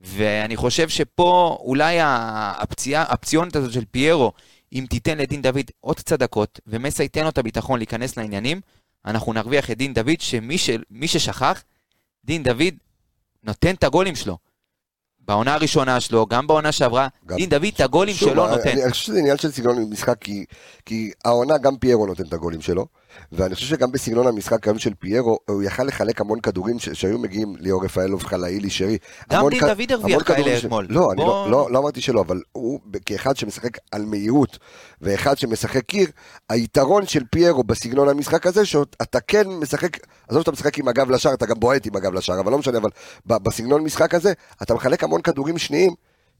ואני חושב שפה אולי ה- הפציעה, הפציונת הזאת של פיירו, אם תיתן לדין דוד עוד קצת דקות, ומסה ייתן לו את הביטחון להיכנס לעניינים, אנחנו נרוויח את דין דוד, שמי ש... ששכח, דין דוד נותן את הגולים שלו. בעונה הראשונה שלו, גם בעונה שעברה, גם- דין דוד את הגולים שוב, שלו אני- נותן. אני חושב שזה עניין של סגנון משחק, כי, כי העונה גם פיירו נותן את הגולים שלו, ואני חושב שגם בסגנון המשחק היום של פיירו, הוא יכל לחלק המון כדורים ש- שהיו מגיעים ליאור רפאלוב, חלאילי, שרי. גם דין כ- דוד הרוויח כאלה ש- אתמול. לא, אני לא, לא, לא אמרתי שלא, אבל הוא כאחד שמשחק על מהירות, ואחד שמשחק קיר, היתרון של פיירו בסגנון המשחק הזה, שאתה כן משחק, עזוב שאתה משחק עם הגב לשער, אתה גם בועט עם הגב לשער, אבל לא משנה, אבל בסגנון משחק הזה, אתה מחלק המון כדורים שניים.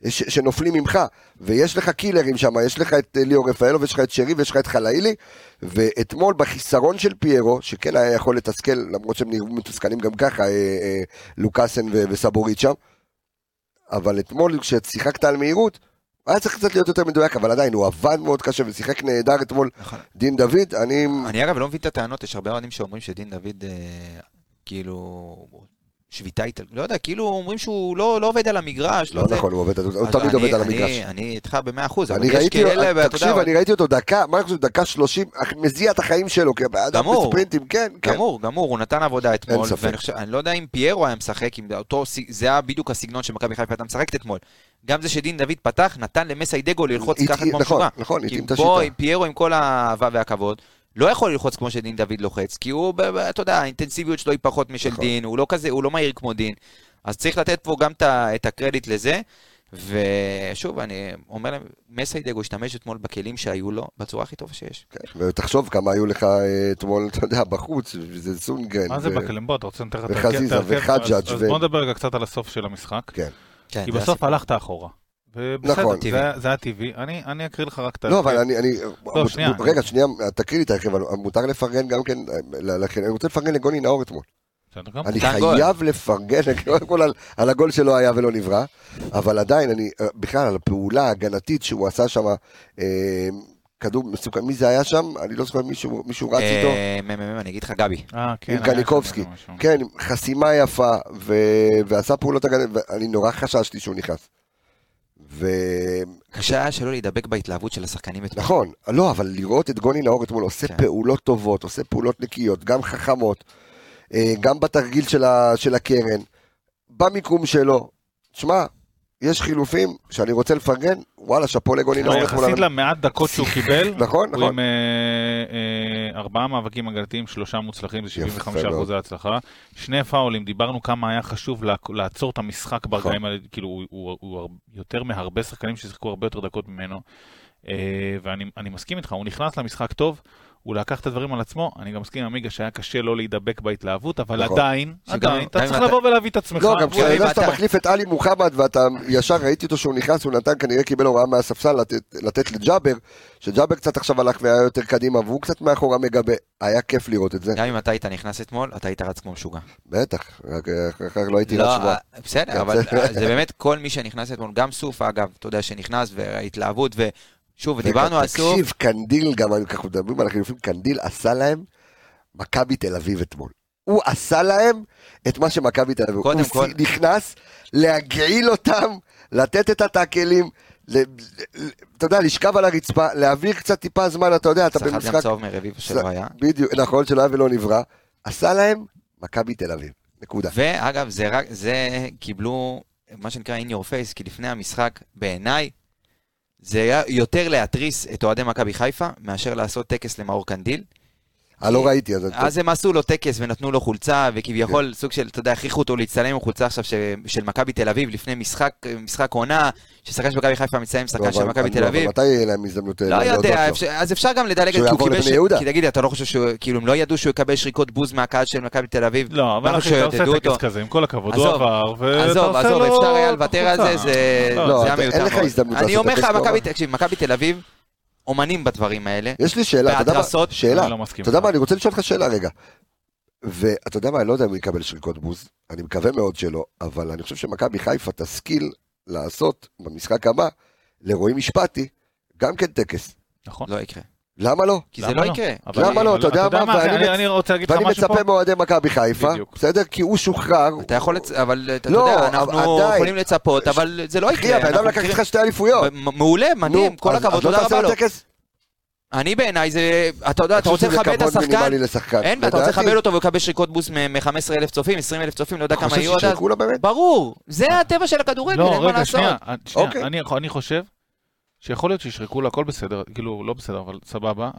ש- שנופלים ממך, ויש לך קילרים שם, יש לך את אה, ליאור רפאלוב, יש לך את שרי ויש לך את חלאילי, ואתמול בחיסרון של פיירו, שכן היה יכול לתסכל, למרות שהם נראו מתוסכלים גם ככה, אה, אה, לוקאסן ו- וסבורית שם, אבל אתמול כששיחקת על מהירות, היה צריך קצת להיות יותר מדויק, אבל עדיין, הוא עבד מאוד קשה ושיחק נהדר אתמול, נכון. דין דוד, אני... אני אגב לא מבין את הטענות, יש הרבה אוהדים שאומרים שדין דוד, אה, כאילו, שביתה איטלקית, לא יודע, כאילו אומרים שהוא לא, לא עובד על המגרש, לא זה. נכון, הוא עובד, הוא תמיד אני- עובד על אני- המגרש. אני איתך במאה אחוז, אבל אני יש ראיתי, כאלה, ואתה תקשיב, יודע, אני ראיתי אותו דקה, מה אני חושב, דקה שלושים, מזיע את החיים שלו, כי הבן אדם גמור. בספרינטים, כן, כן. גמור, גמור, הוא נתן עבודה אתמול, ספק. ואני חושב, אני לא יודע אם פיירו היה משחק, עם אותו, זה היה בדיוק הסגנון שמכבי חיפה הייתה משחקת אתמול. גם זה שדין דוד פתח, נתן למסי דגו ללחוץ ככה כמו נכון, משוגע. נכון, כי התאים את השיטה. פיירו עם כל האהבה והכבוד, לא יכול ללחוץ כמו שדין דוד לוחץ, כי הוא, אתה יודע, האינטנסיביות שלו היא פחות משל נכון. דין, הוא לא כזה, הוא לא מהיר כמו דין. אז צריך לתת פה גם את הקרדיט לזה. ושוב, אני אומר להם, מסיידגו השתמש אתמול בכלים שהיו לו בצורה הכי טובה שיש. כן, ותחשוב כמה היו לך אה, אתמול, אתה יודע, בחוץ, זה סונגרן. מה זה בכלים? בוא, אתה רוצה לתת לך את וחזיזה? וחג'אג' אז- ו- אז בוא נדבר רגע קצת על הסוף של המשחק. כן. כן, כי בסוף. הלכת אחורה. ובסדר, נכון. זה היה- זה היה טבעי. אני אני אקריא לך רק את לא, אבל. אני, אני, לא, שנייה. רגע, שנייה, תקריא לי את ההרכב, אבל מותר לפרגן גם כן, לכן, אני רוצה לפרגן לגוני נאור אתמול. בסדר. אני. חייב לפרגן, קודם כל על, הגול שלא היה ולא נברא, אבל עדיין, אני, אה, בכלל, על הפעולה ההגנתית שהוא עשה שם, אה, כדור מסוכן, מי זה היה שם? אני לא זוכר מישהו, רץ איתו. אה, אני אגיד לך, גבי. כן, עם קניקובסקי. כן, חסימה יפה. ועשה פעולות הגנה, ואני נורא חששתי שהוא נכנס. ונכון, קשה היה שלא להידבק בהתלהבות של השחקנים אתמול. נכון, לא, אבל לראות את גוני נאור אתמול עושה כן. פעולות טובות, עושה פעולות נקיות, גם חכמות, אה, גם בתרגיל של, ה... של הקרן, במיקום שלו. תשמע, יש חילופים שאני רוצה לפרגן, וואלה, שאפו לגוני נאור אתמול. יחסית למעט דקות שהוא קיבל, נכון, הוא נכון. עם אה, אה, ארבעה מאבקים הגנתיים, שלושה מוצלחים, זה 75 מאוד. אחוזי הצלחה. שני פאולים, דיברנו כמה היה חשוב לעצור את המשחק נכון. ברגעים האלה, כאילו הוא- הוא הוא יותר מהרבה שחקנים ששיחקו הרבה יותר דקות ממנו. אה, ואני אני מסכים איתך, הוא נכנס למשחק טוב, הוא לקח את הדברים על עצמו, אני גם מסכים עם עמיגה שהיה קשה לא להידבק בהתלהבות, אבל נכון. עדיין, שגם- עדיין, אתה צריך אתה- לבוא ולהביא את עצמך. לא, גם כשאתה יודע שאתה אתה- מחליף את עלי מוחמד ואתה ישר ראיתי אותו שהוא נכנס, הוא נתן, כנראה קיבל הוראה מהספסל לתת, לתת לג'אבר, שג'אבר קצת עכשיו הלך והיה יותר קדימה והוא קצת מאחורה מגבה, היה כיף לראות את זה, גם אם אתה היית נכנס אתמול, אתה היית רץ כמו משוגע. בטח, רק אחר כך לא הייתי לא, רץ שבוע. אה, בסדר, כן, אבל זה- זה באמת כל מי שנכנס אתמול, גם סוף אגב, אתה יודע, שנכנס וההתלהבות, ושוב, דיברנו על סוף, תקשיב, קנדיל, גם אנחנו מדברים על החילופים, קנדיל עשה להם מכבי תל אביב אתמול. הוא עשה להם את מה שמכבי תל אביב. קודם הוא כל- נכנס להגעיל אותם, לתת את הטאקלים, ל- אתה יודע, לשכב על הרצפה, להעביר קצת טיפה זמן, אתה יודע, אתה סחט גם במשחק... צהוב מרביבו שלא היה. בדיוק, נכון, שלא היה ולא נברא. עשה להם מכבי תל אביב. נקודה. ואגב, זה רק, זה קיבלו, מה שנקרא in your face, כי לפני המשחק, בעיניי, זה היה יותר להתריס את אוהדי מכבי חיפה, מאשר לעשות טקס למאור קנדיל. אה, לא ראיתי, אז... אז הם עשו לו טקס ונתנו לו חולצה, וכביכול סוג של, אתה יודע, הכריחו אותו להצטלם עם חולצה עכשיו של מכבי תל אביב לפני משחק, משחק עונה, ששחקן של מכבי חיפה מצטיין עם לא, שחקן של אבל- מכבי תל אביב. מתי יהיה להם הזדמנות אה, לא יודע, לו? אפשר, אז אפשר גם לדלג, שהוא כי הוא יעבור קיבל, לבני יהודה. כי תגיד, אתה לא חושב שהוא, כאילו, הם לא ידעו שהוא יקבל שריקות בוז מהקהל של מכבי תל אביב? לא, אבל למה אחי, אתה עושה טקס? כזה, עם כל הכבוד, הוא עזוב, עבר, ואתה עזוב, עושה עזוב, לו אפשר היה לוותר על זה, לא, לא, זה היה מיותר אני אומר לך, מכבי תל אביב, אומנים בדברים האלה. יש לי שאלה, אתה יודע מה? בהתרסות, שאלה. אני לא מסכים. אתה יודע מה, אני רוצה לשאול אותך שאלה רגע. ואתה יודע מה, אני לא יודע אם הוא יקבל שריקות בוז, אני מקווה מאוד שלא, אבל אני חושב שמכבי חיפה תשכיל לעשות במשחק הבא לרועי משפטי גם כן טקס. נכון. לא יקרה. למה לא? כי זה למה לא יקרה. אבל- למה לא? אתה יודע מה? אחי, ואני אני- מצ- אני רוצה להגיד לך ואני משהו פה. מצפה מאוהדי מכבי חיפה, בדיוק. בסדר? כי הוא שוחרר. אתה יכול, לצ... אבל אתה לא, יודע, אנחנו עדיין. יכולים לצפות, אבל זה לא אחי, יקרה. הבן אדם לקח איתך שתי אליפויות. מעולה, מדהים, כל הכבוד, לא תודה רבה לו. טקס? אני בעיניי זה, אתה יודע, אתה רוצה לכבד את השחקן. אין, אתה רוצה. לכבד אותו והוא יקבל שריקות בוס מ-15 אלף צופים, 20 אלף צופים, לא יודע כמה יהיו עד אז. ברור, זה הטבע של הכדורגל, לא, אין מה רגע, לעשות. שנייה, שנייה, אוקיי. אני, אני חושב שיכול להיות שישרקו לו, הכל בסדר, כאילו, לא בסדר, אבל סבבה,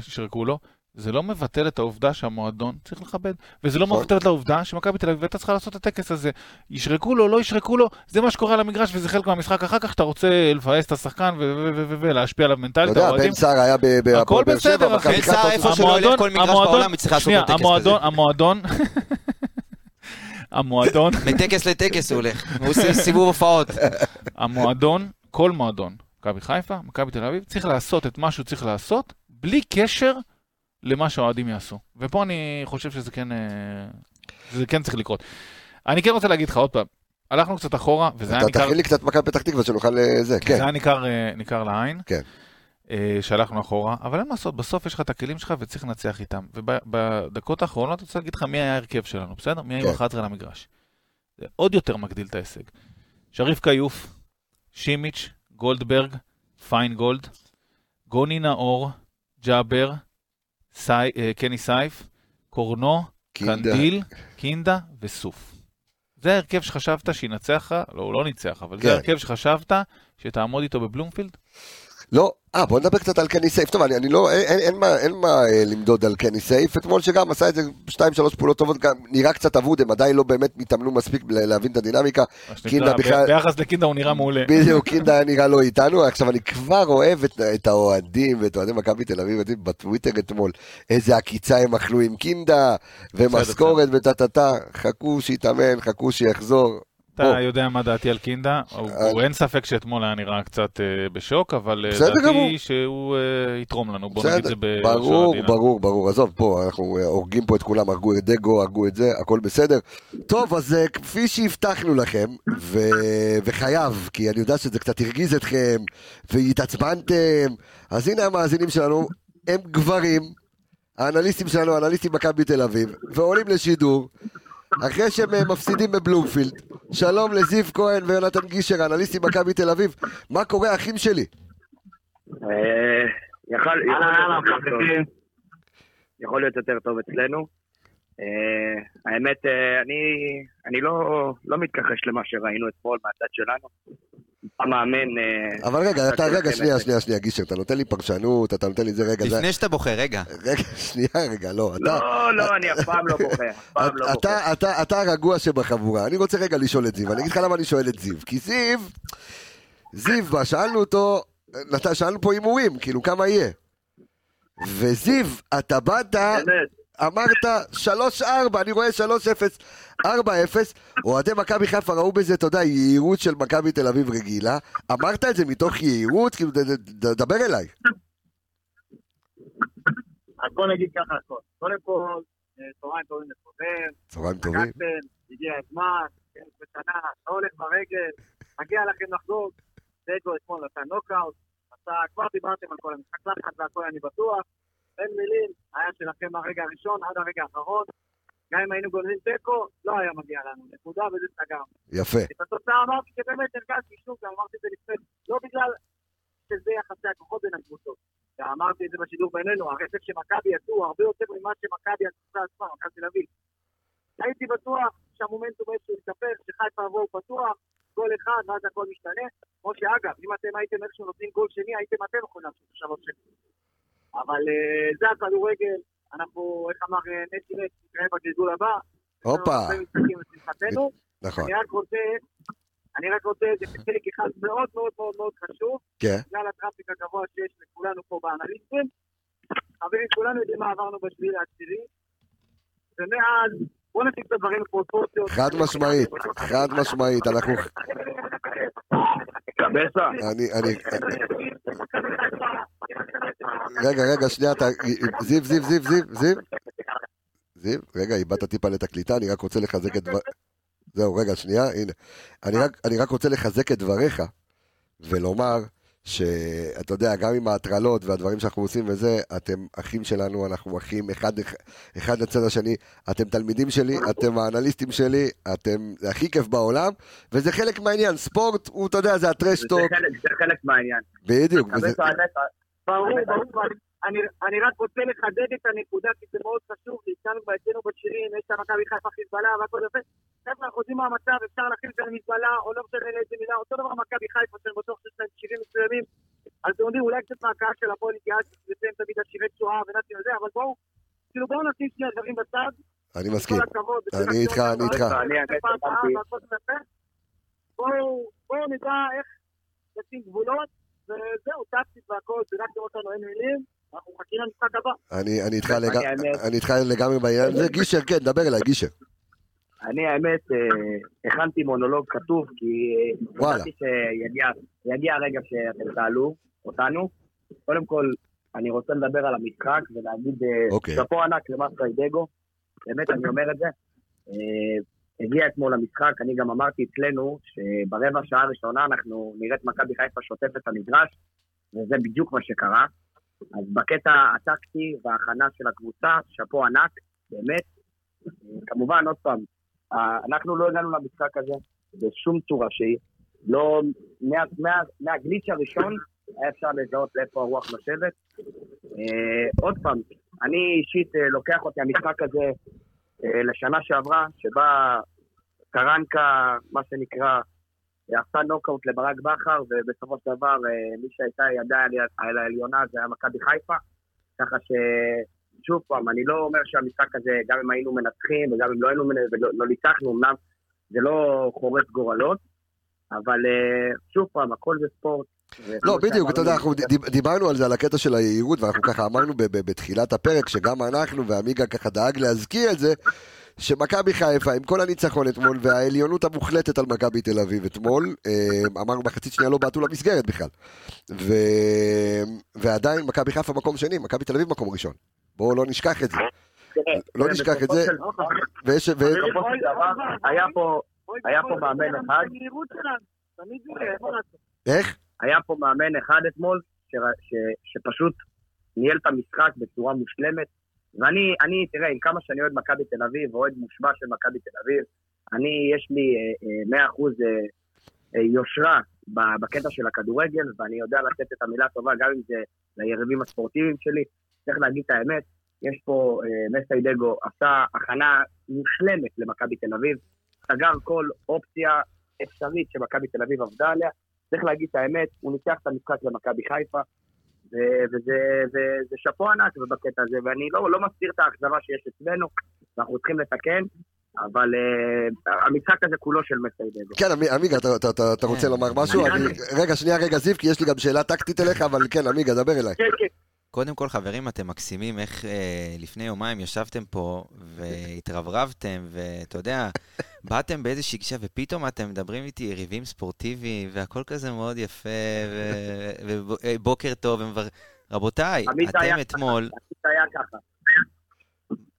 שישרקו לו, זה לא מבטל את העובדה שהמועדון צריך לכבד, וזה לא נכון. מבטל את העובדה שמכבי תל אביב הייתה צריכה לעשות את הטקס הזה. ישרקו לו, לא ישרקו לו, זה מה שקורה על המגרש וזה חלק מהמשחק אחר כך, שאתה רוצה לבאס את השחקן ולהשפיע עליו אתה מנטלית, יודע, האוהדים. בן סער היה בהפועל באר שבע. בן סער, איפה שלא ילך כל מגרש המועדון- בעולם, יצטרך לעשות שנייה, לו טקס המועדון, כזה. המועדון, המועדון, מטקס לטקס הוא הולך, הוא עושה סיבוב הופעות. המועדון, כל מועדון, מכבי חיפה, מכבי תל אביב, צריך לעשות את מה שהוא צריך לעשות, בלי קשר למה שהאוהדים יעשו. ופה אני חושב שזה כן, אה, זה כן צריך לקרות. אני כן רוצה להגיד לך עוד פעם, הלכנו קצת אחורה, וזה היה ניכר, תכין לי קצת מכבי פתח תקווה שנוכל לזה, זה כן. היה ניכר, אה, ניכר לעין, כן. אה, שהלכנו אחורה, אבל אין מה לעשות, בסוף יש לך את הכלים שלך וצריך לנצח איתם. ובדקות האחרונות אני רוצה להגיד לך מי היה ההרכב שלנו, בסדר? מי היו כן. 11 על המגרש. זה עוד יותר מגדיל את ההישג. שריף כיוף, שימיץ', גולדברג, פיינגולד, גוני נאור, ג'אבר, סי, אה, קני סייף, קורנו, קינדה. קנדיל, קינדה וסוף. זה ההרכב שחשבת שינצח לך, לא, הוא לא ניצח, אבל כן. זה ההרכב שחשבת שתעמוד איתו בבלומפילד? לא, אה, בוא נדבר קצת על קני סייף. טוב, אני, אני לא, אין, אין, אין, מה, אין מה אה, למדוד על קני סייף. אתמול שגם עשה את זה שתיים, שלוש פעולות טובות, גם נראה קצת אבוד, הם עדיין לא באמת מתאמנו מספיק להבין את הדינמיקה. קינדה בכלל- ביחס לקינדה הוא נראה מעולה. בדיוק, קינדה נראה לא איתנו. עכשיו, אני כבר אוהב את, את האוהדים ואת אוהדי מכבי תל אביב, בטוויטר אתמול, איזה עקיצה הם אכלו עם קינדה, ומשכורת וטה טה טה, חכו שיתאמן, חכו שיחזור. בוא. אתה יודע מה דעתי על קינדה, הוא- הוא אין ספק שאתמול היה נראה קצת אה, בשוק, אבל אה. דעתי שהוא אה, יתרום לנו, בוא נגיד את זה בלשון ברור. ברור, ברור. עזוב, פה אנחנו הורגים פה את כולם, הרגו את דגו, הרגו את זה, הכל בסדר. טוב, אז כפי שהבטחנו לכם, ו... וחייב, כי אני יודע שזה קצת הרגיז אתכם, והתעצבנתם, אז הנה המאזינים שלנו, הם גברים, האנליסטים שלנו, האנליסטים מכבי תל אביב, ועולים לשידור, אחרי שהם אה, מפסידים בבלומפילד. שלום לזיו כהן ויונתן גישר, אנליסטים מכבי תל אביב. מה קורה, אחים שלי? אה, יכול להיות יותר טוב. אצלנו. אה, האמת, אני אני לא לא מתכחש למה שראינו אתמול מהצד שלנו. המאמן... אה, אבל רגע, אתה, רגע, שנייה. שנייה, שנייה, גישר, אתה נותן לי פרשנות, אתה נותן לי זה, רגע, זה... לפני שאתה בוחר, רגע. רגע, שנייה, רגע, לא, אתה... לא, לא, אני אף פעם לא בוחר. אף פעם לא בוחר. אתה, אתה, אתה הרגוע שבחבורה. אני רוצה רגע לשאול את זיו, אני אגיד לך למה אני שואל את זיו. כי זיו, זיו, מה, שאלנו אותו, שאלנו פה הימורים, כאילו, כמה יהיה? וזיו, אתה באת. אמרת 3-4, אני רואה 3-0, 4-0, אוהדי מכבי חיפה ראו בזה, אתה יודע, יהירות של מכבי תל אביב רגילה. אמרת את זה מתוך יהירות? כאילו, דבר אליי. אז בוא נגיד ככה. קודם כל, אה, צהריים טובים לכולם, צהריים טובים. חגגתם, הגיע הזמן, כן, בשנה, אתה הולך ברגל, מגיע לכם לחגוג. דגו אתמול נתן נוקאוט, אתה כבר דיברתם על כל המשחק לחץ והכל אני בטוח. אין מילים, היה שלכם מהרגע הראשון עד הרגע האחרון. גם אם היינו גונבים תיקו, לא היה מגיע לנו. נקודה וזה סגר. יפה. את התוצאה אמרתי שבאמת הרגשתי שוב, גם אמרתי את זה לפני, לא בגלל שזה יחסי הכוחות בין הקבוצות. אמרתי את זה בשידור בינינו, הרצף שמכבי יצאו הרבה יותר ממה שמכבי הקבוצה עצמה, מכבי תל אביב. הייתי בטוח שהמומנטום איזשהו יתהפך, שחיפה יבואו פתוח, גול אחד, ואז הכל משתנה. כמו שאגב, אם אתם הייתם איכשהו נותנים גול שני, הייתם אתם יכולים לעשות שלוש שנים. אבל אה, זה הכדורגל, אנחנו, איך אמר אה, נטי נט, נתראה בגלגול הבא. הופה. נכון. אני רק רוצה, אני רק רוצה, זה חלק אחד מאוד מאוד מאוד מאוד חשוב, כן. בגלל הטראפיק הגבוה שיש לכולנו פה באנליסטים. חברים, כולנו יודעים מה עברנו בשביל העשירי, ומאז, בואו נשים את הדברים בפרופורציות. חד משמעית, חד משמעית, אנחנו... קבסה. אני, אני... רגע, רגע, שנייה, אתה... זיו, זיו, זיו, זיו, זיו. זיו, רגע, איבדת טיפה את הקליטה, אני רק רוצה לחזק את דבר... זהו, רגע, שנייה, הנה. אני רק, אני רק רוצה לחזק את דבריך, ולומר שאתה יודע, גם עם ההטרלות והדברים שאנחנו עושים וזה, אתם אחים שלנו, אנחנו אחים אחד, אחד לצד השני, אתם תלמידים שלי, אתם האנליסטים שלי, אתם, זה הכי כיף בעולם, וזה חלק מהעניין, ספורט הוא, אתה יודע, זה זה הטרשטוק, חלק- זה חלק מהעניין. בדיוק, ברור, ברור, אני- אני, רק רוצה לחדד את הנקודה, כי זה מאוד חשוב, כי אצלנו אצלנו בשירים, יש את המכבי חיפה חיזבאללה והכל יפה. חבר'ה, אנחנו יודעים מה המצב, אפשר להכין כאן מזבלה, או לא משנה לאיזה מילה, אותו דבר מכבי חיפה, שאני בטוח שיש להם שירים מסוימים. אז אתם יודעים, אולי קצת מהקהל של הפועל התייעץ, לציין תמיד על שירי תשואה ונתי וזה, אבל בואו, כאילו בואו נשים שנייה דברים בצד. אני מסכים. אני איתך, אני איתך. בואו, נדע איך לשים גבולות, וזהו, טקטית והכל, דירקתם אותנו, אין מילים, אנחנו מחכים למשחק הבא. אני, איתך לגמרי, בעניין הזה, גישר, כן, דבר אליי, גישר. אני האמת, אה, הכנתי מונולוג כתוב, כי אה, וואלה. שיגיע הרגע שאתם תעלו אותנו. קודם כל, אני רוצה לדבר על המשחק ולהגיד אה, אוקיי. שאפו ענק למסאי דגו, באמת אני אומר את זה. הגיע אתמול למשחק, אני גם אמרתי אצלנו שברבע שעה הראשונה אנחנו נראה את מכבי חיפה שוטף את המגרש, וזה בדיוק מה שקרה. אז בקטע הטקטי וההכנה של הקבוצה, שאפו ענק, באמת. כמובן, עוד פעם, אנחנו לא הגענו למשחק הזה בשום צורה שהיא. לא, מה, מה, מהגליץ' הראשון היה אפשר לזהות לאיפה הרוח נושבת. אה, עוד פעם, אני אישית אה, לוקח אותי המשחק הזה אה, לשנה שעברה, שבה קרנקה, מה שנקרא, עשה נוקאוט לברק בכר, ובסופו של דבר אה, מי שהייתה ידה על- על העליונה זה היה מכבי חיפה. ככה ש... שוב פעם, אני לא אומר שהמשחק הזה, גם אם היינו מנצחים וגם אם לא היינו מנצחים ולא לא ניצחנו, אמנם זה לא חורץ גורלות, אבל אה, שוב פעם, הכל זה ספורט. לא, בדיוק, אתה יודע, אנחנו דיב- דיברנו על זה, על הקטע של היהירות, ואנחנו ככה אמרנו בתחילת הפרק, שגם אנחנו ועמיגה ככה דאג להזכיר את זה, שמכבי חיפה, עם כל הניצחון אתמול, והעליונות המוחלטת על מכבי תל אביב אתמול, אה, אמרנו מחצית שנייה לא בעטו למסגרת בכלל. ו... ועדיין מכבי חיפה מקום שני, מכבי תל אביב מקום ראשון. בואו לא נשכח את זה. לא תראה, נשכח את זה. ויש... היה פה, מאמן אחד. איך? היה פה מאמן אחד אתמול. שפשוט ניהל את המשחק בצורה מושלמת. ואני, אני, תראה, עם כמה שאני אוהד מכבי תל אביב, ואוהד מושבע של מכבי תל אביב, אני, יש לי אה, אה, 100% אה, אה, יושרה בקטע של הכדורגל, ואני יודע לתת את המילה הטובה, גם אם זה ליריבים הספורטיביים שלי. צריך להגיד את האמת, יש פה, מסיידגו עשה הכנה מושלמת למכבי תל אביב, סגר כל אופציה אפשרית שמכבי תל אביב עבדה עליה. צריך להגיד את האמת, הוא ניצח את המשחק למכבי חיפה, וזה זה- זה שאפו ענק בקטע הזה, ואני לא, לא מסתיר את האכזבה שיש אצלנו, ואנחנו צריכים לתקן, אבל uh, המשחק הזה כולו של מסיידגו. כן, עמי- עמיגה, אתה- אתה- אתה- אתה רוצה כן. לומר משהו? רגע, שנייה, רגע, זיו, כי יש לי גם שאלה טקטית אליך, אבל כן, עמיגה, דבר אליי. כן, כן. קודם כל, חברים, אתם מקסימים איך אה, לפני יומיים ישבתם פה והתרברבתם, ואתה יודע, באתם באיזושהי גישה, ופתאום אתם מדברים איתי יריבים ספורטיביים, והכל כזה מאוד יפה, ובוקר טוב, ומבר... רבותיי, אתם אתמול, עמית היה ככה.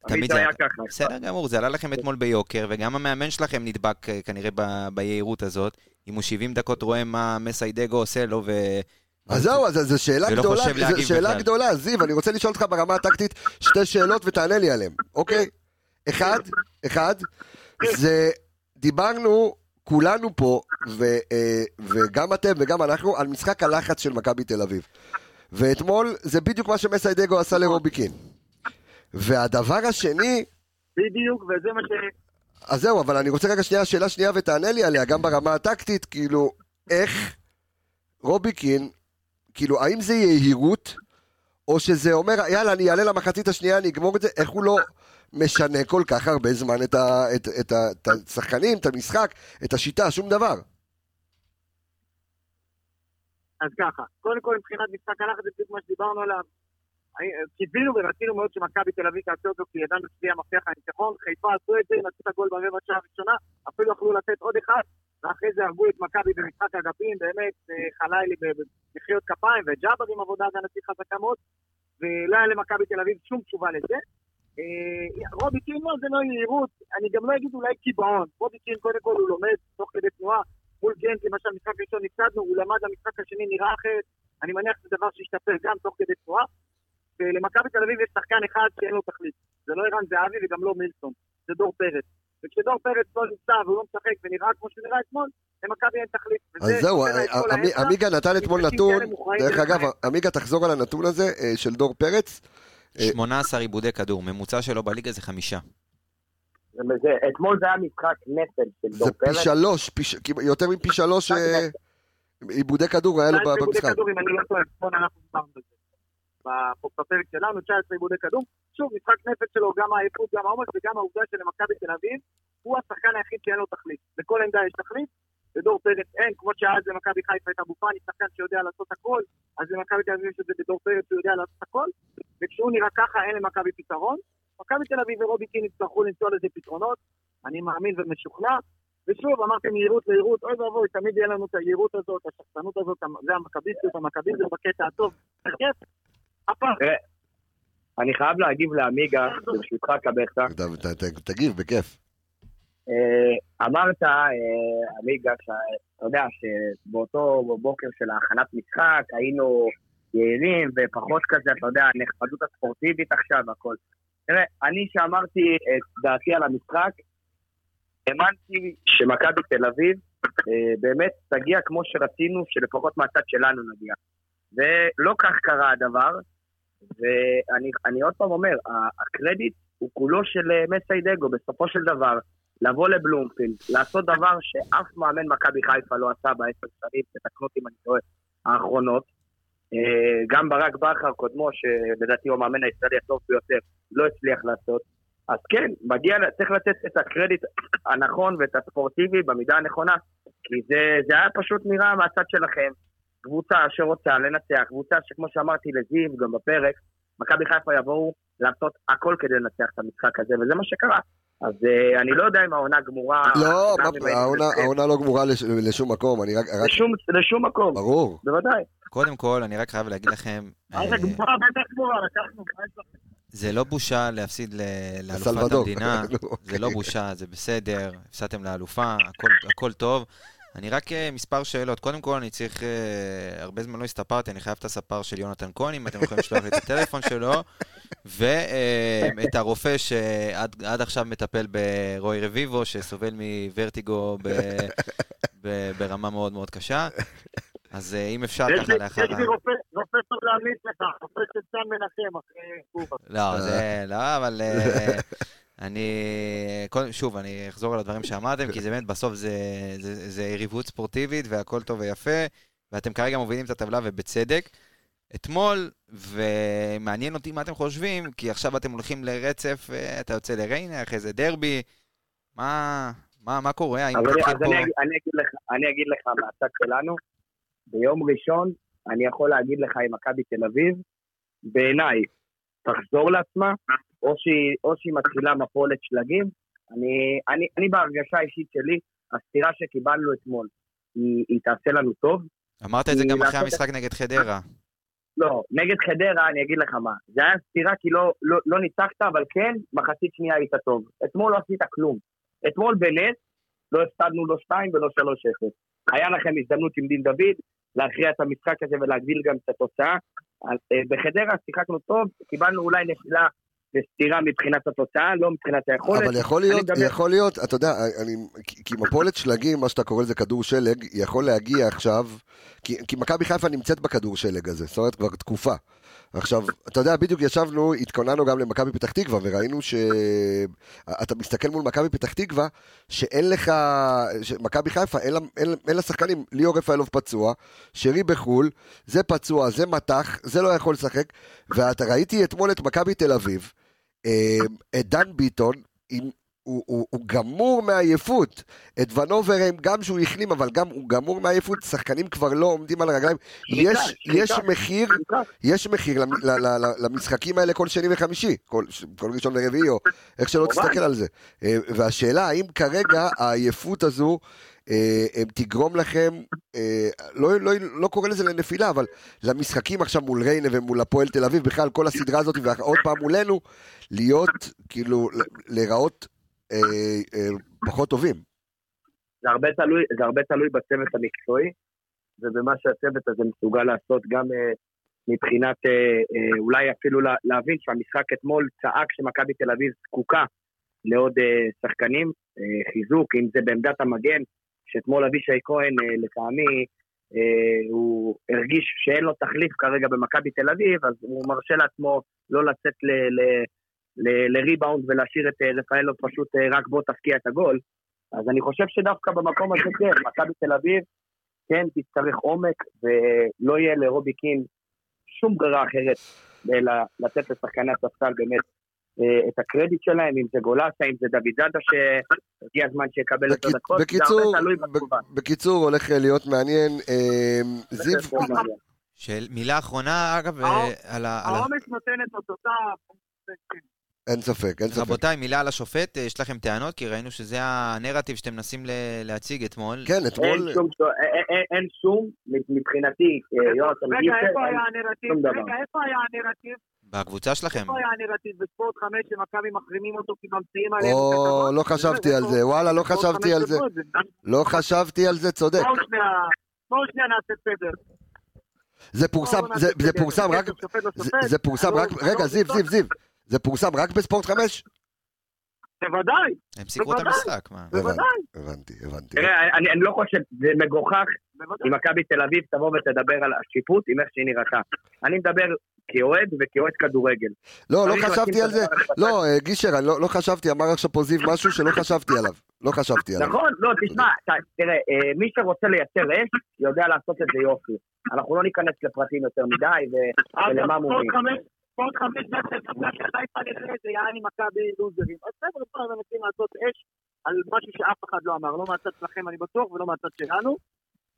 תמיד זה היה ככה. בסדר גמור, זה עלה לכם אתמול ביוקר, וגם המאמן שלכם נדבק אה, כנראה ביהירות הזאת. אם הוא 70 דקות רואה מה מסיידגו עושה לו. אז זהו, אז זו שאלה גדולה, זו שאלה. גדולה, זיו, אני רוצה לשאול אותך ברמה הטקטית שתי שאלות ותענה לי עליהן, אוקיי? אחד, אחד, זה, דיברנו כולנו פה, ו, אה, וגם אתם וגם אנחנו, על משחק הלחץ של מכבי תל אביב. ואתמול זה בדיוק מה שמסיידגו עשה לרוביקין. והדבר השני, בדיוק, וזה מה ש... אז זהו, אבל אני רוצה רגע שנייה, שאלה שנייה ותענה לי עליה, גם ברמה הטקטית, כאילו, איך רוביקין, כאילו, האם זה יהירות, או שזה אומר, יאללה, אני אעלה למחצית השנייה, אני אגמור את זה, איך הוא לא משנה כל כך הרבה זמן את, ה, את, את, ה, את השחקנים, את המשחק, את השיטה, שום דבר. אז ככה, קודם כל מבחינת משחק הלחץ זה בדיוק מה שדיברנו עליו. קיווינו ורצינו מאוד שמכבי תל אביב תעשה אותו, כי ידענו שזה יהיה מפתח הניצחון. חיפה עשו את זה, נתנו את הגול ברבע שעה הראשונה, אפילו יכלו לתת עוד אחד, ואחרי זה הרגו את מכבי במשחק אגפים, באמת, אה, חלילי במחיאות כפיים, וג'אבר עם עבודה הגנתית חזקה מאוד, ולא היה למכבי תל אביב שום תשובה לזה. אה, רובי קין לא, זה לא יהירות, אני גם לא אגיד אולי קיבעון. רובי קין קודם כל הוא לומד תוך כדי תנועה, מול גנט, למשל, משחק ראשון הפסדנו, הוא למד המשחק השני נראה אחרת, אני מניח שזה דבר שישתפר גם תוך כדי תנועה. ולמכבי תל אביב יש שחקן אחד שאין לו תכלית. זה לא ערן זהבי וגם לא מילסון, זה דור פרץ. וכשדור פרץ לא נמצא והוא לא משחק ונראה כמו שהוא נראה אתמול, למכבי אין תכלית. אז זהו, עמי- האמצע. עמיגה נתן אתמול נתון, דרך אגב. עמיגה תחזור על הנתון הזה אה, של דור פרץ. אה, 18 עיבודי כדור, ממוצע שלו בליגה זה חמישה. זה- אתמול זה היה משחק נפל של דור זה פי פרץ. שלוש, פי ש- כמעט- יותר מפי שלוש אה, עיבודי כדור היה לו 19 ב- עיבודי במשחק. כדור, אם אני לא טועה, נכון, אנחנו דיברנו על זה. בפרק שלנו, 19 עיבודי כדור. שוב, משחק נפש שלו, גם העייפות, גם העומס וגם העובדה שלמכבי תל אביב, הוא השחקן היחיד שאין לו תכלית. בכל עמדה יש תכלית, לדור פרץ אין, כמו שאז למכבי חיפה את אבו פאני, שחקן שיודע לעשות הכל, אז למכבי תל אביב יש את זה בדור פרץ, שהוא יודע לעשות הכל, וכשהוא נראה ככה אין למכבי פתרון. מכבי תל אביב ורובי קין יצטרכו למצוא לזה פתרונות, אני מאמין ומשוכנע. ושוב, אמרתם יהירות ליהירות, אוי ואבוי, תמיד יהיה לנו את היהירות הזאת, השחצנות הזאת, זה המכביסטיות, המכביזם בקטע הטוב. כיף. הפעם. אני חייב להגיב לעמיגה, ברשותך קבחת. תגיב, בכיף. אה, אמרת, אה, עמיגה, שאתה יודע שבאותו בוקר של ההכנת משחק היינו יעילים ופחות כזה, אתה יודע, הנחמדות הספורטיבית עכשיו והכל. תראה, אני שאמרתי את דעתי על המשחק, האמנתי שמכבי תל אביב אה, באמת תגיע כמו שרצינו, שלפחות מהצד שלנו נגיע. ולא כך קרה הדבר, ואני אני עוד פעם אומר, הקרדיט הוא כולו של אה, מסיידגו. בסופו של דבר, לבוא לבלומפילד, לעשות דבר שאף מאמן מכבי חיפה לא עשה בעשר שנים, תתקנו אותי אם אני טועה, האחרונות. אה, גם ברק בכר, קודמו, שלדעתי הוא המאמן הישראלי הטוב ביותר, לא הצליח לעשות. אז כן, מגיע, צריך לתת את הקרדיט הנכון ואת הספורטיבי במידה הנכונה, כי זה, זה היה פשוט נראה מהצד שלכם. קבוצה שרוצה לנצח, קבוצה שכמו שאמרתי לזיו גם בפרק, מכבי חיפה יבואו לעשות הכל כדי לנצח את המשחק הזה, וזה מה שקרה. אז uh, אני לא יודע אם העונה גמורה... לא, העונה- לא גמורה לש- לשום מקום, אני רק... רק- לשום, מקום, ברור. בוודאי. קודם כל, אני רק חייב להגיד לכם, זה אה, גמורה? בטח גמורה, לקחנו. מה יש לכם? זה לא בושה להפסיד לאלופת. המדינה, נו, זה לא אוקיי. בושה, זה בסדר, הפסדתם לאלופה, הכל, הכל טוב. אני רק אה, מספר שאלות. קודם כל, אני צריך, אה, הרבה זמן לא הסתפרתי, אני חייב את הספר של יונתן כהן, אם אתם יכולים לשלוח לי את הטלפון שלו, ואת הרופא שעד עד עכשיו מטפל ברוי רביבו, שסובל מוורטיגו ב- ב- ברמה מאוד מאוד קשה. אז אה, אם אפשר ככה לאחר... יש לי רופא טוב להמליץ לך, רופא של סן מנחם אחרי קובה. לא, זה, לא, אבל אה, אני, קודם- שוב, אני אחזור על הדברים שאמרתם, כי זה באמת, בסוף זה, זה, זה יריבות ספורטיבית והכל טוב ויפה, ואתם כרגע מובילים את הטבלה ובצדק. אתמול, ומעניין אותי מה אתם חושבים, כי עכשיו אתם הולכים לרצף, אה, אתה יוצא לריינה, אחרי זה דרבי, מה, מה, מה קורה? אז אני, אז פה... אני, אני, אגיד לך, אני אגיד לך מהצד שלנו, ביום ראשון אני יכול להגיד לך עם מכבי תל אביב, בעיניי, תחזור לעצמה, שהיא, או שהיא מתחילה מפולת שלגים. אני, אני, אני בהרגשה האישית שלי, הסתירה שקיבלנו אתמול, היא, היא תעשה לנו טוב. אמרת את זה גם אחרי המשחק נגד חדרה. לא, נגד חדרה, אני אגיד לך מה. זה היה סתירה כי לא, לא, לא ניצחת, אבל כן, מחצית שנייה היית טוב. אתמול לא עשית כלום. אתמול בנס, לא הפסדנו לא 2 ולא 3-0. היה לכם הזדמנות עם דין דוד להכריע את המשחק הזה ולהגדיל גם את התוצאה. אז, אה, בחדרה שיחקנו טוב, קיבלנו אולי נפילה וסתירה מבחינת התוצאה, לא מבחינת היכולת. אבל יכול להיות, מדבר- יכול להיות, אתה יודע, אני, כי- מפולת שלגים, מה שאתה קורא לזה כדור שלג, יכול להגיע עכשיו, כי, כי מכבי חיפה נמצאת בכדור שלג הזה, זאת אומרת כבר תקופה. עכשיו, אתה יודע, בדיוק ישבנו, התכוננו גם למכבי פתח תקווה, וראינו שאתה מסתכל מול מכבי פתח תקווה, שאין לך, מכבי חיפה, אין אין, אין לה שחקנים, ליאור רפאלוב פצוע, שרי בחו"ל, זה פצוע, זה מתח, זה לא יכול לשחק, ואתה ראיתי אתמול את מכבי תל אביב, את דן ביטון, עם, הוא, הוא, הוא גמור מעייפות. את ונוברם, גם שהוא החלים, אבל גם הוא גמור מעייפות, שחקנים כבר לא עומדים על הרגליים. יש. יש מחיר, יש מחיר למ- ל- ל- ל- למשחקים האלה כל שני וחמישי, כל, כל ראשון ורביעי, או איך שלא. תסתכל על זה. אה, והשאלה, האם כרגע העייפות הזו תגרום לכם, אה, לא, לא, לא קורא לזה לנפילה, אבל למשחקים עכשיו מול ריינה ומול הפועל תל אביב, בכלל כל הסדרה הזאת, ועוד פעם מולנו, להיות, כאילו, להיראות אה, אה, פחות טובים. זה הרבה תלוי, זה הרבה תלוי בצוות המקצועי, ובמה שהצוות הזה מסוגל לעשות גם אה, מבחינת אה, אה, אולי אפילו לה, להבין שהמשחק אתמול צעק שמכבי תל אביב זקוקה לעוד אה, שחקנים, אה, חיזוק, אם זה בעמדת המגן, שאתמול אבישי כהן אה, לטעמי אה, הוא הרגיש שאין לו תחליף כרגע במכבי תל אביב, אז הוא מרשה לעצמו לא לצאת לריבאונד ולהשאיר את אה, רפאלוב פשוט רק בוא תפקיע את הגול. אז אני חושב שדווקא במקום הזה כן, מכבי תל אביב כן תצטרך עומק, ולא יהיה לרובי קין שום ברירה אחרת אלא לתת לשחקני הספסל באמת את הקרדיט שלהם, אם זה גולסה, אם זה דוד זאדה, שהגיע הזמן שיקבל את הדקות, בקיצור, זה הרבה תלוי בתגובה. בקיצור, הולך להיות מעניין. אה, זיו. של מילה אחרונה, אגב, אה, על ה... העומס נותן את אותותיו. אין ספק, אין ספק. רבותיי, מילה על השופט, אה, יש לכם טענות? כי ראינו שזה הנרטיב שאתם מנסים להציג אתמול. כן, אתמול, שום, אין- אין- אין שום, מבחינתי, אה, יונתן רגע, איפה היה הנרטיב? שום. רגע, איפה היה הנרטיב? בקבוצה שלכם. איפה היה הנרטיב בספורט 5 שמכבי מחרימים אותו כי ממציאים עליהם או? לא חשבתי על זה, וואלה, לא חשבתי 5 על זה. את זה. לא חשבתי על זה, צודק. בואו שנייה, שנייה נעשה סדר. זה פורסם, בואו זה. פורסם רק, לא זה, שופט. זה פורסם לא- רק, לא- רגע, לא- זיו, זיו, זיו, זה פורסם רק בספורט 5? בוודאי, הם סיקרו את. המשחק, מה? בוודאי. הבנתי, הבנתי. תראה, אני, אני לא חושב, זה מגוחך. אם מכבי תל אביב תבוא ותדבר על השיפוט עם איך שהיא נראתה. אני מדבר כאוהד וכאוהד כדורגל. לא, לא חשבתי על זה. לא, אה, גישר, אני לא לא חשבתי, אמר עכשיו פה זיו משהו שלא חשבתי עליו. לא חשבתי עליו. נכון, לא, תשמע, תראה, אה, מי שרוצה לייצר אש, יודע לעשות את זה יופי. אנחנו לא ניכנס לפרטים יותר מדי ולמה אגב, מורים. עוד חמש, דקות, חיפה נראה את זה יעני מכבי לוזרים. אז חבר'ה, פה מנסים לעשות אש על משהו שאף אחד לא אמר, לא מהצד שלכם אני בטוח ולא מהצד שלנו.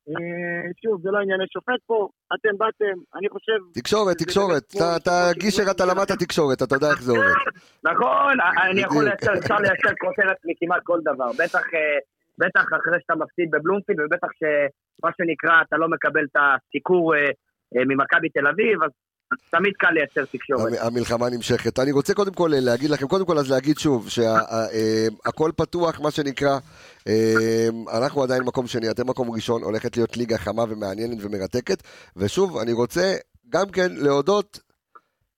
אה, שוב, זה לא ענייני שופט פה, אתם באתם, אני חושב... תקשורת, תקשורת. באמת אתה- גישר, אתה למדת תקשורת, אתה יודע איך זה עובד. נכון, אני יכול. לייצר, אפשר לייצר כותרת מכמעט כל דבר. בטח, אה, בטח אחרי שאתה מפסיד בבלומפילד, ובטח שמה שנקרא, אתה לא מקבל את הסיקור אה, ממכבי תל אביב, אז תמיד קל לייצר תקשורת. המ- המלחמה נמשכת. אני רוצה קודם כל להגיד לכם, קודם כל אז להגיד שוב, שהכל פתוח, מה שנקרא, אה, אנחנו עדיין מקום שני, אתם מקום ראשון, הולכת להיות ליגה חמה ומעניינת ומרתקת, ושוב, אני רוצה גם כן להודות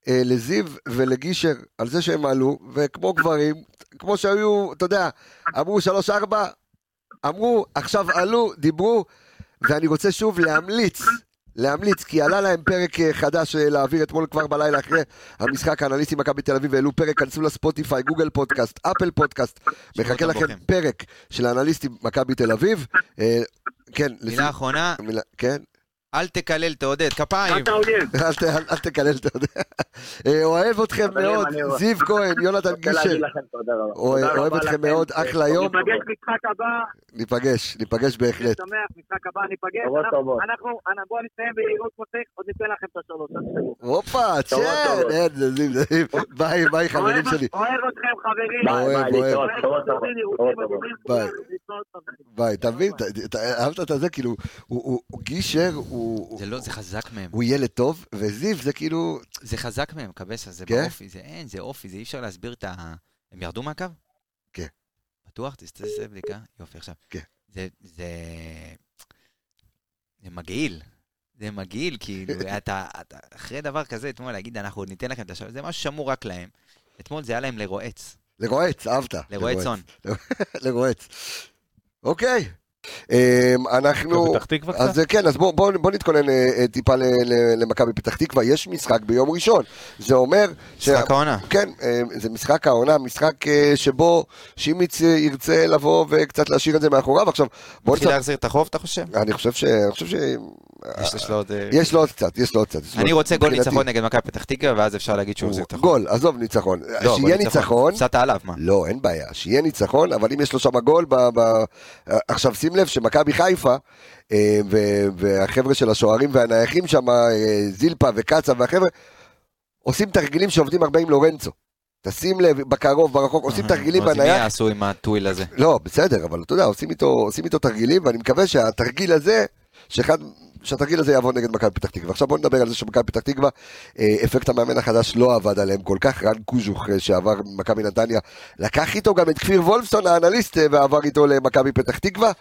אה, לזיו ולגישר על זה שהם עלו, וכמו גברים, כמו שהיו, אתה יודע, אמרו שלוש-ארבע, אמרו, עכשיו עלו, דיברו, ואני רוצה שוב להמליץ, להמליץ, כי עלה להם פרק אה, חדש אה, להעביר אתמול כבר בלילה אחרי המשחק, האנליסטים מכבי תל אביב העלו פרק, כנסו לספוטיפיי, גוגל פודקאסט, אפל פודקאסט, מחכה לכם. פרק של האנליסטים מכבי תל אביב. אה, כן, מילה אחרונה, מילה, כן, אל תקלל, תעודד, כפיים. אל ת- אל- אל תקלל, יודע. אה, אוהב אתכם מאוד, אני. זיו כהן, יונתן גישר. אוהב אתכם. מאוד, אחלה יום. ניפגש משחק הבא, ניפגש, ניפגש בהחלט. שמח, משחק הבא ניפגש. אנחנו- בואו נסיים ביעילות מוסך, עוד ניתן לכם את השלוש. הופה, צ'ן. אין, זה זיו, זה זיו. ביי, ביי חברים שלי. אוהב אתכם חברים. אוהב, אוהב. ביי. אתה אהבת את זה? כאילו, גישר, הוא הוא- זה לא, זה חזק מהם. הוא ילד טוב, וזיו זה כאילו... זה חזק מהם, קבסה, זה כן? באופי, זה אין, זה אופי, זה אי אפשר להסביר את ה... הם ירדו מהקו? כן. בטוח? תעשה בדיקה. יופי, עכשיו. כן. זה, זה... זה מגעיל. זה מגעיל, כאילו, אתה, אתה, אחרי דבר כזה, אתמול להגיד, אנחנו עוד ניתן לכם את השלוש, זה משהו שמור רק להם. אתמול זה היה להם לרועץ, לרועץ, אהבת. לרועץ צאן. לרועץ. אוקיי. אמ, אנחנו... בפתח תקווה אז קצת? אה, כן, אז בואו בוא, בוא נתכונן אה, אה, טיפה למכבי פתח תקווה. יש משחק ביום ראשון. זה אומר... ש- משחק העונה. כן, זה משחק העונה, משחק שבו שימיץ ירצה לבוא וקצת להשאיר את זה מאחוריו. עכשיו, בוא מתחיל נספר... להחזיר את החוב, אתה חושב? אני חושב ש... אני חושב ש... יש לו עוד... יש לו עוד קצת, יש לו עוד קצת. אני רוצה גול. ניצחון נגד מכבי פתח תקווה, ואז אפשר להגיד שהוא החזיר את החוב. גול, עזוב ניצחון. לא, שיהיה ניצחון. הפסדת עליו, מה? לא, אין בעיה, שיהיה ניצחון, אבל אם יש לו שם גול. עכשיו שים לב שמכבי חיפה, אה, והחבר'ה של השוערים והנייחים שם, אה, זילפה וקצה והחבר'ה, עושים תרגילים שעובדים הרבה עם לורנצו. תשים לב, בקרוב, ברחוק, עושים תרגילים אז מי בנייח. יעשו עם הטוויל הזה? לא, בסדר, אבל אתה יודע, עושים איתו, עושים איתו תרגילים, ואני מקווה שהתרגיל הזה, שאחד, שהתרגיל הזה יעבוד נגד מכבי פתח תקווה. עכשיו בוא נדבר על זה שמכבי פתח תקווה, אה, אפקט המאמן החדש לא עבד עליהם כל כך, רן קוז'וך אה, שעבר ממכבי נתניה, לקח איתו גם את כפיר וולפסון האנליסט, אה, ועבר איתו למכבי פתח תקווה,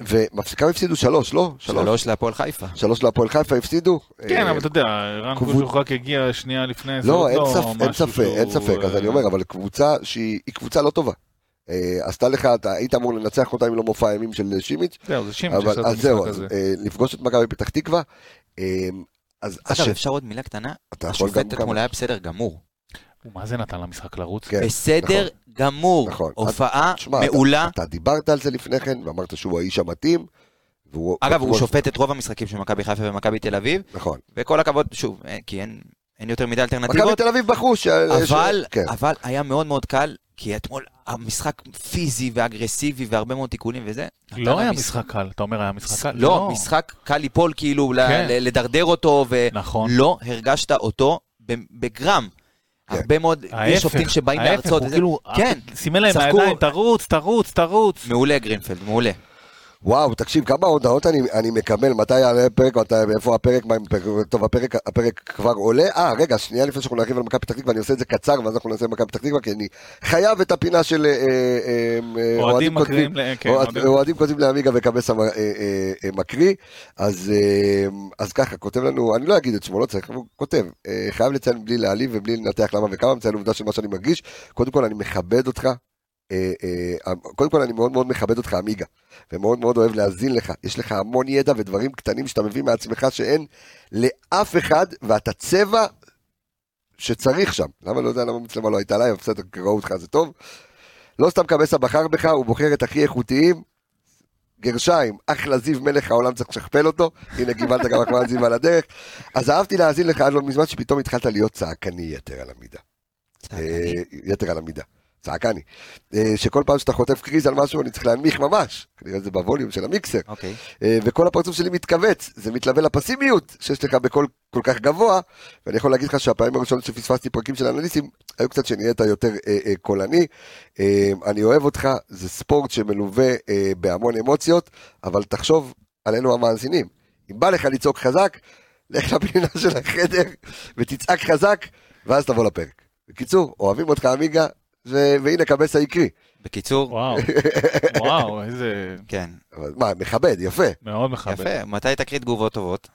ומפסיקה הפסידו שלוש, לא? שלוש להפועל חיפה. שלוש להפועל חיפה הפסידו. כן, אבל אתה יודע, רן קוז'וך רק הגיע שנייה לפני זה, לא, אין לא ספק, אין ספק, אין ספק, אז אני אומר, אבל קבוצה שהיא היא קבוצה לא טובה. אה, עשתה לך, אתה היית אמור לנצח אותה אם לא מופע הימים של שימיץ', זהו, זה שימש אבל שעשה את אז זהו, המשחק אז הזה. אה, לפגוש את מכבי פתח תקווה, אה, אז אגב, אפשר עוד מילה קטנה? אתה יכול גם השופט אתמול היה בסדר גמור. מה זה נתן למשחק לרוץ? כן, בסדר גמור. נכון. הופעה תשמע, אתה- מעולה. אתה דיברת על זה לפני כן, ואמרת שהוא האיש המתאים, והוא... אגב, הוא שופט את רוב המשחקים של מכבי חיפה ומכבי תל אביב, נכון. וכל הכבוד, שוב, כי אין אין יותר מדי מכבי אלטרנטיבות, תל אביב בחרו ש... אבל, ש- כן, אבל היה מאוד מאוד קל, כי אתמול המשחק פיזי ואגרסיבי והרבה מאוד תיקונים וזה. לא היה למש- משחק קל, אתה אומר היה משחק קל? לא, משחק קל ליפול כאילו, ל- כן. ל- לדרדר אותו, נכון. ולא הרגשת אותו ב- בגרם. כן. הרבה מאוד, יש ההפך, שופטים שבאים ההפך, להרצות, הוא וזה- כאילו, כן, סימן להם. מהידיים, תרוץ, תרוץ, תרוץ. מעולה גרינפלד, מעולה. וואו, תקשיב, כמה הודעות אני, אני מקבל, מתי יעלה הפרק, מתי, איפה הפרק, מה, טוב, הפרק, הפרק כבר עולה. אה, רגע, שנייה לפני שאנחנו נרחיב על מכבי פתח תקווה, אני עושה את זה קצר, ואז אנחנו נעשה מכבי פתח תקווה, כי אני חייב את הפינה של אה, אה, אה, אוהדים ל- כן, אוהד- אוהדים- כותבים לעמיגה וקבסה מקריא, אז, אז ככה, כותב לנו, אני לא אגיד את שמו, לא צריך, הוא כותב, חייב לציין בלי להעליב ובלי לנתח למה וכמה, מציין עובדה של מה שאני מרגיש, קודם כל אני מכבד אותך, קודם כל אני מאוד מאוד מכבד אותך עמיגה, ומאוד מאוד אוהב להאזין לך, יש לך המון ידע ודברים קטנים שאתה מביא מעצמך שאין לאף אחד, ואתה צבע שצריך שם, למה לא יודע למה המצלמה לא הייתה עליי, אבל בסדר, ראו אותך זה טוב. לא סתם קבסה בחר בך, הוא בוחר את הכי איכותיים, גרשיים, אחלה זיו מלך העולם צריך לשכפל אותו, הנה קיבלת גם החמאת זיו על הדרך. אז אהבתי להאזין לך עד לא מזמן שפתאום התחלת להיות צעקני יתר על המידה. אה, יתר על המידה. צעקני. אה, שכל פעם שאתה חוטף קריז על משהו אני צריך להנמיך ממש, כנראה זה בווליום של המיקסר. אוקיי. אה, וכל הפרצוף שלי מתכווץ, זה מתלווה לפסימיות שיש לך בקול כל כך גבוה, ואני יכול להגיד לך שהפעמים הראשונות שפספסתי פרקים של אנליסטים, היו קצת שנהיית יותר אה, אה, קולני. אה, אני אוהב אותך, זה ספורט שמלווה אה, בהמון אמוציות, אבל תחשוב עלינו המאזינים. אם בא לך לצעוק חזק, לך לפינה של החדר ותצעק חזק, ואז תבוא לפרק. בקיצור, אוהבים אותך עמיגה, ו- והנה קבסה יקרי. בקיצור, וואו, וואו, איזה... כן. אבל מה, מכבד, יפה. מאוד מכבד. יפה, מתי תקריא תגובות טובות?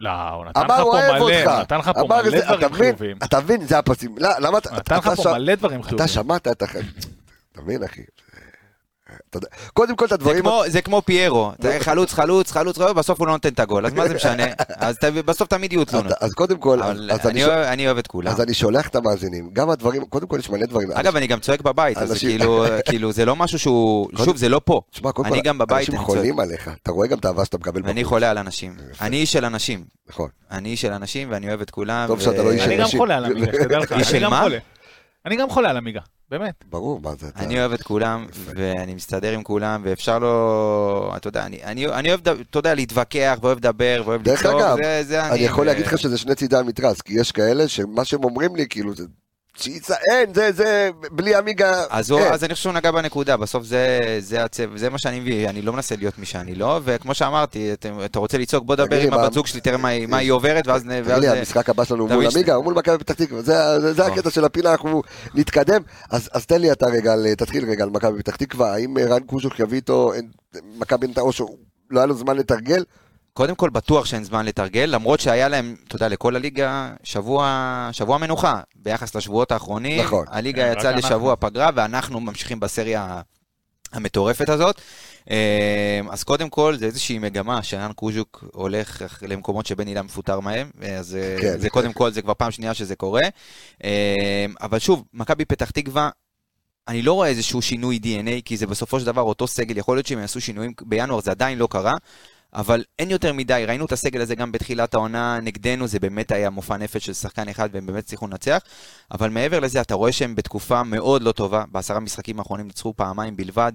לא, הוא נתן לך פה מלא. הוא נתן לך פה מלא זה- אתה דברים מבין? חיוביים. אתה מבין, זה הפסים. לא, למה אתה... נתן לך אתה פה מלא דברים אתה חיוביים. שמעת את הח... אתה מבין, אחי? קודם כל את הדברים... זה כמו פיירו, חלוץ, חלוץ, חלוץ, בסוף הוא לא נותן את הגול, אז מה זה משנה? אז בסוף תמיד יהיו תלונות. אז- קודם כל, אני אני אוהב- אני את כולם. אז אני שולח את המאזינים, גם הדברים, קודם כל יש מלא דברים. אגב, אני גם צועק בבית, אז אנשים- כאילו, כאילו, זה לא משהו שהוא, שוב, זה לא פה. אני כל, גם בבית, אנשים אני צועק. חולים עליך, אתה רואה גם את האהבה שאתה מקבל ואני בחוץ. חולה על אנשים. אני איש של אנשים. נכון. אני איש של אנשים ואני אוהב את כולם. טוב שאתה לא איש של אני גם אנשים. חולה על עמיגה, שתדע לך. איש אני של גם מה? חולה. אני גם חולה על עמיגה, באמת. ברור, מה זה? אתה- אני אוהב את כולם. ואני מסתדר עם כולם, ואפשר לא... אתה יודע, אני, אני, אני אוהב, אתה יודע, להתווכח, ואוהב לדבר, ואוהב דרך לצעוק, אגב, זה, זה אני יכול ו- להגיד לך שזה שני צידי המתרס, כי יש כאלה שמה שהם אומרים לי, כאילו, זה... שיצא, אין, זה, זה, בלי עמיגה, אז, הוא. אז אני חושב שהוא נגע בנקודה, בסוף זה, זה, הצב, זה מה שאני מביא, אני לא מנסה להיות מי שאני לא, וכמו שאמרתי, אתה, אתה רוצה לצעוק, בוא דבר עם מה- הבת זוג שלי, תראה מה, מה היא עוברת, ואז... תגיד ואז לי, המשחק הבא שלנו מול עמיגה, הוא מול מכבי פתח תקווה, זה- זה- זה נכון. הקטע של הפינה, אנחנו נתקדם. אז אז תן לי אתה רגע, תתחיל רגע על מכבי פתח תקווה, האם רן קוז'וק יביא איתו, מכבי נתניה, או שהוא לא היה לו זמן לתרגל? קודם כל בטוח שאין זמן לתרגל, למרות שהיה להם, אתה יודע, לכל הליגה שבוע, שבוע מנוחה ביחס לשבועות האחרונים. נכון. הליגה כן, יצאה לשבוע פגרה, ואנחנו ממשיכים בסריה המטורפת הזאת. אה, אז קודם כל, זה איזושהי מגמה שרן קוז'וק הולך למקומות שבן אילם מפוטר מהם, אז אה, כן. זה קודם כל, זה כבר פעם שנייה שזה קורה. אה, אבל שוב, מכבי פתח תקווה, אני לא רואה איזשהו שינוי DNA, כי זה בסופו של דבר אותו סגל, יכול להיות שהם יעשו שינויים בינואר, זה עדיין לא קרה. אבל אין יותר מדי, ראינו את הסגל הזה גם בתחילת העונה נגדנו, זה באמת היה מופע נפש של שחקן אחד והם באמת הצליחו לנצח, אבל מעבר לזה אתה רואה שהם בתקופה מאוד לא טובה, בעשרה משחקים האחרונים ניצחו פעמיים בלבד,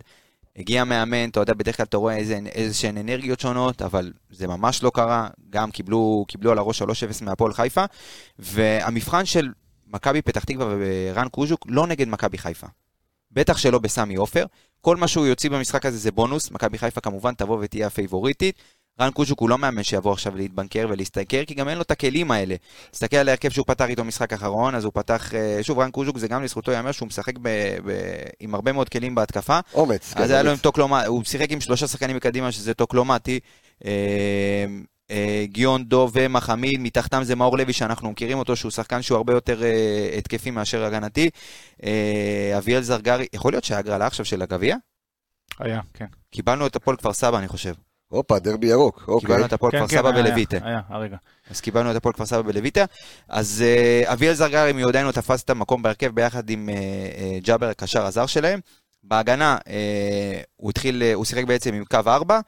הגיע מאמן, אתה יודע, בדרך כלל אתה רואה איזה, איזה שהן אנרגיות שונות, אבל זה ממש לא קרה, גם קיבלו, קיבלו על הראש 3-0 מהפועל חיפה, והמבחן של מכבי פתח תקווה ורן קוז'וק לא נגד מכבי חיפה. בטח שלא בסמי עופר. כל מה שהוא יוציא במשחק הזה זה בונוס. מכבי חיפה כמובן תבוא ותהיה הפייבוריטית. רן קוז'וק הוא לא מאמן שיבוא עכשיו להתבנקר ולהסתכר, כי גם אין לו את הכלים האלה. תסתכל על ההרכב שהוא פתח איתו משחק אחרון, אז הוא פתח, אה, שוב, רן קוז'וק זה גם לזכותו ייאמר שהוא משחק ב, ב, עם הרבה מאוד כלים בהתקפה. אומץ. כן, אז היה לו עם אומץ. טוקלומטי, הוא שיחק עם שלושה שחקנים מקדימה שזה טוקלומטי. אה, גיון דוב ומחמיד, מתחתם זה מאור לוי שאנחנו מכירים אותו, שהוא שחקן שהוא הרבה יותר אה, התקפי מאשר הגנתי. אה, אביאל זרגרי, יכול להיות שהיה הגרלה עכשיו של הגביע? היה, כן. קיבלנו את הפועל כפר סבא, אני חושב. הופה, דרבי ירוק, אוקיי. קיבלנו את הפועל כן, כפר כן, סבא בלויטה. היה, הרגע. אז קיבלנו את הפועל כפר סבא בלויטה. אז אה, אביאל זרגרי מיודענו תפס את המקום בהרכב ביחד עם אה, אה, ג'אבר, הקשר הזר שלהם. בהגנה אה, הוא התחיל, אה, הוא שיחק בעצם עם קו 4.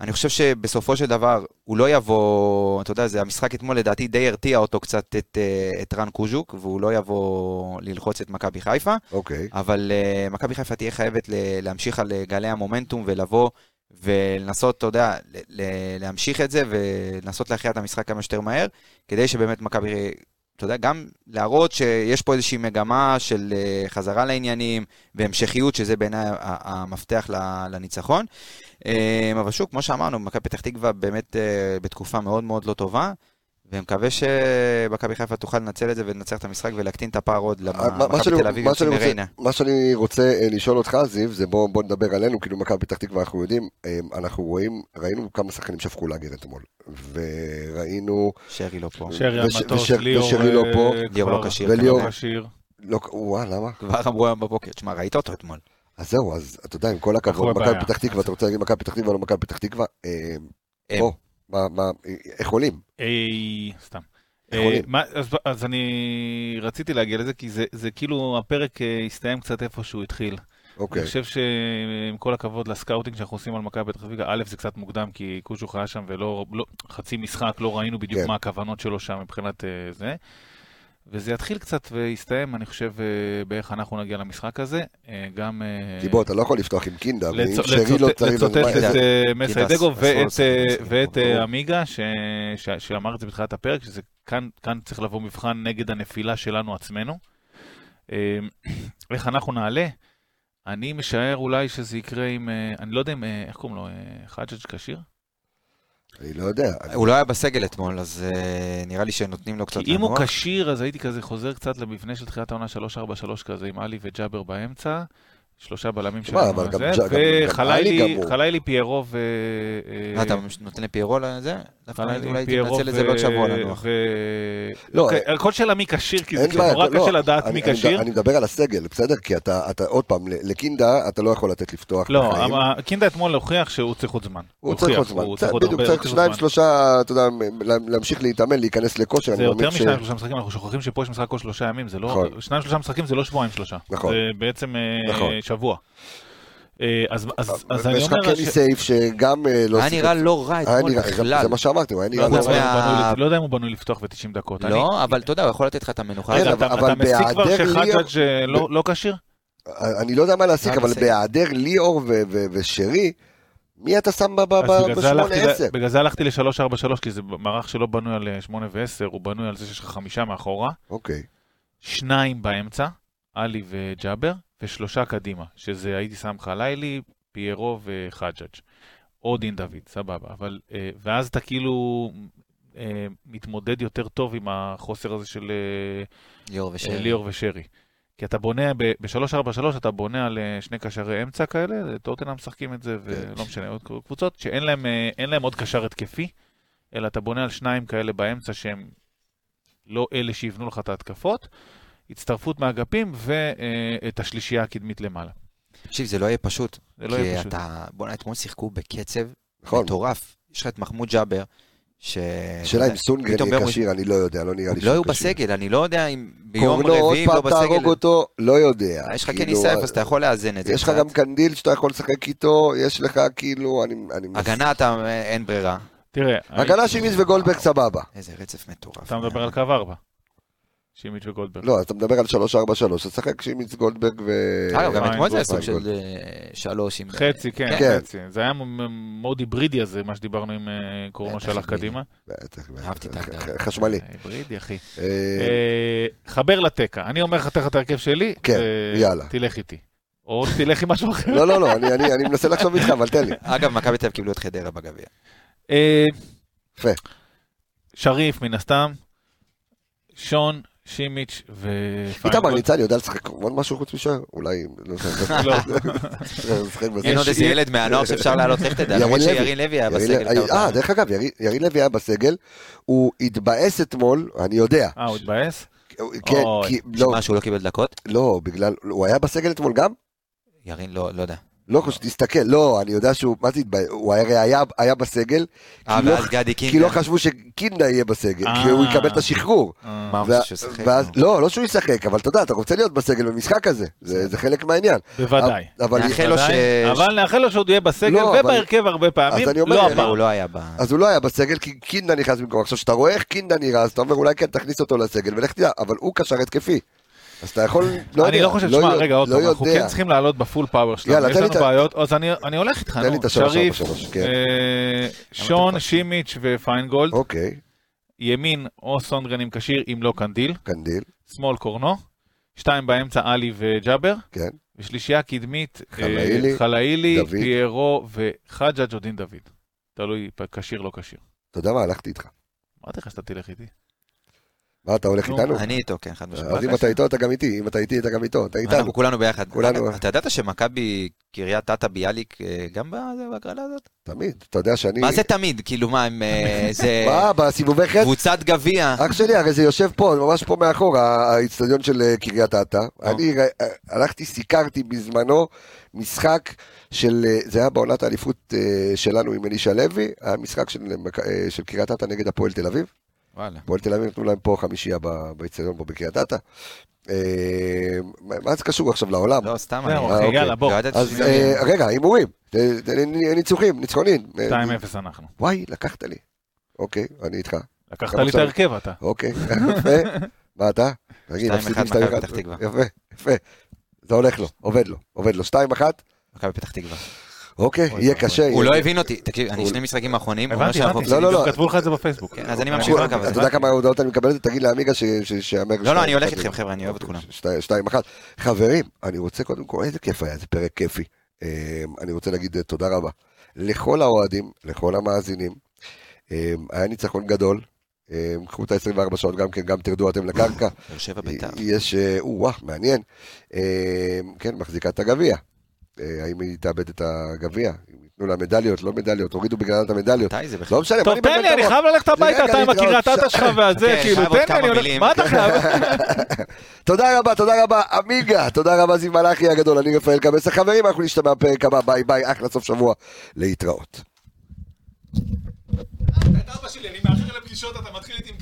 אני חושב שבסופו של דבר הוא לא יבוא, אתה יודע, זה המשחק אתמול לדעתי די הרתיע אותו קצת את, אה, את רן קוז'וק, והוא לא יבוא ללחוץ את מכבי חיפה. אוקיי. אבל uh, מכבי חיפה תהיה חייבת להמשיך על גלי המומנטום ולבוא ולנסות, אתה יודע, להמשיך את זה ולנסות להכריע את המשחק כמה שיותר מהר, כדי שבאמת מכבי, אתה יודע, גם להראות שיש פה איזושהי מגמה של אה, חזרה לעניינים והמשכיות, שזה בעיניי המפתח לניצחון. אה, אבל שוב, כמו שאמרנו, מכבי פתח תקווה באמת אה, בתקופה מאוד מאוד לא טובה, ומקווה שמכבי חיפה תוכל לנצל את זה ולנצח את המשחק ולהקטין את הפער עוד למכבי תל אביב מה יוצאים שאני רוצה- מריינה. מה שאני רוצה אה, לשאול אותך, זיו, זה בוא בוא נדבר עלינו, כאילו מכבי פתח תקווה אנחנו יודעים, אה, אנחנו רואים, ראינו כמה שחקנים שפכו לאגר אתמול, וראינו, שרי לא פה. שרי על וש- מטוס, ליאור ושרי לא אה, פה. ליאור לא כשיר, וליאור- לא כשיר. לא, וואה, למה? כבר אמרו היום בבוקר, תשמע, ראית אותו אתמול. אז זהו, אז אתה יודע, עם כל הכבוד, מכבי. פתח תקווה, אתה רוצה להגיד מכבי פתח תקווה, לא מכבי פתח תקווה, הם. בוא, מה, מה, איך עולים? איי, סתם. איך אה? מה- אז- אז אני רציתי להגיע לזה, כי זה- זה כאילו, הפרק אה, הסתיים קצת איפה שהוא התחיל. אוקיי, אני חושב שעם כל הכבוד לסקאוטינג שאנחנו עושים על מכבי פתח תקווה, א', זה קצת מוקדם, כי קושוך היה שם ולא, לא, חצי משחק, לא ראינו בדיוק כן. מה הכוונות שלו שם מבחינת אה, זה. וזה יתחיל קצת ויסתיים, אני חושב, אה, באיך אנחנו נגיע למשחק הזה. אה, גם... אה, כי בוא, אתה לא יכול לפתוח עם קינדה, ואם לצ- שרי לא צריך, לצוטט את אה, מסיידגו ואת, אה, אה. עמיגה, ש- ש- שאמר את זה בתחילת הפרק, שזה כאן כאן צריך לבוא מבחן נגד הנפילה שלנו עצמנו. אה, איך אנחנו נעלה? אני משער אולי שזה יקרה עם, אה, אני לא יודע אם, אה, איך קוראים לו, אה, חג'ג' כשיר? אני לא יודע. הוא לא היה בסגל אתמול, אז אה, נראה לי שנותנים לו קצת כי אם הוא לנוח. כשיר, אז הייתי כזה חוזר קצת למבנה של תחילת העונה 3-4-3 כזה, עם עלי וג'אבר באמצע. שלושה בלמים שלנו, אבל גם וחלילי פיירו ו... מה, אתה נותן לפיירו לזה? חלילי, אולי פיירו תנצל את זה בעוד שבוע לנוח. ו... לא, אוקיי, הכל שאלה מי כשיר, כי זה נורא קשה לדעת אני- מי כשיר. אני מדבר על הסגל, בסדר? כי אתה, אתה- עוד פעם, ל- לקינדה אתה לא יכול לתת לפתוח לא, קינדה אתמול הוכיח שהוא צריך עוד זמן. הוא צריך עוד זמן. בדיוק, צריך שניים. שלושה, אתה יודע, לה- להמשיך להתאמן, להיכנס לכושר. זה יותר משניים שלושה משחקים, אנחנו שוכחים שפה יש משחק כל שלושה ימים, זה לא... נכון. שניים שלושה משחקים זה לא שבועיים שלושה. נכון. זה בעצם אה, נכון. שבוע. אה, אז אז- אז אני ויש לך אומר... קני ש- סייף שגם אה, לא היה. נראה לא רע אתמול בכלל. זה מה שאמרתי, הוא היה לא נראה לא רע. לא יודע אם הוא בנוי לפתוח ב-90 דקות. לא, אבל אתה יודע, הוא יכול לתת לך את המנוחה. כן, אתה מסיק כבר שחג'ג' אה, לא- לא כשיר? אני לא יודע מה להסיק, אבל. בהיעדר ליאור ושרי, מי אתה שם ב- ב- אז בגלל זה הלכתי בשמונה ל- עשר? בגלל זה הלכתי ל-3-4-3, כי זה מערך שלא בנוי על 8 ו-10, הוא בנוי על זה שיש לך חמישה מאחורה, אוקיי. שניים באמצע, עלי וג'אבר, ושלושה קדימה, שזה הייתי שם חלילי, פיירו וחג'ג'. או דין דוד, סבבה. אבל, אה, ואז אתה כאילו אה, מתמודד יותר טוב עם החוסר הזה של אה, ליאור ושרי. ליאור ושרי. כי אתה בונה, ב-343 אתה בונה על שני קשרי אמצע כאלה, טוטנאם משחקים את זה, ולא משנה, עוד קבוצות, שאין להם, להם עוד קשר התקפי, אלא אתה בונה על שניים כאלה באמצע שהם לא אלה שיבנו לך את ההתקפות, הצטרפות מהאגפים ואת השלישייה הקדמית למעלה. תקשיב, זה לא יהיה פשוט. זה לא יהיה כי פשוט. אתה... בוא'נה, אתמול שיחקו בקצב נכון. מטורף. יש לך את מחמוד ג'אבר, ש... שאלה אם סונגרן יהיה כשיר, אני לא יודע, לא נראה לי לא היו שהוא כשיר. בסגל, אני לא יודע אם ביום קורנו, עוד רביעי לא פעם תהרוג בסגל. אותו, לא יודע. יש לך כאילו, סייף, אז אתה יכול לאזן את זה יש לך. גם קנדיל שאתה יכול לשחק איתו, יש לך כאילו, אני... הגנה אתה, אין ברירה. תראה, הגנה שימיץ וגולדברג סבבה. איזה רצף מטורף. אתה מדבר על קו 4. שימיץ' וגולדברג. לא, אתה מדבר על 3-4-3, אז שחק שימיץ גולדברג ו... אגב, גם פיין אתמול זה היה סוג של אה, שלוש עם... חצי, כן, כן. חצי. זה היה מאוד היברידי הזה, מה שדיברנו עם אה, קורנו שהלך. קדימה. בטח, בטח. אהבתי את ההגדרה. חשמלי. אה, היברידי, אחי. אה, אה, חבר לתקה. אני אומר לך, תכף את ההרכב שלי. כן, ו- יאללה. תלך איתי. או תלך עם משהו אחר. לא, לא, לא, אני- אני אני מנסה לחשוב איתך, אבל תן לי. אגב, מכבי תל קיבלו את חדרה בגביע. אה, יפה. שריף, מן הסתם. שון, שימיץ' ופיינגולד. איתמר ניצן יודע לשחק עוד משהו חוץ משוער? אולי... לא. לא. בזה. אין עוד איזה ילד מהנוער שאפשר לעלות, לך תדע. ירין למרות לוי. שירין לוי היה ירין בסגל. אה. דרך אגב, ירין- ירין לוי היה בסגל, הוא התבאס אתמול, אני יודע. אה, הוא התבאס? כן. כי- לא, מה, שהוא לא קיבל דקות? לא, בגלל, הוא היה בסגל אתמול גם? ירין לא לא יודע. לא, חושב, תסתכל, לא, אני יודע שהוא, מה זה התבאס? הוא הרי היה, היה בסגל, אה, כי לא- ואז גדי כי לא קינדה. חשבו שקינדה יהיה בסגל, אה. כי הוא יקבל את השחרור. אה, מה הוא רוצה שהוא ישחק? לא, לא שהוא ישחק, אבל אתה יודע, אתה רוצה להיות בסגל במשחק הזה, זה זה חלק מהעניין. בוודאי. אבל, נאחל לו ש... בוודאי, אבל נאחל לו שעוד יהיה בסגל לא, אבל- ובהרכב הרבה פעמים. אז אני אומר, לא אני- לא, הפעם. הוא לא היה ב... אז הוא לא היה בסגל, כי קינדה נכנס במקום. עכשיו, כשאתה רואה איך קינדה נראה, אז אתה אומר, אולי כן, תכניס אותו לסגל, ולך תדע, אבל הוא קשר התקפי. אז אתה יכול, לא יודע, אני לא חושב, לא שמע, רגע, עוד לא פעם, אנחנו. כן צריכים לעלות ב full power שלנו, יש לנו בעיות, אז אני הולך איתך, נו, שריף, כן. אה, שון, שימיץ' ופיינגולד, אוקיי, ימין או סונדגרן אם כשיר, אם לא קנדיל, קנדיל, שמאל קורנו, שתיים באמצע עלי וג'אבר, כן. ושלישייה קדמית, אה, חלאילי, חלאילי. פיירו וחג'ג' או דין דוד. תלוי, כשיר לא כשיר. אתה יודע מה, הלכתי איתך. אמרתי לך שאתה תלך איתי. מה, אתה הולך נו, איתנו? אני איתו, כן, חד משמעית. אז אם אתה איתו, אתה גם איתי. אם אתה איתי, אתה גם איתו. אתה איתנו. אנחנו כולנו ביחד. כולנו. אתה ידעת שמכבי קריית אתא ביאליק אה, גם בהגרלה הזאת? תמיד. אתה יודע שאני... מה זה תמיד? כאילו מה, הם... אה, זה מה, בסיבובי חטא? קבוצת גביע. אח שלי, הרי זה יושב פה, ממש פה מאחור, האיצטדיון של אה, קריית אתא. אני הלכתי, סיקרתי בזמנו משחק של, זה היה בעונת האליפות שלנו עם אלישע לוי, היה משחק של מכ- אה, של קריית אתא נגד הפועל תל אביב. וואלה. הפועל תל אביב נתנו להם פה חמישייה באיצטדיון פה בקריית אתא. אה, מה זה קשור עכשיו לעולם? לא, סתם. זהו, אני- אה, אחי, אוקיי. יאללה, בוא. אז אה, רגע, הימורים, ניצוחים, ניצחונים. אה, 2-0 אנחנו. וואי, לקחת לי. אוקיי, אני איתך. לקחת לי את? ההרכב אתה. אוקיי, יפה. מה אתה? תגיד, 2-1 מפסידים מכבי 2-1. פתח תקווה. יפה, יפה. זה הולך לו, עובד לו, עובד לו. 2-1, מכבי פתח תקווה. אוקיי, יהיה. קשה. הוא לא הבין אותי. תקשיב, אני שני משחקים האחרונים. אומר הבנתי, הבנתי. לא, לא, לא. כתבו לך את זה בפייסבוק. כן, אז אני ממשיך רק, אבל אתה זה יודע כמה הודעות אני מקבל? תגיד לעמיגה שיאמר... לא, לא, אני הולך איתכם, חבר'ה, אני אוהב את כולם. שתיים, אחת. חברים, אני רוצה קודם כל, איזה כיף היה, איזה פרק כיפי. אה, אני רוצה להגיד אה, תודה רבה לכל האוהדים, לכל המאזינים. אה, היה ניצחון גדול. אה, קחו את ה-24 שעות גם כן, גם תרדו אתם לקרקע. באר שבע ביתר. יש, אה, או-אה, מעניין. כן, מחזיקה את הגביע. אה, האם היא תאבד את הגביע? ייתנו לה מדליות, לא מדליות, הורידו בגלל את המדליות. מתי זה בכלל? לא משנה, טוב, תן את לי, אני. חייב ללכת הביתה, אתה עם. הקריית אתא שלך והזה, כן, כאילו, תן לי, אני. מה אתה חייב? תודה רבה, תודה רבה, עמיגה, תודה רבה, זיו מלאכי הגדול, אני רפאל קבס. חברים, אנחנו נשתמע בפרק הבא, ביי ביי, אחלה סוף שבוע, להתראות.